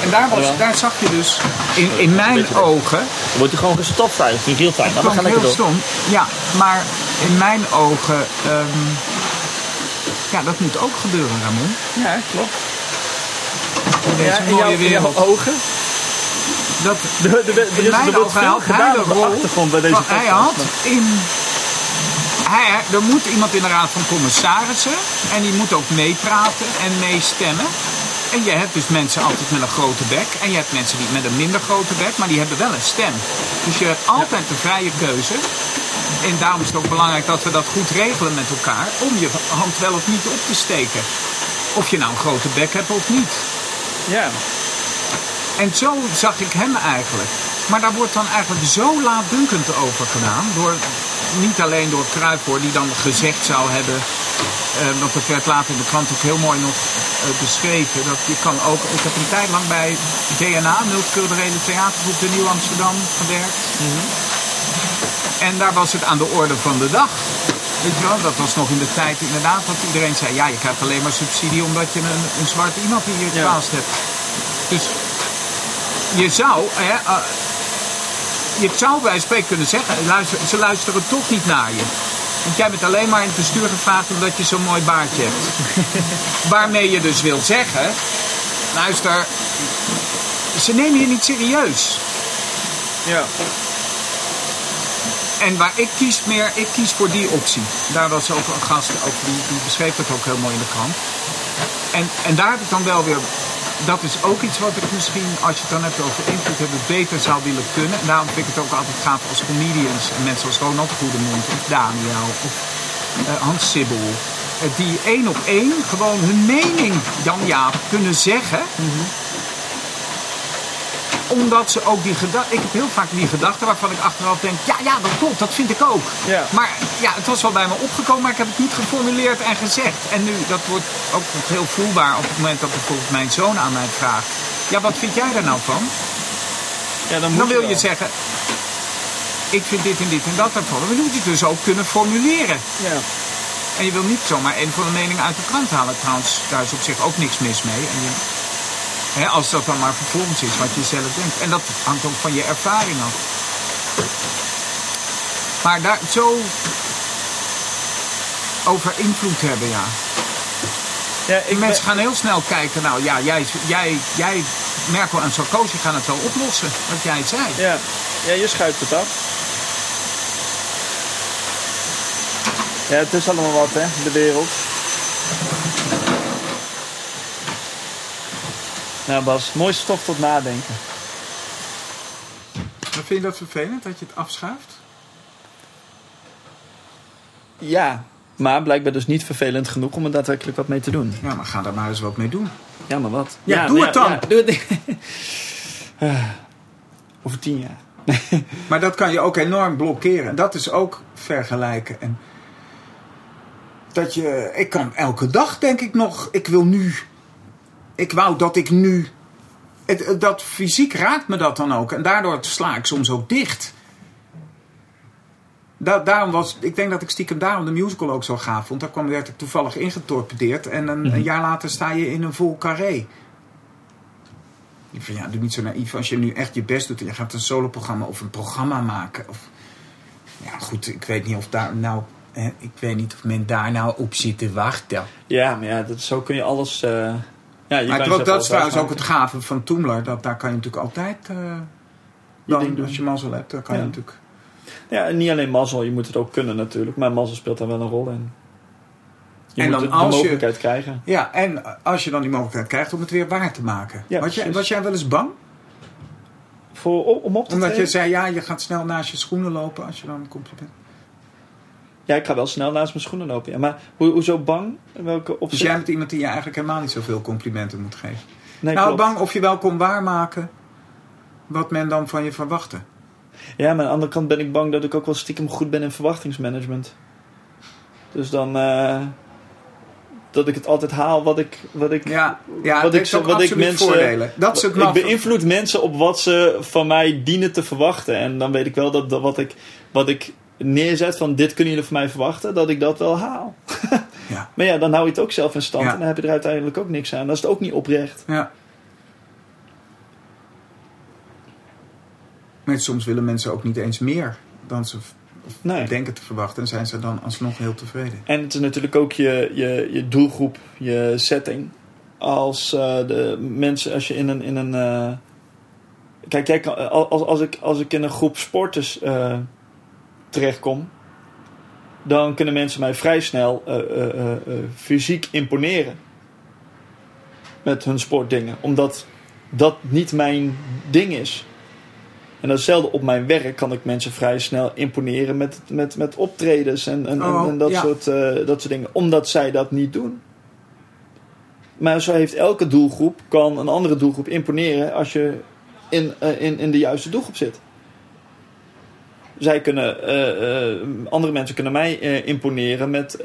En daar, was, daar zag je dus in, in mijn ogen... Dan wordt hij gewoon real time. Maar we klonk gaan lekker heel door. stom. Ja, maar in mijn ogen... ehm, ja, dat moet ook gebeuren, Ramon. Ja, klopt. Ja, in, mooie jouw, in jouw ogen. Dat, Er, er, er, in is, mijn er wordt ogen had hij de de rol achtergrond bij deze hij had in... Hij, er moet iemand in de raad van commissarissen en die moet ook meepraten en meestemmen. En je hebt dus mensen altijd met een grote bek en je hebt mensen die met een minder grote bek, maar die hebben wel een stem. Dus je hebt altijd de vrije keuze. En daarom is het ook belangrijk dat we dat goed regelen met elkaar om je hand wel of niet op te steken. Of je nou een grote bek hebt of niet. Ja. En zo zag ik hem eigenlijk. Maar daar wordt dan eigenlijk zo laatdunkend over gedaan. Door, niet alleen door Cruijff hoor, die dan gezegd zou hebben... eh, want dat werd later in de krant ook heel mooi nog beschreven. Dat je kan ook... Ik heb een tijd lang bij DNA, Multiculturele Theatergroep de Nieuw Amsterdam, gewerkt. En daar was het aan de orde van de dag. Weet je wel, dat was nog in de tijd inderdaad dat iedereen zei... ja, je krijgt alleen maar subsidie omdat je een, een zwart iemand in je Ja. hebt. Dus je zou, hè, eh, je zou bij spreken kunnen zeggen, luister, ze luisteren toch niet naar je. Want jij bent alleen maar in het bestuur gevraagd omdat je zo'n mooi baardje hebt. Waarmee je dus wil zeggen, luister, ze nemen je niet serieus. Ja. En waar ik kies meer, ik kies voor die optie. Daar was ook een gast, ook die, die beschreef dat ook heel mooi in de krant. En, en daar heb ik dan wel weer, dat is ook iets wat ik misschien, als je het dan hebt over invloed hebben, beter zou willen kunnen. En daarom vind ik het ook altijd gaaf als comedians, en mensen als Ronald Goedemond of Daniel of eh, Hans Sibbel. eh, die één op één gewoon hun mening, Jan Jaap, kunnen zeggen omdat ze ook die gedachten. Ik heb heel vaak die gedachten waarvan ik achteraf denk: ja, ja, dat klopt, dat vind ik ook. Ja. Maar ja, het was wel bij me opgekomen, maar ik heb het niet geformuleerd en gezegd. En nu, dat wordt ook heel voelbaar op het moment dat bijvoorbeeld mijn zoon aan mij vraagt: ja, wat vind jij daar nou van? ja dan, moet Dan wil je zeggen: ik vind dit en dit en dat ervan. Dan moet je het dus ook kunnen formuleren. Ja. En je wil niet zomaar een van de meningen uit de krant halen. Trouwens, daar is op zich ook niks mis mee. En je, als dat dan maar vervolgens is wat je zelf denkt. En dat hangt ook van je ervaring af. Maar daar zo over invloed hebben, ja. Ja, ik ben- Mensen gaan heel snel kijken. Nou ja, jij, jij, jij Merkel en Sarkozy gaan het wel oplossen. Wat jij zei. Ja. ja, je schuift het af. Ja, het is allemaal wat, hè, de wereld. Nou Bas, mooi stof tot nadenken. Maar vind je dat vervelend dat je het afschuift? Ja, maar blijkbaar dus niet vervelend genoeg om er daadwerkelijk wat mee te doen. Ja, maar ga daar maar eens wat mee doen. Ja, maar wat? Ja, doe het dan. doe het. Over tien jaar. Maar dat kan je ook enorm blokkeren. Dat is ook vergelijken. En dat je, ik kan elke dag denk ik nog, ik wil nu. Ik wou dat ik nu. Het, het- dat fysiek raakt me dat dan ook. En daardoor sla ik soms ook dicht. Da- daarom was, ik denk dat ik stiekem daarom de musical ook zo gaaf vond. Daar kwam, werd ik toevallig ingetorpedeerd. En een, een jaar later sta je in een vol carré. Ik van, ja, doe niet zo naïef. Als je nu echt je best doet en je gaat een soloprogramma of een programma maken. Of... Ja, goed, ik weet niet of daar nou... Hè, ik weet niet of men daar nou op zit te wachten. Ja, maar ja, dat, zo kun je alles... eh, ja, je Maar dat, dat is trouwens ook het gave van Toomler. Dat, daar kan je natuurlijk altijd... Je ding dan, doen. als je mazzel hebt, dan kan Ja. je natuurlijk... Ja, en niet alleen mazzel, je moet het ook kunnen natuurlijk. Maar mazzel speelt daar wel een rol in. Je En moet dan de, als de je- mogelijkheid krijgen. Ja, en als je dan die mogelijkheid krijgt om het weer waar te maken. Ja, was, jij, was jij wel eens bang? Voor, om- op te Omdat je zei, ja, je gaat snel naast je schoenen lopen als je dan een compliment... Ja, ik ga wel snel naast mijn schoenen lopen. Ja. Maar ho hoezo bang? Welke Dus opzicht? jij bent iemand die je eigenlijk helemaal niet zoveel complimenten moet geven. nee, nou, klopt. bang of je wel kon waarmaken wat men dan van je verwachtte. Ja, maar aan de andere kant ben ik bang dat ik ook wel stiekem goed ben in verwachtingsmanagement. Dus dan... eh, dat ik het altijd haal wat ik... Wat ik Ja, ja Wat dat ik zo- ook wat ik mensen- voordelen. Dat is het ik beïnvloed mensen op wat ze van mij dienen te verwachten. En dan weet ik wel dat, dat wat, ik, wat ik neerzet van dit kunnen jullie van mij verwachten, dat ik dat wel haal. Ja. Maar ja, dan hou je het ook zelf in stand Ja. en dan heb je er uiteindelijk ook niks aan. Dat is het ook niet oprecht. Ja. Maar soms willen mensen ook niet eens meer dan ze Nee. denken te verwachten. En zijn ze dan alsnog heel tevreden. En het is natuurlijk ook je, je, je doelgroep, je setting. Als eh, de mensen, als je in een. In een eh, kijk, jij kan, als, als, ik, als ik in een groep sporters eh, terechtkom, dan kunnen mensen mij vrij snel eh, eh, eh, fysiek imponeren. Met hun sportdingen. Omdat dat niet mijn ding is. En datzelfde op mijn werk kan ik mensen vrij snel imponeren met, met, met optredens en, en, en- Oh, en dat, ja. soort, dat soort dingen. Omdat zij dat niet doen. Maar zo heeft elke doelgroep, kan een andere doelgroep imponeren als je in, in, in de juiste doelgroep zit. Zij kunnen, eh, eh, andere mensen kunnen mij eh, imponeren met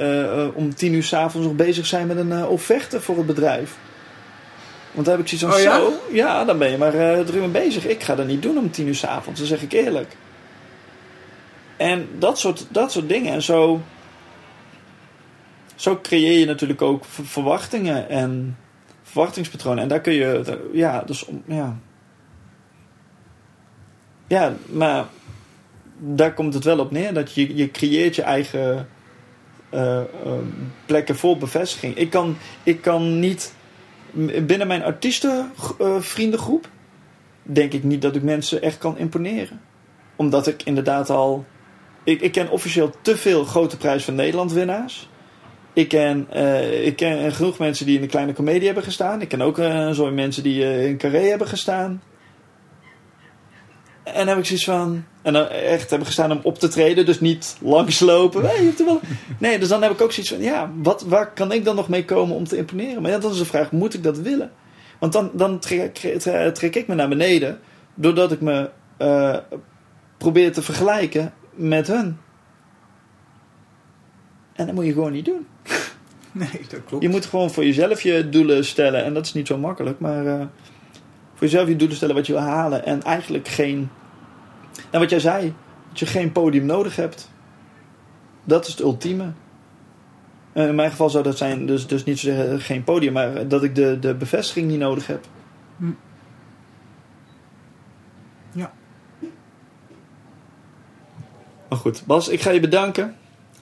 om tien uur s'avonds nog bezig zijn met een offerte voor het bedrijf. Want dan heb ik zoiets van, Oh ja? zo, ja, dan ben je maar eh drie uur bezig. Ik ga dat niet doen om tien uur s'avonds, dat zeg ik eerlijk. En dat soort, dat soort dingen. En zo, zo creëer je natuurlijk ook ver- verwachtingen en verwachtingspatronen. En daar kun je, ja, dus, om- ja. Ja, maar daar komt het wel op neer. Dat je, je creëert je eigen eh, eh, plekken voor bevestiging. Ik kan, ik kan niet binnen mijn artiestenvriendengroep denk ik niet dat ik mensen echt kan imponeren. Omdat ik inderdaad al. Ik, ik ken officieel te veel grote prijs van Nederland winnaars. Ik ken, eh, ik ken genoeg mensen die in de kleine comedie hebben gestaan. Ik ken ook uh, zo'n mensen die eh, in Carré hebben gestaan. En dan heb ik zoiets van. En dan echt hebben gestaan om op te treden, dus niet langslopen. Hey, wel... Nee, dus dan heb ik ook zoiets van: ja, wat, waar kan ik dan nog mee komen om te imponeren? Maar ja, dat is de vraag: moet ik dat willen? Want dan, dan trek, trek, trek ik me naar beneden, doordat ik me uh, probeer te vergelijken met hun. En dat moet je gewoon niet doen. Nee, dat klopt. Je moet gewoon voor jezelf je doelen stellen. En dat is niet zo makkelijk, maar uh, voor jezelf je doelen stellen wat je wil halen. En eigenlijk geen. Nou, wat jij zei, dat je geen podium nodig hebt. Dat is het ultieme. En in mijn geval zou dat zijn, dus, dus niet zeggen geen podium, maar dat ik de, de bevestiging niet nodig heb. Hm. Ja. Maar goed, Bas, ik ga je bedanken.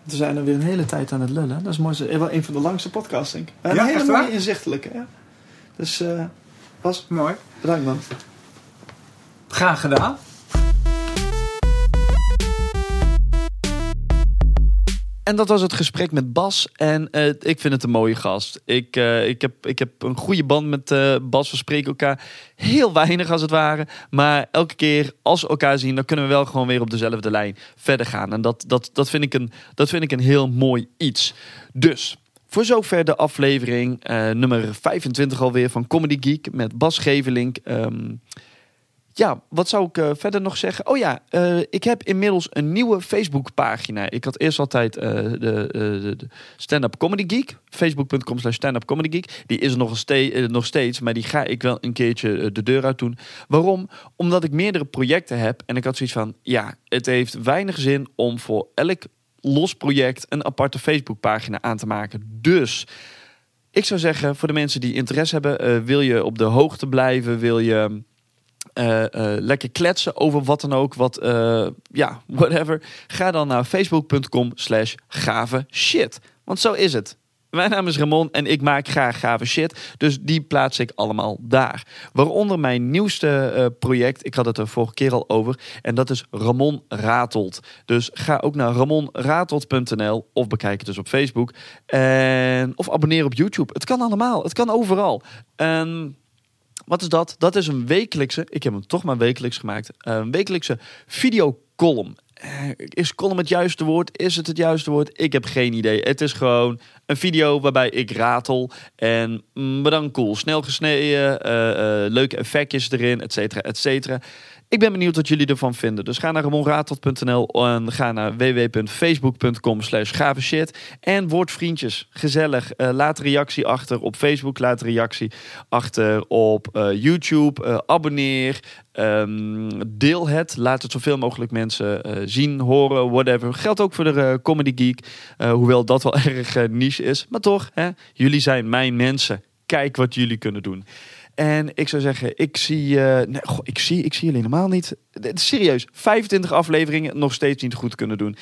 We zijn er weer een hele tijd aan het lullen. Dat is mooi. Wel een van de langste podcasts, denk ik. En Ja, een hele echt mooie waar? inzichtelijke. Ja. Dus uh, Bas, Mooi. bedankt man. Graag gedaan. En dat was het gesprek met Bas. En uh, ik vind het een mooie gast. Ik, uh, ik, heb, ik heb een goede band met uh, Bas. We spreken elkaar heel weinig als het ware. Maar elke keer als we elkaar zien, dan kunnen we wel gewoon weer op dezelfde lijn verder gaan. En dat, dat, dat, vind, ik een, dat vind ik een heel mooi iets. Dus. Voor zover de aflevering uh, nummer 25 alweer van Comedy Geek met Bas Gevelink. Um, ja, wat zou ik uh, verder nog zeggen? Oh ja, uh, ik heb inmiddels een nieuwe Facebookpagina. Ik had eerst altijd de, de, Stand-Up Comedy Geek. Facebook.com slash stand-up comedy geek. Die is er nog, nog steeds, maar die ga ik wel een keertje de deur uit doen. Waarom? Omdat ik meerdere projecten heb. En ik had zoiets van, ja, het heeft weinig zin om voor elk los project een aparte Facebookpagina aan te maken. Dus ik zou zeggen, voor de mensen die interesse hebben, wil je op de hoogte blijven, wil je... Uh, uh, lekker kletsen over wat dan ook, wat, ja, whatever. Ga dan naar facebook.com slash gave shit. Want zo is het. Mijn naam is Ramon en ik maak graag gave shit. Dus die plaats ik allemaal daar. Waaronder mijn nieuwste uh, project. Ik had het er vorige keer al over. En dat is Ramon Ratelt. Dus ga ook naar ramonratelt.nl of bekijk het dus op Facebook. En, of abonneer op YouTube. Het kan allemaal. Het kan overal. En wat is dat? Dat is een wekelijkse, ik heb hem toch maar wekelijks gemaakt, een wekelijkse videocolumn. Is column het juiste woord? Is het het juiste woord? Ik heb geen idee. Het is gewoon een video waarbij ik ratel. En maar dan cool. Snel gesneden, uh, uh, leuke effectjes erin, et cetera, et cetera. Ik ben benieuwd wat jullie ervan vinden. Dus ga naar ramonraadtot.nl en ga naar www.facebook.com slash. En word vriendjes. Gezellig. Uh, laat reactie achter op Facebook. Laat reactie achter op uh, YouTube. Uh, abonneer. Um, deel het. Laat het zoveel mogelijk mensen zien, horen, whatever. Geldt ook voor de Comedy Geek. hoewel dat wel erg niche is. Maar toch, hè, jullie zijn mijn mensen. Kijk wat jullie kunnen doen. En ik zou zeggen, ik zie, uh, ik zie, ik zie jullie helemaal niet. Serieus, 25 afleveringen nog steeds niet goed kunnen doen.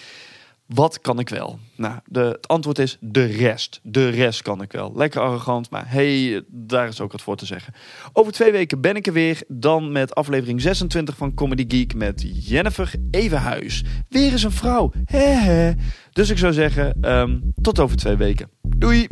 Wat kan ik wel? Nou, de, het antwoord is de rest. De rest kan ik wel. Lekker arrogant, maar hey, daar is ook wat voor te zeggen. Over twee weken ben ik er weer. Dan met aflevering 26 van Comedy Geek met Jennifer Evenhuis. Weer eens een vrouw. He. Dus ik zou zeggen, um, tot over twee weken. Doei!